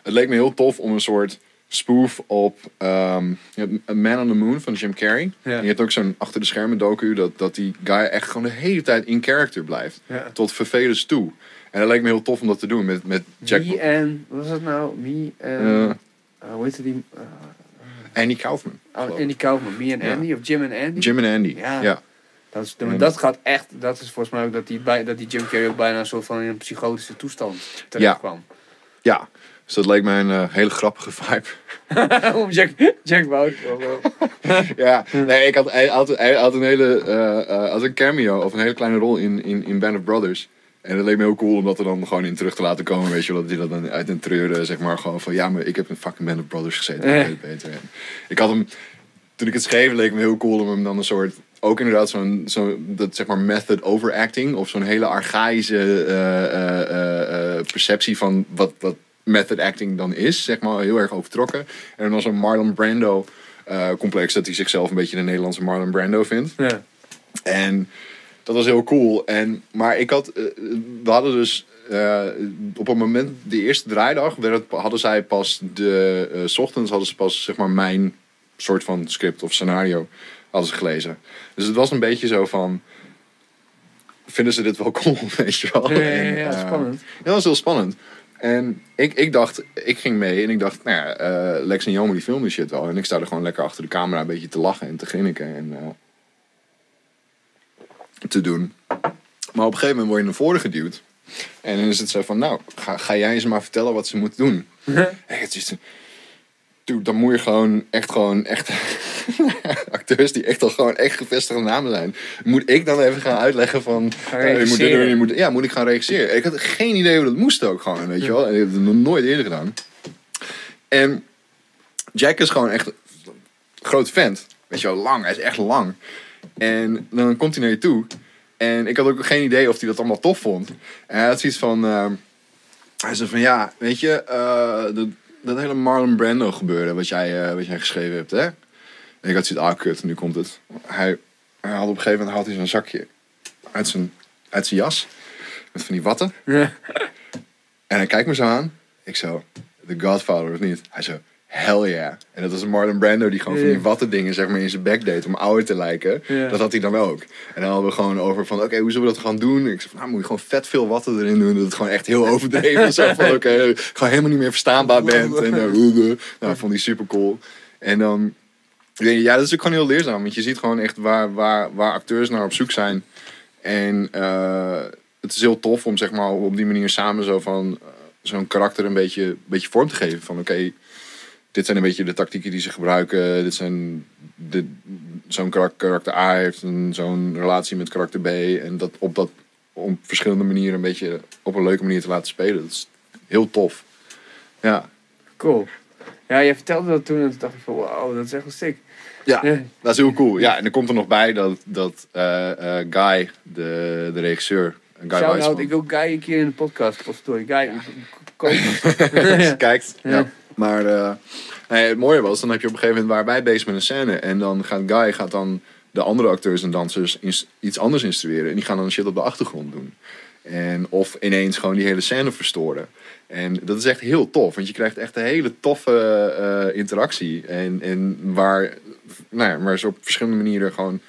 het leek me heel tof om een soort spoof op je A Man on the Moon van Jim Carrey. Ja. En je hebt ook zo'n achter de schermen docu dat, dat die guy echt gewoon de hele tijd in character blijft. Ja. Tot vervelens toe. En dat leek me heel tof om dat te doen met, met Jack Me en, wat was het nou? Me en, Eh. eh, hoe heette die? eh, Andy Kaufman. oh. Andy Kaufman. Me en Ja. Andy of Jim en Andy? Jim en Andy. Ja. Ja. Dat, is, En- dat gaat echt, dat is volgens mij ook dat die, bij, dat die Jim Carrey ook bijna een soort van in een psychotische toestand terecht kwam. ja. Dus dat leek mij een eh, hele grappige vibe. [LAUGHS] Om Jack, Jack Wout. [LAUGHS] ja, nee, ik had, hij, had, hij had een hele had een cameo of een hele kleine rol in, in, in Band of Brothers. En dat leek me heel cool om dat er dan gewoon in terug te laten komen. Weet je wel, dat hij dat dan uit een treuren, zeg maar, gewoon van ja, maar ik heb in fucking Band of Brothers gezeten. Ik Eh. En ik had hem, toen ik het schreef, leek me heel cool om hem dan een soort, ook inderdaad zo'n, zo, dat zeg maar method overacting. Of zo'n hele archaïsche eh, eh, eh, eh, perceptie van wat, wat method acting dan is, zeg maar, heel erg overtrokken. En dan zo'n Marlon Brando eh, complex dat hij zichzelf een beetje de Nederlandse Marlon Brando vindt. Ja. En dat was heel cool. En, maar ik had, eh, we hadden dus eh, op het moment, de eerste draaidag, werd het, hadden zij pas de, eh, 's ochtends hadden ze pas zeg maar mijn soort van script of scenario hadden ze gelezen. Dus het was een beetje zo van, vinden ze dit wel cool, [LAUGHS] weet je wel? Ja, ja, En, ja, spannend. ja, dat was heel spannend. En ik, ik dacht, ik ging mee en ik dacht, nou ja, Lex en Jomo die filmen shit wel. En ik sta er gewoon lekker achter de camera een beetje te lachen en te grinniken en te doen. Maar op een gegeven moment word je naar voren geduwd. En dan is het zo van, nou, ga, ga jij eens maar vertellen wat ze moeten doen. En het is, dude, dan moet je gewoon echt gewoon echt [LAUGHS] acteurs die echt al gewoon echt gevestigde namen zijn. Moet ik dan even gaan uitleggen van, Gaan je moet dit doen, je moet, ja, moet ik gaan regisseren. Ik had geen idee hoe dat moest ook gewoon, weet je wel. En ik heb het nog nooit eerder gedaan. En Jack is gewoon echt een groot vent. Weet je wel, lang. Hij is echt lang. En dan komt hij naar je toe. En ik had ook geen idee of hij dat allemaal tof vond. En hij had zoiets van... ehm, hij zei van, ja, weet je... eh, dat, dat hele Marlon Brando gebeuren wat jij, eh, wat jij geschreven hebt, hè? En ik had zoiets, ah, kut, nu komt het. Hij, hij had op een gegeven moment haalt hij zo'n zakje uit zijn, uit zijn jas. Met van die watten. Ja. En hij kijkt me zo aan. Ik zo, The Godfather of niet? Hij zo, hell yeah. En dat was Marlon Brando die gewoon van die watten dingen zeg maar in zijn bek deed om ouder te lijken. Dat had hij dan ook. En dan hadden we gewoon over van, oké, hoe zullen we dat gaan doen? Ik zei van, nou moet je gewoon vet veel watten erin doen. Dat het gewoon echt heel overdreven is. Van, oké, [LAUGHS] gewoon helemaal niet meer verstaanbaar bent. En, eh, nou, vond hij super cool. En dan, ja, dat is ook gewoon heel leerzaam. Want je ziet gewoon echt waar, waar, waar acteurs naar op zoek zijn. En eh, het is heel tof om zeg maar op die manier samen zo van eh, zo'n karakter een beetje, een beetje vorm te geven. Van oké, dit zijn een beetje de tactieken die ze gebruiken. Dit zijn de, zo'n karak- karakter A heeft een, zo'n relatie met karakter B. En dat op dat op verschillende manieren een beetje op een leuke manier te laten spelen. Dat is heel tof. Ja, Cool. Ja, jij vertelde dat toen en toen dacht ik van, wow, dat is echt wel sick. ja. Ja. Dat is heel cool. Ja, en er komt er nog bij dat, dat eh, eh, Guy, de, de regisseur, Guy Weisman, ik wil Guy een keer in de podcast. Potverdorie, Guy, koop Ja. [LAUGHS] kijkt. Ja. Ja. Maar eh, het mooie was, dan heb je op een gegeven moment waar wij bezig met een scène. En dan gaat Guy gaat dan de andere acteurs en dansers iets anders instrueren. En die gaan dan shit op de achtergrond doen. En of ineens gewoon die hele scène verstoren. En dat is echt heel tof. Want je krijgt echt een hele toffe eh, interactie. En, en waar, nou ja, waar ze op verschillende manieren gewoon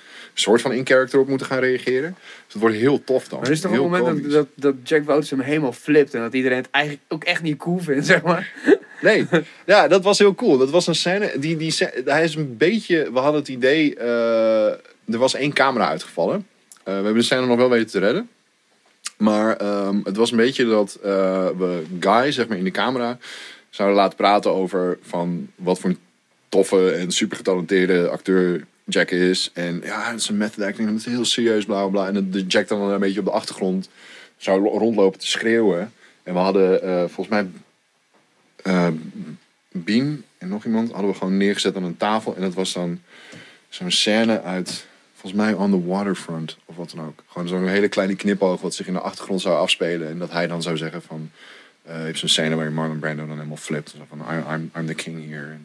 soort van in-character op moeten gaan reageren. Dus het wordt heel tof dan. Maar er is toch heel een moment dat, dat, dat Jack Wouters hem helemaal flipt en dat iedereen het eigenlijk ook echt niet cool vindt, zeg maar. [LAUGHS] Nee, ja, dat was heel cool. Dat was een scène. Die, die, hij is een beetje. We hadden het idee. eh, er was één camera uitgevallen. Eh, we hebben de scène nog wel weten te redden. Maar ehm, het was een beetje dat eh, we Guy, zeg maar, in de camera zouden laten praten over van wat voor een toffe en super getalenteerde acteur Jack is. En ja, het is een method acting het is heel serieus, bla bla bla. En de Jack dan een beetje op de achtergrond zou lo- rondlopen te schreeuwen. En we hadden eh, volgens mij eh Bean en nog iemand hadden we gewoon neergezet aan een tafel. En dat was dan zo'n scène uit, volgens mij On the Waterfront of wat dan ook. Gewoon zo'n hele kleine knipoog wat zich in de achtergrond zou afspelen. En dat hij dan zou zeggen van... eh heeft zo'n scène waarin Marlon Brando dan helemaal flipt. Zo van, I'm, I'm, the king here.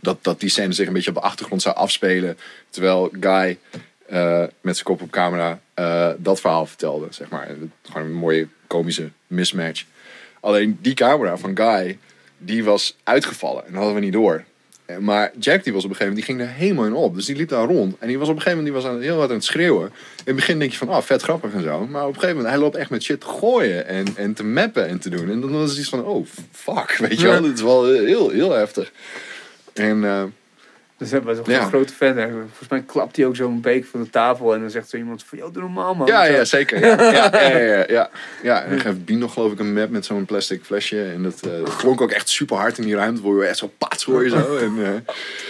Dat, dat die scène zich een beetje op de achtergrond zou afspelen. Terwijl Guy eh, met zijn kop op camera eh, dat verhaal vertelde. Zeg maar. Gewoon een mooie komische mismatch. Alleen die camera van Guy, die was uitgevallen. En dat hadden we niet door. Eh, Maar Jack die was op een gegeven moment, die ging er helemaal in op. Dus die liep daar rond. En die was op een gegeven moment die was aan, heel hard aan het schreeuwen. In het begin denk je van, ah, vet grappig en zo. Maar op een gegeven moment, hij loopt echt met shit te gooien. En, en te mappen en te doen. En dan was het iets van, oh, fuck. [LAUGHS] Weet je wel, dit is wel heel, heel heftig. En eh, Dus hij was ook Ja. een grote fan. Volgens mij klapt hij ook zo'n beek van de tafel. En dan zegt zo iemand van, joh, doe normaal man. Ja, ja, zeker. [LAUGHS] Ja, ja, ja, ja, ja. ja en dan geeft Bien nog geloof ik een map met zo'n plastic flesje. En dat, dat klonk ook echt super hard in die ruimte. Word je echt zo pats hoor je zo. [LAUGHS] En eh,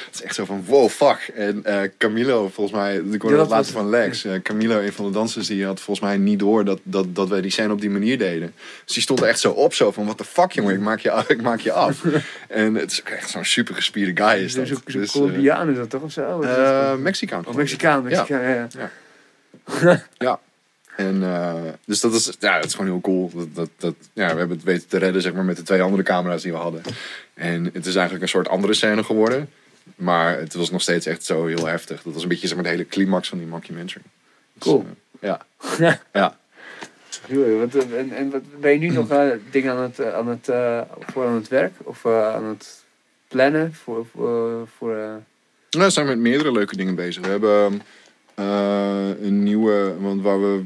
het is echt zo van wow, fuck. En eh, Camilo, volgens mij, ik hoorde dat dat laatste was- van Lex. Camilo, een van de dansers, die had volgens mij niet door dat, dat, dat wij die scène op die manier deden. Dus die stond er echt zo op, zo van what the fuck jongen, ik maak je af. [LAUGHS] Ik maak je af. en het is ook echt zo'n super gespierde guy is dat. Dus, Colombiaan is dat toch of zo? Eh, Mexicaan. Of Mexicaan, Mexicaan, ja. ja. [LAUGHS] Ja. En eh, dus dat is, ja, dat is gewoon heel cool. Dat, dat, dat, ja, we hebben het weten te redden zeg maar, met de twee andere camera's die we hadden. En het is eigenlijk een soort andere scène geworden. Maar het was nog steeds echt zo heel heftig. Dat was een beetje zeg maar, de hele climax van die mockumentary. Dus, Cool. eh, ja. [LAUGHS] ja. Wat, eh, en, en wat, ben je nu nog eh, dingen aan het, eh, aan het, eh, voor aan het werk? Of eh, aan het plannen voor... voor, voor eh, Nou, we zijn met meerdere leuke dingen bezig. We hebben eh, een nieuwe, want waar we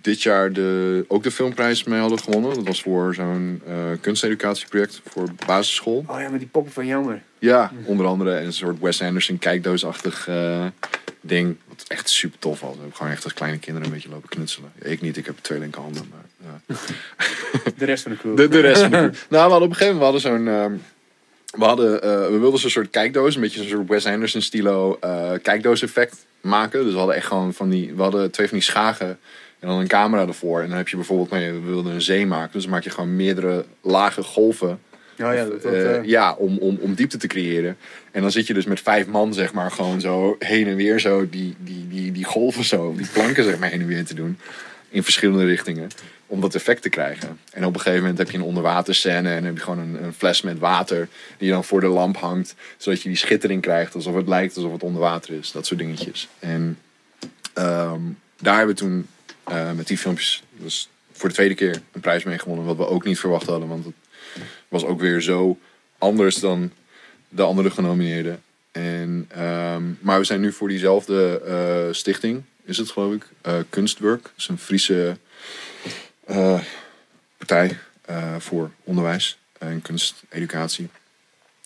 dit jaar de, ook de filmprijs mee hadden gewonnen. Dat was voor zo'n eh, kunsteducatieproject voor basisschool. Oh ja, met die poppen van Jammer. Ja, onder andere een soort Wes Anderson kijkdoosachtig ding. Wat echt super tof was. We hebben gewoon echt als kleine kinderen een beetje lopen knutselen. Ik niet, ik heb twee linker handen. Maar, ja. De rest van de crew. de, de rest van de crew. Nou, we hadden op een gegeven moment we hadden zo'n... ehm, we, hadden, eh, we wilden zo'n soort kijkdoos, een beetje zo'n soort Wes Anderson stilo eh kijkdoos effect maken. Dus we hadden echt gewoon van die... We hadden twee van die schagen en dan een camera ervoor. En dan heb je bijvoorbeeld, we wilden een zee maken. Dus dan maak je gewoon meerdere lage golven Oh ja, dat, dat, eh, ja, om, om, om diepte te creëren. En dan zit je dus met vijf man, zeg maar, gewoon zo heen en weer zo die, die, die, die golven zo, die planken zeg maar heen en weer te doen. In verschillende richtingen. Om dat effect te krijgen. En op een gegeven moment heb je een onderwaterscène en dan heb je gewoon een, een fles met water die je dan voor de lamp hangt. Zodat je die schittering krijgt alsof het lijkt alsof het onder water is. Dat soort dingetjes. En ehm, daar hebben we toen eh, met die filmpjes dus voor de tweede keer een prijs mee gewonnen. Wat we ook niet verwacht hadden, want het was ook weer zo anders dan de andere genomineerden. En, ehm, maar we zijn nu voor diezelfde eh, stichting, is het geloof ik, eh, Kunstwerk. Dat is een Friese eh, partij eh, voor onderwijs en kunsteducatie.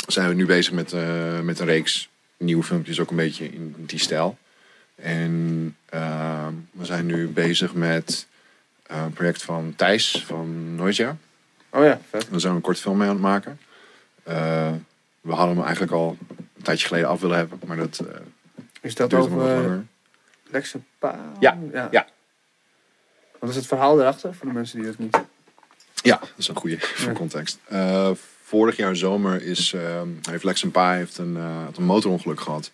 Zijn we nu bezig met, met een reeks nieuwe filmpjes, ook een beetje in die stijl. En we zijn nu bezig met een project van Thijs van Noisia. oh ja, vet. Daar zijn we een kort film mee aan het maken. We hadden hem eigenlijk al een tijdje geleden af willen hebben, maar dat Is dat over Pa? Ja, ja. Wat is het verhaal erachter, voor de mensen die dat niet... Ja, dat is een goede voor context. Eh, vorig jaar zomer is, ehm, heeft Lex en Pa heeft een, eh, een motorongeluk gehad.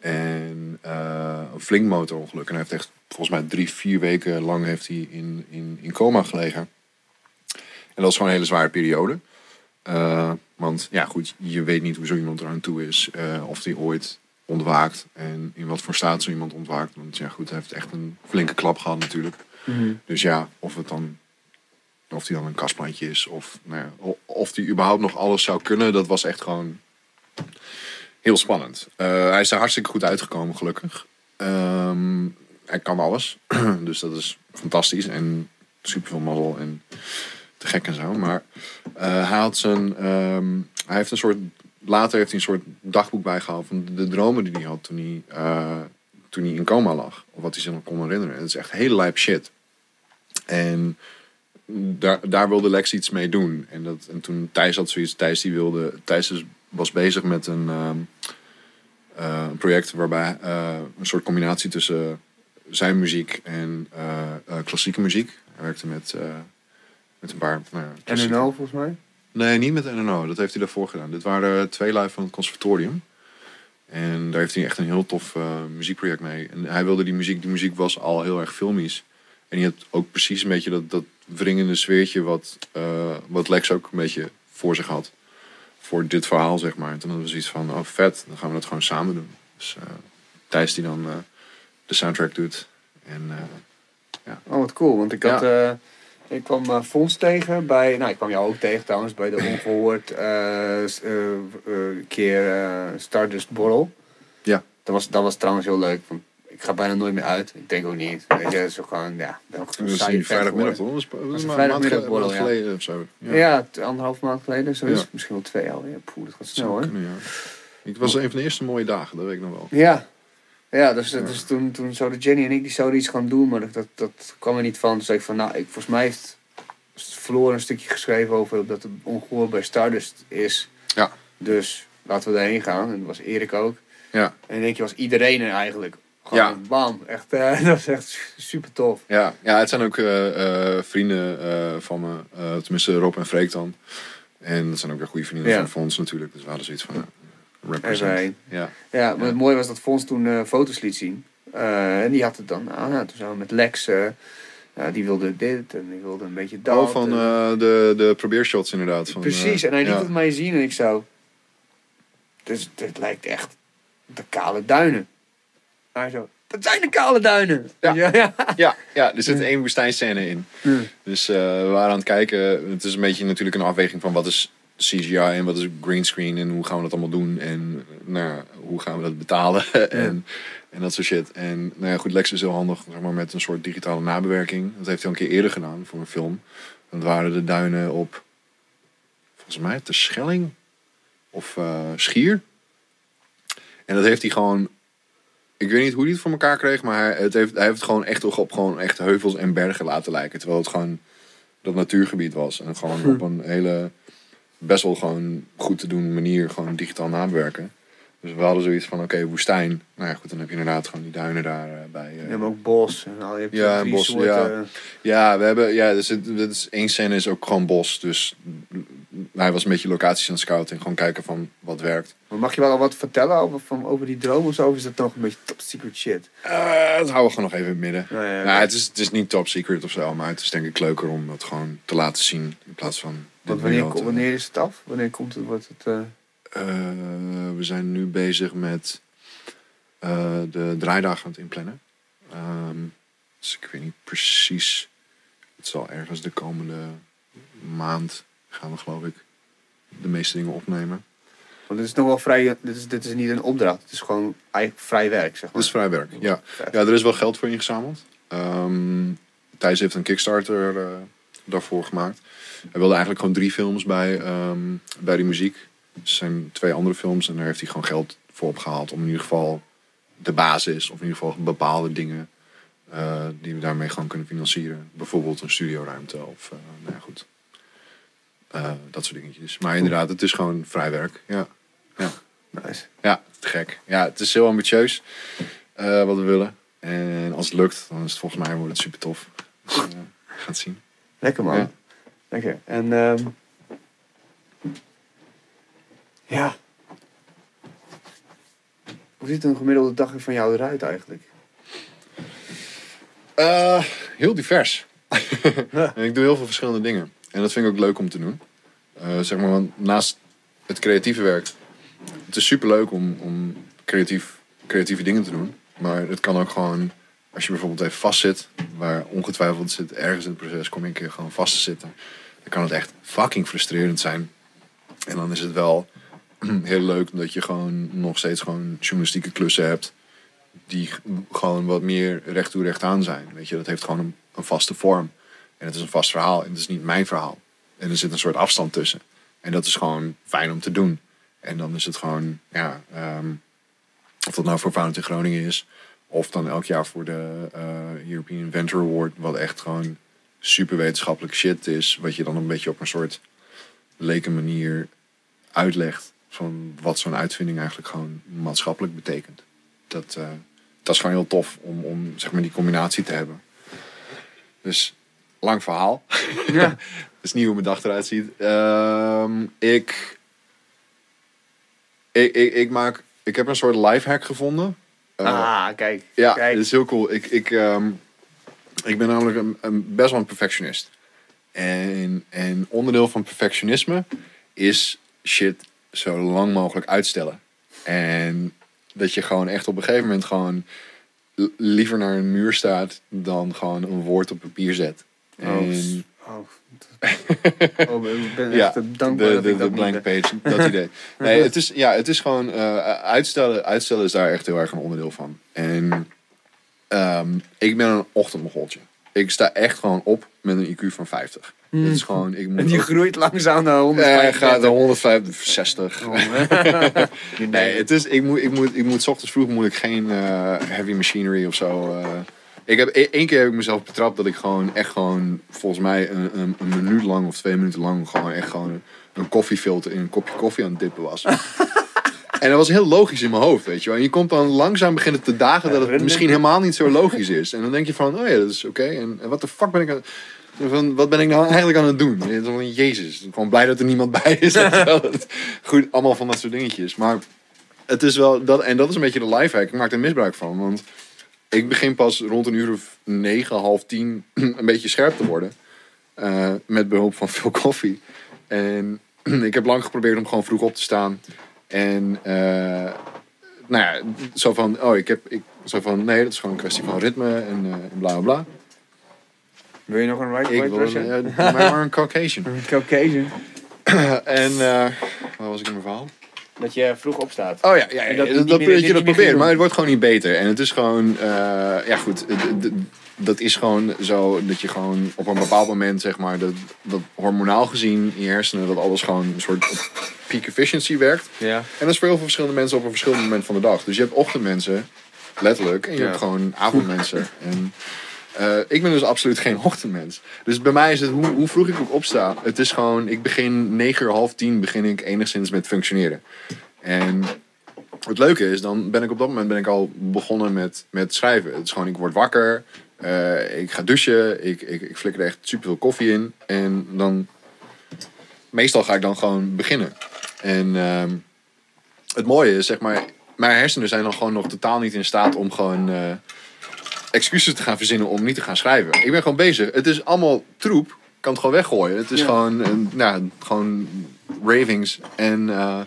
En eh, een flink motorongeluk. En hij heeft echt volgens mij drie, vier weken lang heeft hij in, in, in coma gelegen. En dat was gewoon een hele zware periode. Want ja, goed, je weet niet hoe zo iemand eraan toe is. of hij ooit ontwaakt. En in wat voor staat zo iemand ontwaakt. Want ja, goed, hij heeft echt een flinke klap gehad natuurlijk. Dus ja, of het dan. Of hij dan een kastplantje is. Of, nou ja, of hij überhaupt nog alles zou kunnen. Dat was echt gewoon heel spannend. Eh, hij is er hartstikke goed uitgekomen, gelukkig. Ehm, hij kan alles. [CLEARS THROAT] dus dat is fantastisch. En super veel mazzel. En te gek en zo. Maar hij had zijn. ehm, hij heeft een soort. Later heeft hij een soort dagboek bijgehaald van de, de dromen die hij had toen hij, eh, toen hij in coma lag. Of wat hij zich nog kon herinneren. Het is echt hele lijp shit. En daar, daar wilde Lex iets mee doen. En, dat, en toen Thijs had zoiets. Thijs, die wilde, Thijs was bezig met een, ehm, eh, project waarbij eh, een soort combinatie tussen zijn muziek en klassieke muziek. Hij werkte met, met een paar. Nou ja, En een volgens mij. Nee, niet met NNO. Dat heeft hij daarvoor gedaan. Dit waren twee live van het conservatorium. En daar heeft hij echt een heel tof eh, muziekproject mee. En hij wilde die muziek, die muziek was al heel erg filmisch. En je hebt ook precies een beetje dat, dat wringende sfeertje wat, eh, wat Lex ook een beetje voor zich had. Voor dit verhaal, zeg maar. En toen hadden we zoiets van, oh vet, dan gaan we dat gewoon samen doen. Dus eh, Thijs die dan de soundtrack doet. En eh, Oh, wat cool. Want ik had... ik kwam eh, Fons tegen bij... Nou, ik kwam jou ook tegen trouwens bij de [LAUGHS] ongehoord eh, eh, keer Stardust Borrel. Ja. Dat was, dat was trouwens heel leuk. Ik ga bijna nooit meer uit. Ik denk ook niet. Weet je, is ook gewoon... Ja, ben ook dat is vrijdagmiddag? Dat was, een een vrijdagmiddag borrel, geleden- ja. geleden of zo. Ja, t- anderhalf maand geleden. Zo is Ja. het. Misschien wel twee alweer. Poeh, dat gaat snel hoor. ja. Het was een van de eerste mooie dagen, dat weet ik nog wel. Ja. Ja, dus, dus toen, toen zouden Jenny en ik die zouden iets gaan doen, maar dat, dat, kwam er niet van. Toen zei ik van, nou, ik, volgens mij heeft verloren een stukje geschreven over dat het ongehoord bij Stardust is. Ja. Dus laten we daarheen gaan. En dat was Erik ook. Ja. En denk je, was iedereen er eigenlijk. Gewoon Ja. bam. Echt, eh, [LAUGHS] dat was echt super tof. Ja, ja het zijn ook eh, eh, vrienden van me. tenminste, Rob en Freek dan. En dat zijn ook weer goede vrienden Ja. van Fons natuurlijk. Dus we hadden zoiets van... represent. Ja. Ja, maar het mooie was dat Fons toen eh, foto's liet zien. Eh, en die had het dan aan. Nou, toen zijn we met Lex. eh, ja, die wilde dit en die wilde een beetje dat. Oh, van de, de probeershots inderdaad. Van, Precies, en hij liet ja. het mij zien en ik zo... Dus het lijkt echt de kale duinen. Hij zo, dat zijn de kale duinen. Ja. ja. ja. Ja, er zit één woestijnscène in. Dus we waren aan het kijken. Het is een beetje natuurlijk een afweging van wat is CGI en wat is greenscreen en hoe gaan we dat allemaal doen en nou, hoe gaan we dat betalen [LAUGHS] en, en dat soort shit. En nou ja, goed, Lex is heel handig zeg maar, met een soort digitale nabewerking. Dat heeft hij al een keer eerder gedaan voor een film. Dat waren de duinen op, volgens mij, de Schelling of eh, Schier. En dat heeft hij gewoon ik weet niet hoe hij het voor elkaar kreeg, maar hij, het heeft, hij heeft het gewoon echt op gewoon echt heuvels en bergen laten lijken. Terwijl het gewoon dat natuurgebied was. En gewoon op een hele best wel gewoon goed te doen manier gewoon digitaal nabewerken. Dus we hadden zoiets van, oké, woestijn. Nou ja, goed, dan heb je inderdaad gewoon die duinen daar eh, bij. eh. Je hebt ook bos. En al, je hebt Ja, bos, soorten. ja. Ja, we hebben, ja, dus het, één scène is ook gewoon bos. Dus hij was een beetje locaties aan het scouten en gewoon kijken van wat werkt. Maar mag je wel al wat vertellen over, van, over die droom of zo? Of is dat nog een beetje top secret shit? Eh, dat houden we gewoon nog even in het midden. Nou ja, Nou, het, is, het is niet top secret of zo, maar het is denk ik leuker om dat gewoon te laten zien. In plaats van. Want wanneer, te- wanneer is het af? Wanneer komt het? Wordt het eh, Eh, we zijn nu bezig met eh, de draaidagen aan het inplannen. Ehm, dus ik weet niet precies. Het zal ergens de komende maand gaan we geloof ik de meeste dingen opnemen. want het is nog wel vrij. Dit is, dit is niet een opdracht. Het is gewoon eigenlijk vrij werk, zeg maar. Dat is vrij werk, ja. Ja, er is wel geld voor ingezameld. Ehm Thijs heeft een Kickstarter eh, daarvoor gemaakt. Hij wilde eigenlijk gewoon drie films bij, ehm, bij die muziek. Zijn twee andere films en daar heeft hij gewoon geld voor opgehaald. Om in ieder geval de basis, of in ieder geval bepaalde dingen eh, die we daarmee gewoon kunnen financieren. Bijvoorbeeld een studioruimte of eh, nou ja, goed. Eh, dat soort dingetjes. Maar inderdaad, het is gewoon vrij werk. Ja, Nice. ja te gek. Ja, het is heel ambitieus wat we willen. En als het lukt, dan is het volgens mij wordt het super tof. Dus, het zien. Lekker man. Ja. Lekker. En ehm ja. Hoe ziet een gemiddelde dag van jou eruit eigenlijk? Eh, heel divers. en [LAUGHS] [LAUGHS] ik doe heel veel verschillende dingen. En dat vind ik ook leuk om te doen. Eh, zeg maar, want naast het creatieve werk. Het is super leuk om, om creatief, creatieve dingen te doen. Maar het kan ook gewoon, als je bijvoorbeeld even vastzit, waar ongetwijfeld zit ergens in het proces, kom je een keer gewoon vast te zitten. Dan kan het echt fucking frustrerend zijn. En dan is het wel [CLEARS THROAT] heel leuk dat je gewoon nog steeds gewoon journalistieke klussen hebt die gewoon wat meer recht toe recht aan zijn. Weet je, dat heeft gewoon een, vaste vorm. En het is een vast verhaal en het is niet mijn verhaal. En er zit een soort afstand tussen. En dat is gewoon fijn om te doen. En dan is het gewoon, ja, ehm, of dat nou voor Founded in Groningen is, of dan elk jaar voor de eh, European Venture Award, wat echt gewoon super wetenschappelijk shit is, wat je dan een beetje op een soort leke manier uitlegt van wat zo'n uitvinding eigenlijk gewoon maatschappelijk betekent. Dat, eh, dat is gewoon heel tof om, om zeg maar die combinatie te hebben. Dus lang verhaal. Ja. [LAUGHS] Dat is niet hoe mijn dag eruit ziet. Ehm, ik, ik, ik, ik maak, ik heb een soort lifehack gevonden. Eh, ah, kijk. ja, kijk. dat is heel cool. Ik, ik, ehm, ik ben namelijk een, een, best wel een perfectionist. En, en onderdeel van perfectionisme is shit zo lang mogelijk uitstellen. En dat je gewoon echt op een gegeven moment gewoon liever naar een muur staat dan gewoon een woord op papier zet. Oh, En, Oh, [LAUGHS] oh, ik ben ja, echt dankbaar de, dat de, ik de dat blank page, dat idee. [LAUGHS] Nee, het is, ja, het is gewoon eh, uitstellen. Uitstellen is daar echt heel erg een onderdeel van. En ehm, ik ben een ochtendmogoltje. Ik sta echt gewoon op met een IQ van 50. Dat is gewoon, ik moet En die ook- groeit langzaam naar Eh, 150. gaat naar 165. Oh, [LAUGHS] Nee, het is, ik moet, ik moet, ik moet 's ochtends vroeg moet ik geen eh, heavy machinery of zo. eh. ik heb e- één keer heb ik mezelf betrapt dat ik gewoon echt gewoon volgens mij een, een, een minuut lang of twee minuten lang gewoon echt gewoon een koffiefilter in een kopje koffie aan het dippen was. [LAUGHS] En dat was heel logisch in mijn hoofd, weet je wel. En je komt dan langzaam beginnen te dagen dat het misschien helemaal niet zo logisch is. En dan denk je van, oh ja, dat is oké. En, en wat de fuck ben ik aan... Van, wat ben ik nou eigenlijk aan het doen? Jezus, ik ben gewoon blij dat er niemand bij is. [LAUGHS] Goed, allemaal van dat soort dingetjes. Maar het is wel, dat, en dat is een beetje de lifehack. Ik maak er misbruik van. Want ik begin pas rond een uur of negen, half tien [CLEARS THROAT] een beetje scherp te worden. Eh, met behulp van veel koffie. En [CLEARS THROAT] ik heb lang geprobeerd om gewoon vroeg op te staan. En eh, nou ja, zo van, oh, ik heb, ik, zo van, nee, dat is gewoon een kwestie van ritme en, en bla bla bla. Wil je nog een white, Ik wil eh, maar, een Caucasian. [LAUGHS] Een Caucasian. [CLEARS THROAT] en, eh waar was ik in mijn verhaal? Dat je vroeg opstaat. Oh ja, ja, ja dat, dat dat, meer- je dat probeert, maar het wordt gewoon niet beter. En het is gewoon, ja goed, dat is gewoon zo dat je gewoon op een bepaald moment, zeg maar, dat, dat hormonaal gezien in je hersenen, dat alles gewoon een soort op peak efficiency werkt. Ja. En dat is voor heel veel verschillende mensen op een verschillend moment van de dag. Dus je hebt ochtendmensen, letterlijk, en je Ja. hebt gewoon avondmensen. En eh, ik ben dus absoluut geen ochtendmens. Dus bij mij is het, hoe, hoe vroeg ik ook opsta, het is gewoon, ik begin negen uur, half tien begin ik enigszins met functioneren. En het leuke is, dan ben ik op dat moment ben ik al begonnen met, met schrijven. Het is gewoon, ik word wakker, eh, ik ga douchen, ik, ik, ik flikker er echt super veel koffie in. En dan, meestal ga ik dan gewoon beginnen. En ehm, het mooie is, zeg maar, mijn hersenen zijn dan gewoon nog totaal niet in staat om gewoon eh, excuses te gaan verzinnen om niet te gaan schrijven. Ik ben gewoon bezig. Het is allemaal troep. Ik kan het gewoon weggooien. Het is Ja. gewoon, een, nou, gewoon ravings. En, eh,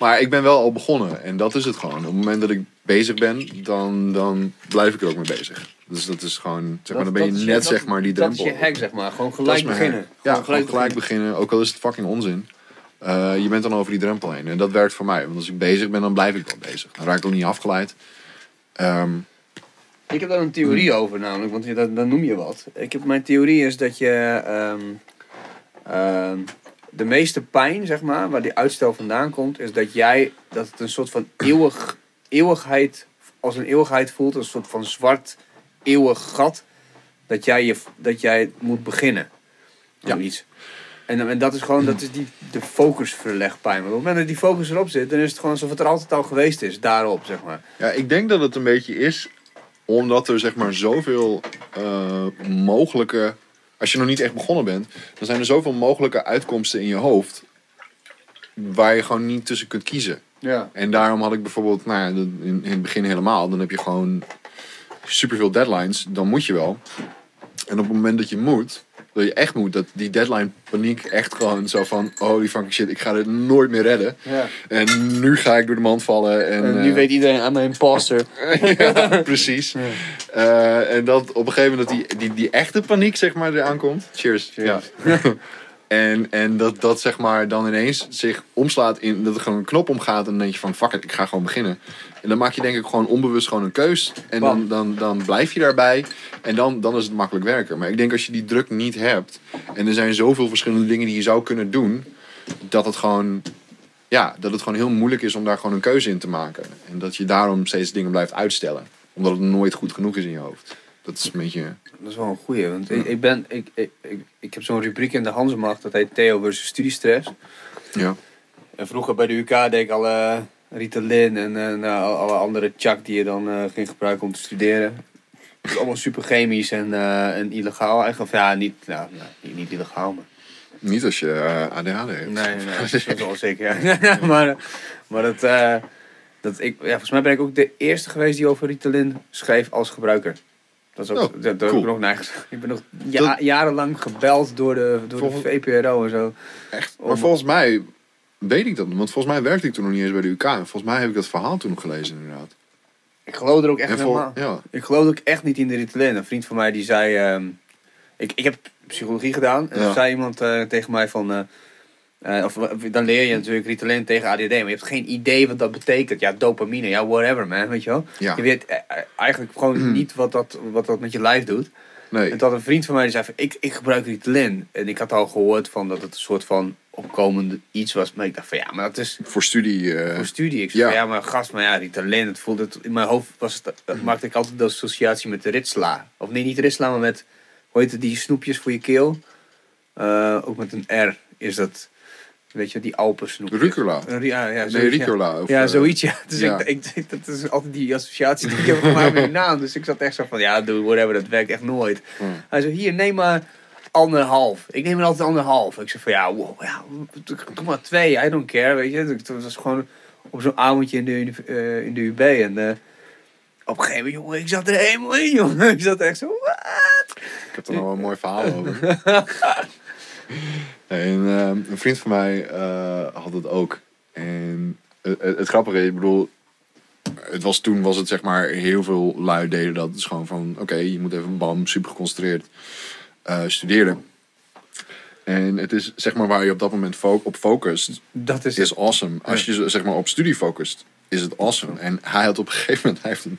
maar ik ben wel al begonnen. En dat is het gewoon. Op het moment dat ik bezig ben, dan, dan blijf ik er ook mee bezig. Dus dat is gewoon, zeg maar, dan ben je Dat- net zeg maar die drempel. Dat is je hack, zeg maar. Gewoon gelijk beginnen. Ja, gewoon gelijk, beginnen. beginnen. Ook al is het fucking onzin. Eh, je bent dan over die drempel heen. En dat werkt voor mij. Want als ik bezig ben, dan blijf ik wel bezig. Dan raak ik ook niet afgeleid. Ehm, Ik heb daar een theorie over namelijk, want dat, dan noem je wat. Ik heb, mijn theorie is dat je ehm, ehm, de meeste pijn, zeg maar, waar die uitstel vandaan komt, is dat jij, dat het een soort van eeuwig, eeuwigheid, als een eeuwigheid voelt, een soort van zwart, eeuwig gat, dat jij, je, dat jij moet beginnen. Ja. Iets. En, en dat is gewoon, dat is die, de focusverlegpijn. Want op het moment dat die focus erop zit, dan is het gewoon alsof het er altijd al geweest is, daarop, zeg maar. ja, ik denk dat het een beetje is omdat er zeg maar zoveel eh, mogelijke... Als je nog niet echt begonnen bent, dan zijn er zoveel mogelijke uitkomsten in je hoofd... waar je gewoon niet tussen kunt kiezen. Ja. En daarom had ik bijvoorbeeld, nou ja, in, in het begin helemaal, dan heb je gewoon superveel deadlines, dan moet je wel. En op het moment dat je moet, dat je echt moet, dat die deadline paniek echt gewoon zo van, holy fucking shit, ik ga dit nooit meer redden. ja. En nu ga ik door de mand vallen. En, En nu eh, weet iedereen aan mijn imposter. [LAUGHS] ja, precies. Eh, en dat op een gegeven moment dat die, die, die echte paniek zeg maar eraan komt. Cheers. Cheers. Ja. [LAUGHS] en en dat, dat zeg maar dan ineens zich omslaat in dat er gewoon een knop omgaat. En dan denk je van fuck it, ik ga gewoon beginnen. En dan maak je denk ik gewoon onbewust gewoon een keus. En dan, dan, dan blijf je daarbij. En dan, dan is het makkelijk werken. Maar ik denk als je die druk niet hebt. En En er zijn zoveel verschillende dingen die je zou kunnen doen, dat het gewoon, ja, dat het gewoon heel moeilijk is om daar gewoon een keuze in te maken. En dat je daarom steeds dingen blijft uitstellen, omdat het nooit goed genoeg is in je hoofd. Dat is een beetje. Dat is wel een goeie, want ik, ik, ben, ik, ik, ik, ik heb zo'n rubriek in de Hanzemacht, dat heet Theo versus studiestress. Ja. En vroeger bij de UK deed ik alle Ritalin en eh, nou, al- alle andere chak die je dan eh, ging gebruiken om te studeren. Het is allemaal super chemisch en, eh, en illegaal eigenlijk. Of ja, niet, nou, ja, niet, niet illegaal, maar... Niet als je eh, ADHD hebt. Nee, nee, dat is wel zeker, ja. [LAUGHS] [LAUGHS] maar maar dat, eh, dat ik, ja, volgens mij ben ik ook de eerste geweest die over Ritalin schreef als gebruiker. Dat is ook, Oh, dat, dat cool. heb ik nog nergens. [LAUGHS] Ik ben nog ja- Dat- jarenlang gebeld door de, door Volgens- de VPRO en zo. Echt? Om- Maar volgens mij weet ik dat, want volgens mij werkte ik toen nog niet eens bij de UK. En volgens mij heb ik dat verhaal toen nog gelezen, inderdaad. Ik geloof er ook echt vol- helemaal. ja. Ik geloof ook echt niet in de Ritalin. Een vriend van mij die zei... ehm, ik, ik heb psychologie gedaan. En Ja. toen zei iemand eh, tegen mij van... eh, eh, of, dan leer je natuurlijk Ritalin tegen ADD. Maar je hebt geen idee wat dat betekent. Ja, dopamine. Ja, whatever man. Weet je wel? Ja. Je weet eh, eh, eigenlijk gewoon niet wat dat, wat dat met je lijf doet. Nee. En had een vriend van mij die zei van... Ik, ik gebruik Ritalin. En ik had al gehoord van dat het een soort van opkomende iets was. Maar ik dacht van ja, maar dat is Voor studie. voor studie. Ik zei, ja. ja. maar gast, maar ja, Ritalin, het voelde het, in mijn hoofd was het, dat maakte ik altijd de associatie met de ritsla. Of nee, niet ritsla, maar met, hoe heet het, die snoepjes voor je keel. Ook met een R is dat, weet je, die Alpensnoepjes. Rucola. Eh, Ja, ja, Nee, zoiets, ja. Ricola. Of, Ja, eh, zoiets, ja. [LAUGHS] Dus ja. Ik, ik, dat is altijd die associatie die ik heb gemaakt met die naam. Dus ik zat echt zo van, ja, doe whatever, dat werkt echt nooit. Hmm. Hij zei, hier, neem maar anderhalf. Ik neem er altijd anderhalf. Ik zei van, ja, wow, ja, doe maar twee, I don't care, weet je. Het was gewoon op zo'n avondje in de, eh, in de UB. En eh, op een gegeven moment, jongen, ik zat er helemaal in, [LAUGHS] jongen. Ik zat echt zo, wat? Ik heb er nog wel een mooi verhaal over. [LAUGHS] en ehm, een vriend van mij eh, had het ook. En het, het, het grappige ik bedoel, het was, toen was het zeg maar heel veel lui deden dat. Het is gewoon van, oké, je moet even bam, super geconcentreerd eh, studeren. En het is zeg maar waar je op dat moment fo- op focust, Dat is is awesome. Als je zeg maar op studie focust, is het awesome. En hij had op een gegeven moment hij heeft een,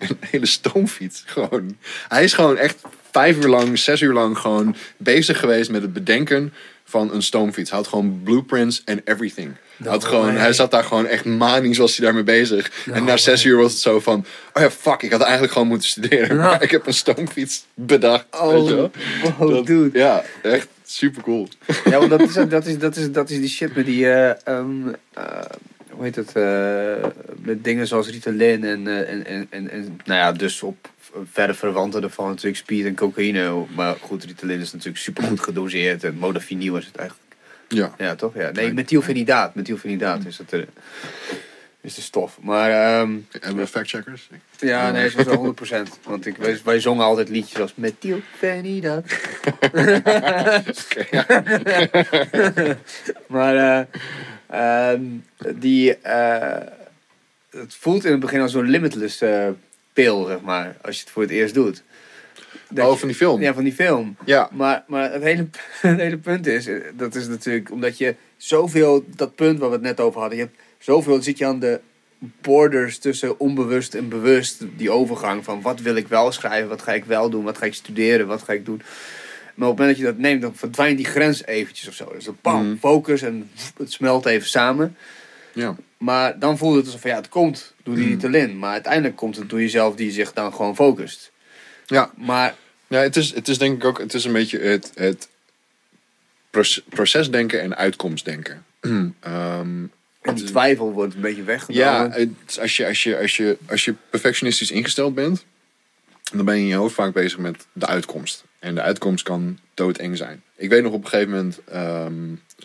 [LAUGHS] een hele stoomfiets. Gewoon. Hij is gewoon echt vijf uur lang, zes uur lang gewoon bezig geweest met het bedenken van een stoomfiets. Hij had gewoon blueprints en everything. Hij, had gewoon, way. hij zat daar gewoon echt manisch was hij daarmee bezig. en na zes uur was het zo van, oh ja, fuck, ik had eigenlijk gewoon moeten studeren. Maar [LAUGHS] ik heb een stoomfiets bedacht. Oh, wow, Dat- dude. Ja, echt super cool. Ja, want dat is, dat, is, dat, is, dat is die shit met die, eh, hoe heet het, eh, met dingen zoals Ritalin en, en, en, en, en, nou ja, dus op verre verwanten ervan natuurlijk speed en cocaïne. Maar goed, Ritalin is natuurlijk super goed gedoseerd en modafinil is het eigenlijk. Ja. Ja, toch? Ja. Nee, methylfenidaat, methylfenidaat is het, is de stof. Maar ehm, Hebben we factcheckers? ja, nee, het was wel 100%. Want ik, wij, wij zongen altijd liedjes als methylfenidaat. [LAUGHS] maar eh, ehm, die, eh, het voelt in het begin als zo'n limitless eh pil, zeg maar, als je het voor het eerst doet. Dat Oh, van die film. Ja, van die film. Ja. Maar, maar het, hele, [LAUGHS] het hele punt is, dat is natuurlijk omdat je zoveel, dat punt waar we het net over hadden, je hebt zoveel, zit je aan de borders tussen onbewust en bewust, die overgang van wat wil ik wel schrijven, wat ga ik wel doen, wat ga ik studeren, wat ga ik doen. Maar op het moment dat je dat neemt, dan verdwijnt die grens eventjes of zo. Dus dan bam, Mhm. focus en het smelt even samen. Ja. Maar dan voelt het alsof ja, het komt door die Mhm. Ritalin. Maar uiteindelijk komt het door jezelf die zich dan gewoon focust. Ja. Maar Ja, het is, het is denk ik ook, het is een beetje het, het proces- procesdenken en uitkomstdenken. [CLEARS THROAT] Ehm, en die het is- twijfel wordt een beetje weggenomen. ja, het, als, je, als, je, als, je, als je perfectionistisch ingesteld bent, dan ben je in je hoofd vaak bezig met de uitkomst. En de uitkomst kan doodeng zijn. Ik weet nog op een gegeven moment, ehm,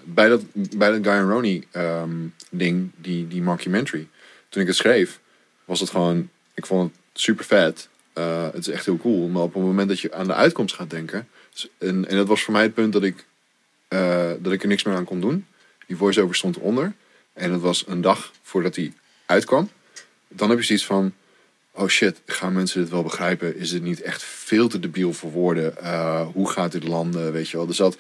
bij, dat, bij dat Guy and Ronnie ehm, ding, die, die mockumentary, toen ik het schreef, was het gewoon, ik vond het super vet. Eh, het is echt heel cool. Maar op het moment dat je aan de uitkomst gaat denken, en, en dat was voor mij het punt dat ik, eh, dat ik er niks meer aan kon doen. Die voice-over stond eronder. En het was een dag voordat hij uitkwam. Dan heb je zoiets van, oh shit, gaan mensen dit wel begrijpen? Is het niet echt veel te debiel voor woorden? Eh, hoe gaat dit landen? Weet je wel, er zat,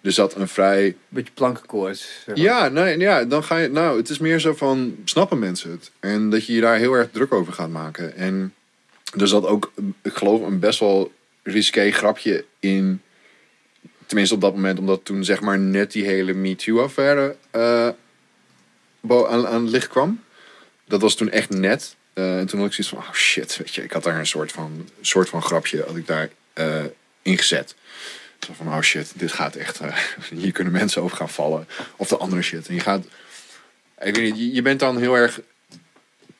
er zat een vrij beetje plankenkoorts. zeg maar. ja, nee, ja, dan ga je. Nou, het is meer zo van snappen mensen het? En dat je je daar heel erg druk over gaat maken. En er zat ook, ik geloof, een best wel risqué grapje in Tenminste op dat moment, omdat toen zeg maar net die hele MeToo-affaire eh, aan, aan het licht kwam. Dat was toen echt net. Eh, en toen had ik zoiets van, oh shit, weet je. Ik had daar een soort van, soort van grapje had ik daar eh ingezet. Zo van, oh shit, dit gaat echt... eh, [LAUGHS] hier kunnen mensen over gaan vallen. Of de andere shit. En je gaat... Ik weet niet, je- bent dan heel erg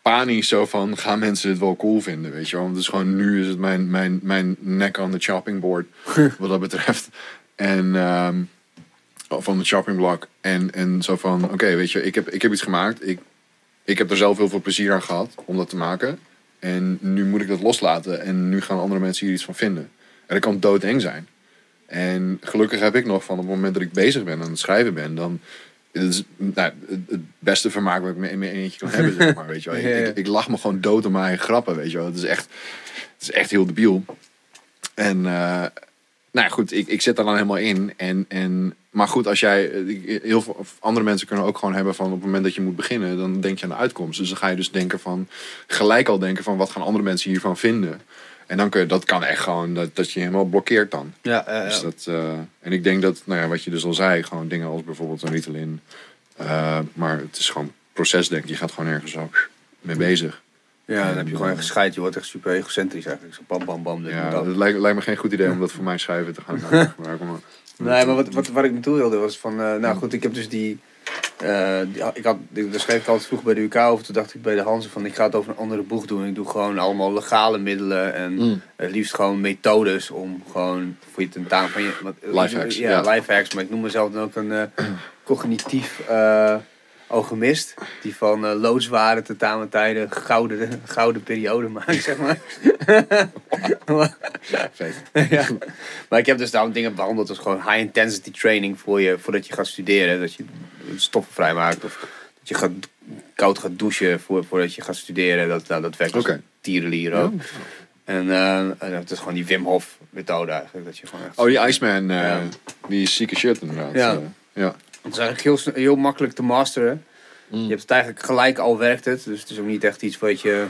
panisch zo van, gaan mensen het wel cool vinden, weet je wel. Want het is gewoon, nu is het mijn, mijn, mijn nek on the chopping board, [LAUGHS] wat dat betreft. En, ehm, van de chopping block. En, en zo van, oké, weet je, ik heb, ik heb iets gemaakt. Ik, ik heb er zelf heel veel plezier aan gehad om dat te maken. En nu moet ik dat loslaten. En nu gaan andere mensen hier iets van vinden. En dat kan doodeng zijn. En gelukkig heb ik nog van op het moment dat ik bezig ben aan het schrijven ben, dan het is nou, het, het beste vermaak wat ik me in mijn eentje kan hebben, zeg maar, weet je wel. Ik, [LAUGHS] ik, ik lach me gewoon dood om mijn eigen grappen, weet je wel. Het is echt, het is echt heel debiel. En eh, nou ja, goed, ik, ik zit daar dan helemaal in. En, en, maar goed, als jij, heel veel andere mensen kunnen ook gewoon hebben van op het moment dat je moet beginnen, dan denk je aan de uitkomst. Dus dan ga je dus denken van, gelijk al denken van, wat gaan andere mensen hiervan vinden? En dan kun je, dat kan echt gewoon, dat, dat je helemaal blokkeert dan. Ja, eh, Dus dat, eh, en ik denk dat, nou ja, wat je dus al zei, gewoon dingen als bijvoorbeeld een Ritalin. eh, maar het is gewoon procesdenken. Je gaat gewoon ergens zo mee bezig. Ja, dan heb je gewoon echt gescheid. Je wordt echt super egocentrisch eigenlijk. Zo bam, bam, bam. dit Ja, dat. het lijkt, lijkt me geen goed idee om dat voor mij schrijven te gaan maken. [LAUGHS] Maar. Nee, maar wat, wat, wat ik naartoe wilde was van... eh, nou goed, ik heb dus die... eh, die- ik had, daar schreef ik altijd vroeg bij de UK over. Toen dacht ik bij de Hansen van... Ik ga het over een andere boeg doen. Ik doe gewoon allemaal legale middelen. En Mm. het liefst gewoon methodes om gewoon voor je tentamen van je... wat- Lifehacks, Ja, ja. lifehacks. Maar ik noem mezelf dan ook een eh, cognitief eh alchemist. Die van eh loodzware tentamentijden gouden, gouden periode maakt, zeg maar. [LAUGHS] Vet. [LAUGHS] ja. Maar ik heb dus daarom dingen behandeld als gewoon high intensity training voor je, voordat je gaat studeren. Dat je stoffen vrijmaakt of dat je gaat, koud gaat douchen voor, voordat je gaat studeren. Dat, nou, dat werkt als een tierenlier ook. En, eh, en dat is gewoon die Wim Hof methode eigenlijk. Dat je gewoon echt, Oh, die Iceman, eh, Ja. die zieke shit inderdaad. Ja. Eh, ja. Het is eigenlijk heel, makkelijk te masteren. Mm. Je hebt het eigenlijk gelijk al werkt het. Dus het is ook niet echt iets wat je...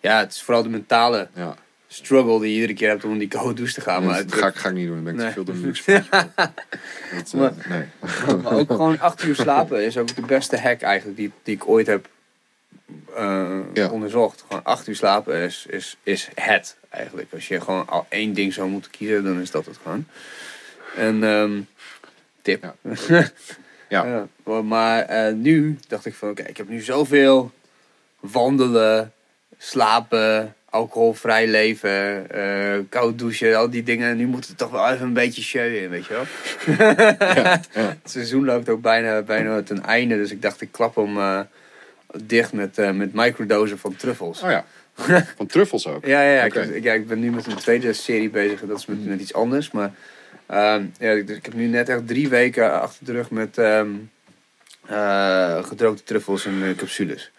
Ja, het is vooral de mentale ja. struggle die je iedere keer hebt om in die koude douche te gaan. Maar dat ga, ik, ga ik niet doen. Dan ben ik Nee. te veel door [LAUGHS] de luxe. eh, Maar- nee. [LAUGHS] Maar ook gewoon acht uur slapen is ook de beste hack eigenlijk die, die ik ooit heb eh, Ja. onderzocht. Gewoon acht uur slapen is, is, is het eigenlijk. Als je gewoon al één ding zou moeten kiezen, dan is dat het gewoon. En ehm, tip. Ja. [LAUGHS] Ja. Ja, maar- eh, nu dacht ik van oké, ik heb nu zoveel wandelen, slapen, alcoholvrij leven, eh, koud douchen, al die dingen. Nu moet het toch wel even een beetje show in, weet je wel. [LAUGHS] Ja, ja. Het seizoen loopt ook bijna, bijna ten einde. Dus ik dacht, ik klap hem eh, dicht met, met microdosen van truffels. Oh ja. [LAUGHS] Van truffels ook. Ja, ja, ik, ik- ja, ik ben nu met een tweede serie bezig. En dat is met, met iets anders. Maar ehm, ja, ik, dus ik heb nu net echt drie weken achter de rug met eh, gedroogde truffels en eh, capsules.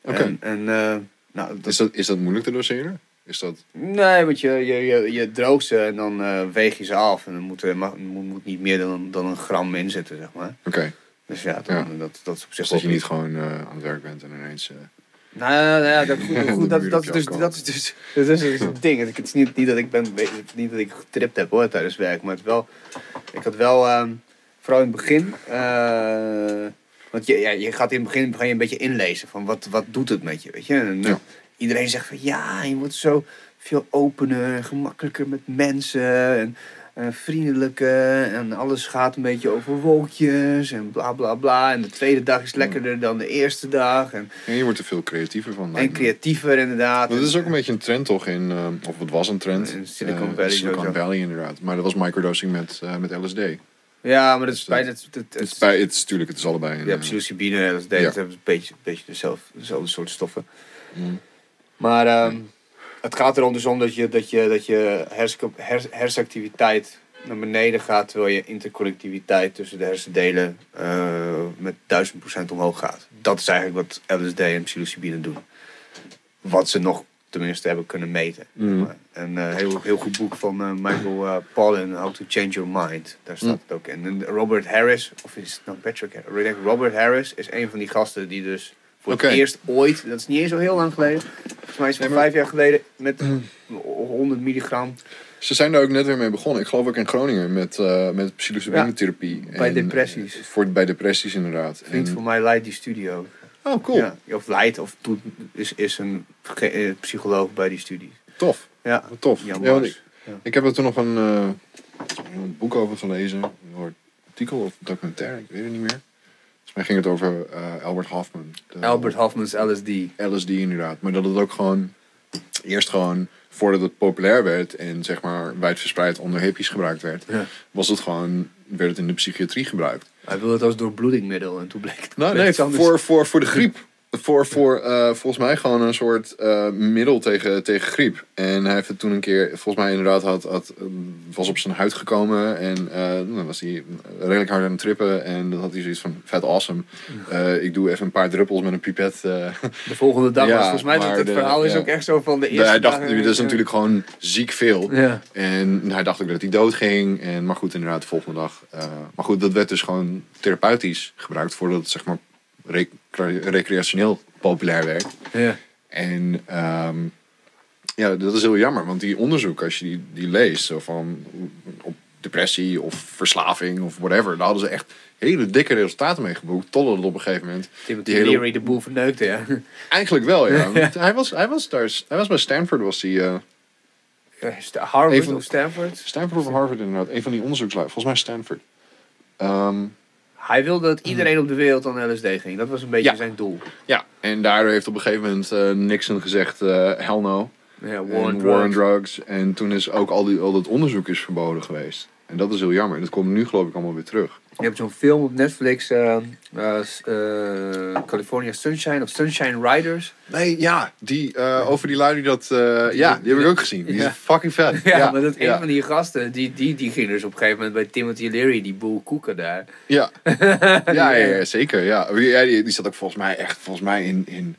Oké. En, en eh, nou, dat, Is dat, is dat moeilijk te doseren? Is dat... Nee, want je, je, je, je droogt ze en dan weeg je ze af. En dan moet er mag, moet, moet niet meer dan, dan een gram in zitten, zeg maar. Oké. Dus ja, dan, Ja. Dat, dat is op zich Dus dat je niet gewoon aan het werk bent en ineens... Nou ja, nou ja, dat, goed, [LAUGHS] goed, dat, muur dat, op is dus, dat is dus dat is dus [LAUGHS] het ding. Het is niet, niet dat ik ben, niet dat ik getript heb hoor tijdens werk, maar het wel, ik had wel, ehm, vooral in het begin, eh, want je, ja, je gaat in het begin ga je een beetje inlezen van wat, wat doet het met je, weet je? En, eh, Ja. Iedereen zegt van ja, je wordt zo veel opener, gemakkelijker met mensen en vriendelijker en alles gaat een beetje over wolkjes en bla bla bla. En de tweede dag is lekkerder dan de eerste dag en En je wordt er veel creatiever van. en creatiever inderdaad. Dat is ook een beetje een trend toch in, eh, of het was een trend. In Silicon Eh, Valley Silicon sowieso. Valley inderdaad. Maar dat was microdosing met, eh, met LSD. Ja, maar dat is Dus bijna... Het, het, is, het, bij, het is natuurlijk, het is allebei. een, ja, psilocybine en LSD, Ja. dat hebben een beetje, een beetje dezelfde, dezelfde soort stoffen. mm. Maar ehm, het gaat erom dus om dat je, dat je, dat je hers, hersenactiviteit naar beneden gaat... terwijl je interconnectiviteit tussen de hersendelen eh, met 1000% omhoog gaat. Dat is eigenlijk wat LSD en psilocybine doen. Wat ze nog tenminste hebben kunnen meten. Mm. Een eh, heel, heel goed boek van eh, Michael uh, Pollan, How to Change Your Mind. Daar staat Mm. het ook in. En Robert Harris, of is het nou Patrick Harris? Robert Harris is een van die gasten die dus voor het eerst ooit, dat is niet eens zo heel lang geleden, volgens mij is het Nee, van maar- vijf jaar geleden, met 100 milligram. Ze zijn daar ook net weer mee begonnen. Ik geloof ook in Groningen met, eh met psilocybine-therapie. bij En, depressies. Voor, bij depressies inderdaad. Vriend En- van mij leidt die studio. oh, cool. Ja, of leidt of doet, is, is een eh, psycholoog bij die studie. Tof. Ja, tof. Ja, ik, Ja. ik heb er toen nog een, eh, een boek over gelezen. Een artikel of documentaire, ik weet het niet meer. Volgens mij ging het over eh, Albert Hoffman. Albert Hoffman's LSD. LSD inderdaad. Maar dat het ook gewoon eerst gewoon voordat het populair werd en zeg maar wijdverspreid onder hippies gebruikt werd, Ja. was het gewoon, werd het in de psychiatrie gebruikt. Hij wilde het als doorbloedingmiddel en toen bleek het Nou nee, voor, voor, voor de griep. Voor, voor eh, volgens mij gewoon een soort eh, middel tegen, tegen griep. En hij heeft het toen een keer, volgens mij inderdaad, had, had, eh, was op zijn huid gekomen. En eh, dan was hij redelijk hard aan het trippen. En dan had hij zoiets van, vet awesome. Ik doe even een paar druppels met een pipet. De volgende dag Ja, was volgens mij dat het de- verhaal is ja. ook echt zo van de eerste hij dacht, dagen- dat is natuurlijk gewoon ziek veel. En hij dacht ook dat hij dood ging. En, maar goed, inderdaad, de volgende dag. maar goed, dat werd dus gewoon therapeutisch gebruikt voordat het zeg maar recre- recreationeel populair werd. Ja. En ehm, ja, dat is heel jammer, want die onderzoek, als je die, die leest, zo van op depressie of verslaving of whatever, daar hadden ze echt hele dikke resultaten mee geboekt. Totdat het op een gegeven moment. Timothy die hele- de boel verneukte, ja. Eigenlijk wel, ja. [LAUGHS] Hij, was, hij, was daar, hij was bij Stanford, was hij. eh, Ja, Sta- Harvard of Stanford. Stanford of Harvard inderdaad, een van die onderzoekslui. Volgens mij Stanford. Ehm, Hij wilde dat iedereen op de wereld aan LSD ging. Dat was een beetje Ja. zijn doel. ja, en daardoor heeft op een gegeven moment eh, Nixon gezegd, eh hell no. Ja, War Warren on, war on Drugs. drugs. En toen is ook al, die, al dat onderzoek is verboden geweest. En dat is heel jammer. Dat komt nu geloof ik allemaal weer terug. Je hebt zo'n film op Netflix, eh, California Sunshine of Sunshine Riders. Nee, ja, die, over die lui die dat... ja, die heb ik ook gezien. Die is fucking vet. Ja, maar dat ja, een van die gasten, die, die, die ging dus op een gegeven moment bij Timothy Leary, die boel koeken daar. Ja. [LAUGHS] ja, zeker. Ja. Ja, die, die zat ook volgens mij echt volgens mij in, in,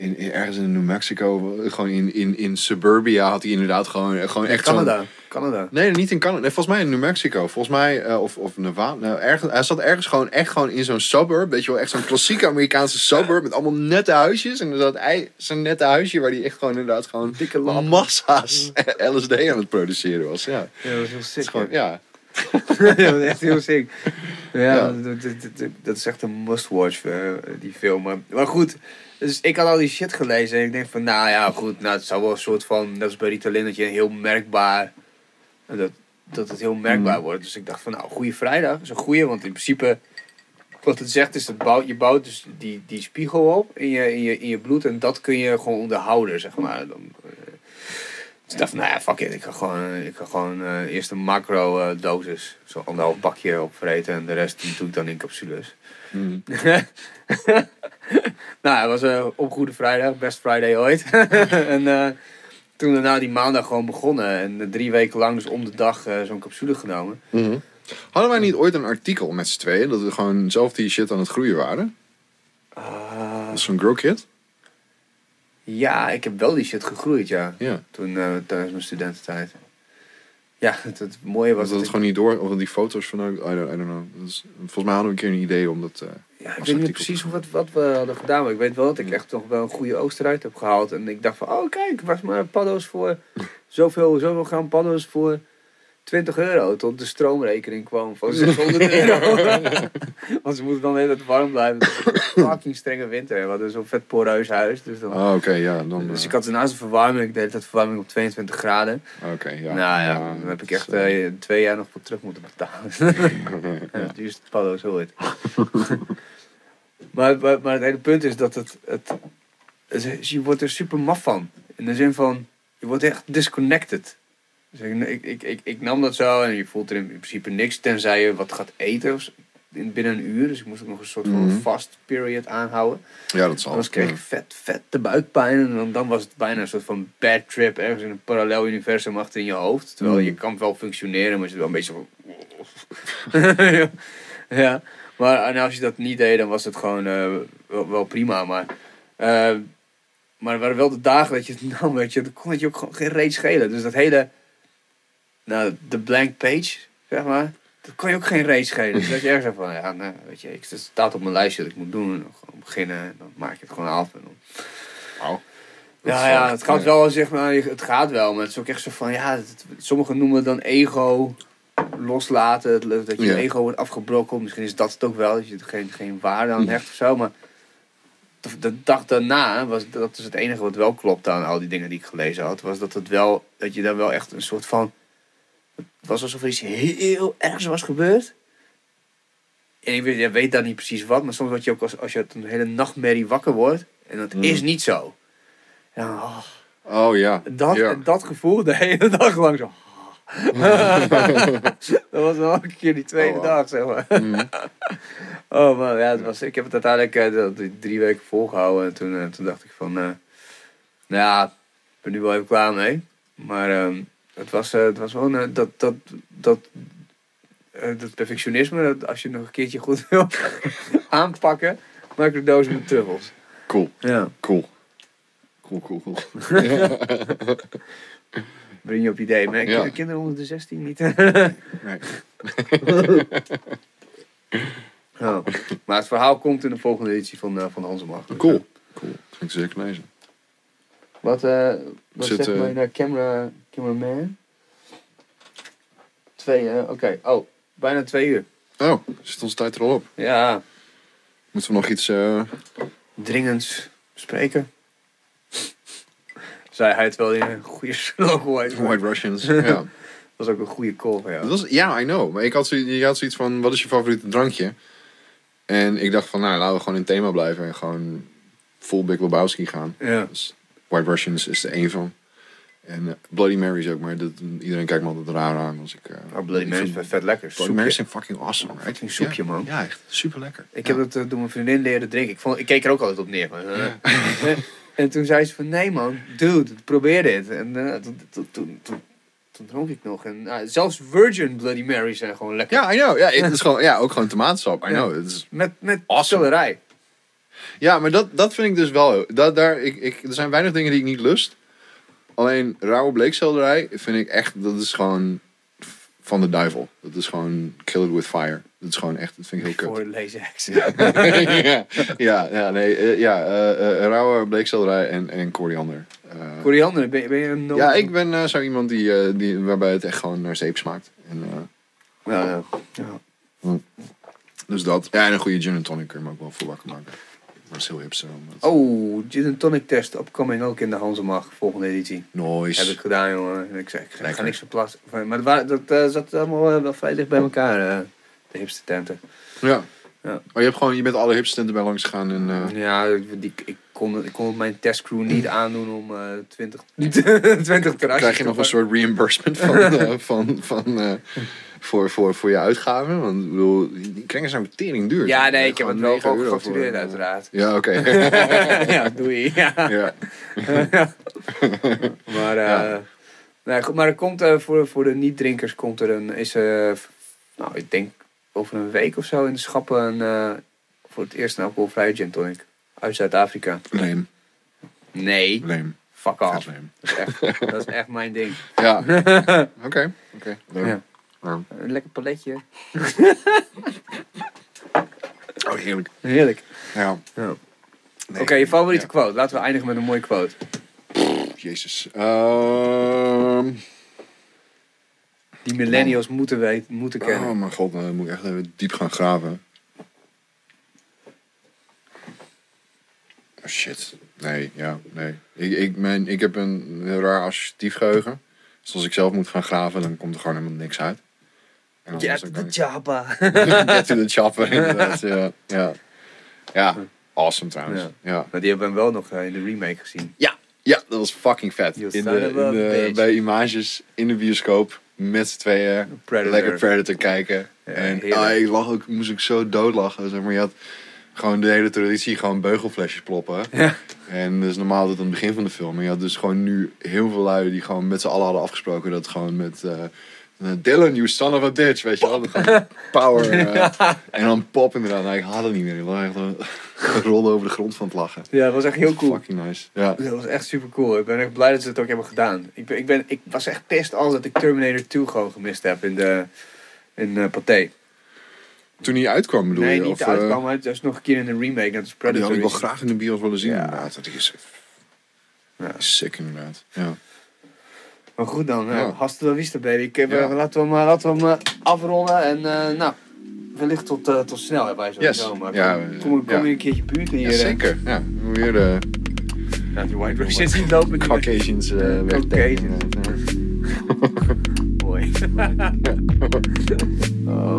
in, in- ergens in New Mexico. Gewoon in, in, in suburbia had hij inderdaad gewoon, gewoon echt Canada. Canada. Nee, niet in Canada. Nee, volgens mij in New Mexico. Volgens mij, eh, of, of Nevada. Nou, ergens, hij zat ergens gewoon, echt gewoon in zo'n suburb. Weet je wel, echt zo'n klassieke Amerikaanse suburb. Met allemaal nette huisjes. En zat hij- zo'n nette huisje waar hij echt gewoon inderdaad gewoon Dikke lap. massa's [LAUGHS] LSD aan het produceren was. Ja, Ja, dat was heel sick. is gewoon, ja. [LAUGHS] ja, dat was echt heel sick. Ja, Ja. Dat, dat, dat, dat is echt een must-watch, eh, die film. Maar goed, dus ik had al die shit gelezen en ik denk van, nou ja, goed, nou, het zou wel een soort van, net als bij Ritalin, dat je heel merkbaar, dat, dat het heel merkbaar Mm. wordt. Dus ik dacht van, nou, Goede Vrijdag is een goede, want in principe, wat het zegt is, dat bouwt, je bouwt dus die, die spiegel op in je, in, je, in je bloed en dat kun je gewoon onderhouden, zeg maar. Dan, eh, dus ik dacht van, nou ja, fuck it. Ik ga gewoon, ik ga gewoon eh, eerst een macro eh, dosis. Zo anderhalf bakje opvreten en de rest doe ik dan in capsules. Mm. [LAUGHS] nou, het was eh, op Goede Vrijdag, best Friday ooit. [LAUGHS] en eh, toen daarna die maandag gewoon begonnen. En eh, drie weken lang dus om de dag zo'n capsule genomen. Mhm. Hadden wij niet ooit een artikel met z'n tweeën dat we gewoon zelf die shit aan het groeien waren? Ah, zo'n grow kit? ja, ik heb wel die shit gegroeid, ja. Ja. Toen, tijdens mijn studententijd. Ja, het, het mooie was dat het ik- gewoon niet door? Of die foto's van? I don't, I don't know. Dat is, volgens mij hadden we een keer een idee om dat... eh, Ja, ik weet niet precies wat, wat we hadden gedaan, maar ik weet wel dat ik echt nog wel een goede oogst eruit heb gehaald. En ik dacht van, oh kijk, was maar paddo's voor [LAUGHS] zoveel, zoveel gram paddo's voor 20 euro. Tot de stroomrekening kwam van [LAUGHS] 600 [LAUGHS] euro. [LAUGHS] Want ze moeten dan hele tijd warm blijven. Het een fucking strenge winter. We hadden zo'n vet poreus huis. Dus, dan, oké, ja. Dan, dus eh, ik had naast de verwarming, de hele tijd verwarming op 22 graden. Oké, ja. nou ja, dan heb ik echt dat is, eh, twee jaar nog voor terug moeten betalen. Ja, het duurste paddo's ooit. maar, maar, maar het hele punt is dat het, het, het- Je wordt er super maf van. In de zin van... Je wordt echt disconnected. Dus ik, ik, ik, ik, nam dat zo en je voelt er in principe niks. Tenzij je wat gaat eten binnen een uur. Dus ik moest ook nog een soort van Mhm. fast period aanhouden. ja, dat zal. Anders kreeg ik vet, vet de buikpijn. En dan, dan was het bijna een soort van bad trip. Ergens in een parallel universum achter in je hoofd. Terwijl Mm. je kan wel functioneren, maar je zit wel een beetje van... [LAUGHS] ja. Maar en als je dat niet deed, dan was het gewoon eh, wel, wel prima. Maar, eh, maar er waren wel de dagen dat je het [LAUGHS] nam, weet je. Dan kon het je ook gewoon geen reet schelen. Dus dat hele... Nou, de blank page, zeg maar. Dat kon je ook geen reet schelen. Dus dat je ergens van, ja, nou, weet je, ik- het staat op mijn lijstje dat ik moet doen. En dan gewoon beginnen en dan maak je het gewoon af. En dan... Wauw. Ja, ja, het gaat wel, zeg maar, het gaat wel, maar het is ook echt zo van, ja, het- sommigen noemen het dan ego loslaten, het- dat je Ja. ego wordt afgebrokkeld. Misschien is dat het ook wel, dat je er geen, geen waarde aan hecht of zo, maar de, de dag daarna, was, dat is het enige wat wel klopte aan al die dingen die ik gelezen had, was dat het wel, dat je daar wel echt een soort van, het was alsof er iets heel ergs was gebeurd. En je weet, je weet dan niet precies wat, maar soms word je ook als, als je een hele nachtmerrie wakker wordt. En dat Mm. is niet zo. Ja, oh, Oh ja. dat, ja. dat gevoel de hele dag lang zo. [LAUGHS] dat was wel een keer die tweede Oh, wow. dag, zeg maar. Mhm. [LAUGHS] Oh man, ja, het was, ik heb het uiteindelijk eh, drie weken volgehouden. En toen, eh, toen dacht ik van, eh, nou ja, ik ben nu wel even klaar mee. Maar ehm, het, was, eh, het was wel eh, dat, dat, dat, eh, dat perfectionisme, dat als je nog een keertje goed wil [LAUGHS] aanpakken, maak er doos met truffels. Cool, Ja. cool. Cool, cool, cool. [LAUGHS] Breng je op idee. Maar Ja. kinderen onder de 16 niet. Nee. [LAUGHS] Ja. Maar het verhaal komt in de volgende editie van, eh van Hansemach. Cool. Cool. Ga ik zeker lezen. Wat, eh wat Zit, zegt eh, mijn camera, cameraman? Twee, eh, oké. Oh, bijna twee uur. Oh, zit onze tijd er al op. Ja, Moeten we nog iets... eh, dringend spreken. Zei hij het wel in een goede [LAUGHS] slogan. weet je. White Russians. ja. [LAUGHS] Dat was ook een goede call van jou. Dat was, ja, I know. Maar ik had, zoiets, je had zoiets van, wat is je favoriete drankje? En ik dacht van, nou, laten we gewoon in thema blijven. En gewoon full Big Lebowski gaan. Ja. Dus White Russians is er één van. En eh, Bloody Marys ook, maar dat, iedereen kijkt me altijd raar aan als ik... eh, Oh, Bloody ik Mary is vind- vet lekker. Bloody. Marys zijn fucking awesome, right? Fucking soepje, man. Ja, echt. Super lekker. Ik heb het eh, door mijn vriendin leren drinken. Ik, vond, ik keek er ook altijd op neer. Ja. eh. [LAUGHS] en toen zei ze van, nee man, dude, probeer dit. En eh, toen, toen, toen, toen, toen dronk ik nog. En nou, zelfs Virgin Bloody Marys zijn gewoon lekker. Ja, I know. Ja, het is gewoon, ja, ook gewoon tomatensap. I know. Is, Met, met Awesome. ja, maar dat, dat vind ik dus wel... Dat, daar, ik, ik, er zijn weinig dingen die ik niet lust. Alleen rauwe bleekselderij vind ik echt... Dat is gewoon van de duivel. Dat is gewoon kill it with fire. Dat is gewoon echt... Dat vind ik heel kut. Voor laser action. [LAUGHS] ja, ja, ja, nee, eh, ja, eh, eh, rauwe bleekselderij en, en koriander. Eh, Koriander, ben, je- ben je een... no- ja, ik ben eh, zo iemand die, eh, die, waarbij het echt gewoon naar zeep smaakt. En, eh, Ja, ja. ja. dus dat. Ja, en een goede gin en tonic kun je me ook wel voor wakker maken. Dat dat- Oh, gin and tonic test upcoming ook in de Hansemag, volgende editie. Nice. Heb ik gedaan, jongen. En ik zei, ik ga Lekker. niks verplaatsen. Maar dat, dat eh, zat allemaal eh, wel vrij dicht bij elkaar, eh, de hipste tenten. Ja. Ja. Oh, je, hebt gewoon, je bent alle hipstenten bij langs gegaan. En, Ja, die, ik, kon, ik kon mijn testcrew niet aandoen om eh 20, 20 terrasjes krijg je nog een soort reimbursement van, van, van, [LAUGHS] voor, voor, voor je uitgaven? Want ik bedoel, die kringen zijn ook tering duur. Ja, nee, ik heb het wel 9 gewoon euro gefactureerd eh, uiteraard. Ja, oké. [LAUGHS] [LAUGHS] ja, doei. Ja. ja. [LAUGHS] Maar, Ja. nee, goed, maar er komt eh, voor, voor de niet-drinkers komt er een, is, eh, f- nou, ik denk over een week of zo in de schappen een, voor het eerst een alcoholvrije gin tonic. Uit Zuid-Afrika. Leem. Nee, Leem. fuck off. Dat is echt, dat is echt mijn ding. Ja. Oké. Oké. Leem. Ja. Ja. Een lekker paletje. [LAUGHS] Oh, heerlijk. Heerlijk. Ja. Ja. Nee. Oké, je favoriete Ja. quote. Laten we eindigen met een mooie quote. Jezus. Ehm Die millennials moeten weten, moeten kennen. oh mijn god, dan moet ik echt even diep gaan graven. Oh, shit. Nee, ja, nee. Ik, ik, mijn, ik heb een heel raar associatief geheugen. Dus als ik zelf moet gaan graven, dan komt er gewoon helemaal niks uit. En was Get ik the Jabba. [LAUGHS] Get to the chopper, [LAUGHS] inderdaad. Ja, ja. ja. awesome trouwens. Ja. Ja. Maar die hebben we wel nog eh, in de remake gezien. Ja, ja, dat was fucking vet. In de, in bij images in de bioscoop met z'n tweeën Predator. lekker Predator kijken. Ja, en ah, ik lag ook, moest ik zo doodlachen. Zeg maar, je had gewoon de hele traditie gewoon beugelflesjes ploppen. Ja. En dat is normaal dat aan het begin van de film. Maar je had dus gewoon nu heel veel lui die gewoon met z'n allen hadden afgesproken dat gewoon met eh, Dylan, you son of a bitch, weet je wel. [LAUGHS] Power. eh, En dan pop inderdaad. Nou, ik had het niet meer. Ik lag echt eh, [LAUGHS] gerolde over de grond van het lachen. Ja, dat was echt heel cool. Fucking nice. Ja. Dat was echt super cool. Ik ben echt blij dat ze het ook hebben gedaan. Ik, ben, ik, ben, ik was echt pissed al dat ik Terminator 2 gewoon gemist heb in de in uh, Pathé. Toen hij uitkwam bedoel Nee, je? niet Of, eh, uitkwam, maar het is nog een keer in de remake. Dat is Die Predator. had ik wel graag in de bios willen zien Ja. inderdaad. Dat is Sick inderdaad. Ja. Maar goed dan, ja. Ja. hasta la vista baby. Ik heb, Ja. eh, laten we hem, eh, laten we hem eh, afronden en eh, nou, wellicht tot, eh, tot snel hè, bij sowieso. Yes. Maar Ja, kom, we- kom, kom ja. je een keertje buurt en hier. Ja, eh, zeker. Ja, weer de Ja, die white Russians zien lopen. die- Caucasians eh wegdenken. Caucasians. ja. Mooi. [LAUGHS] oh.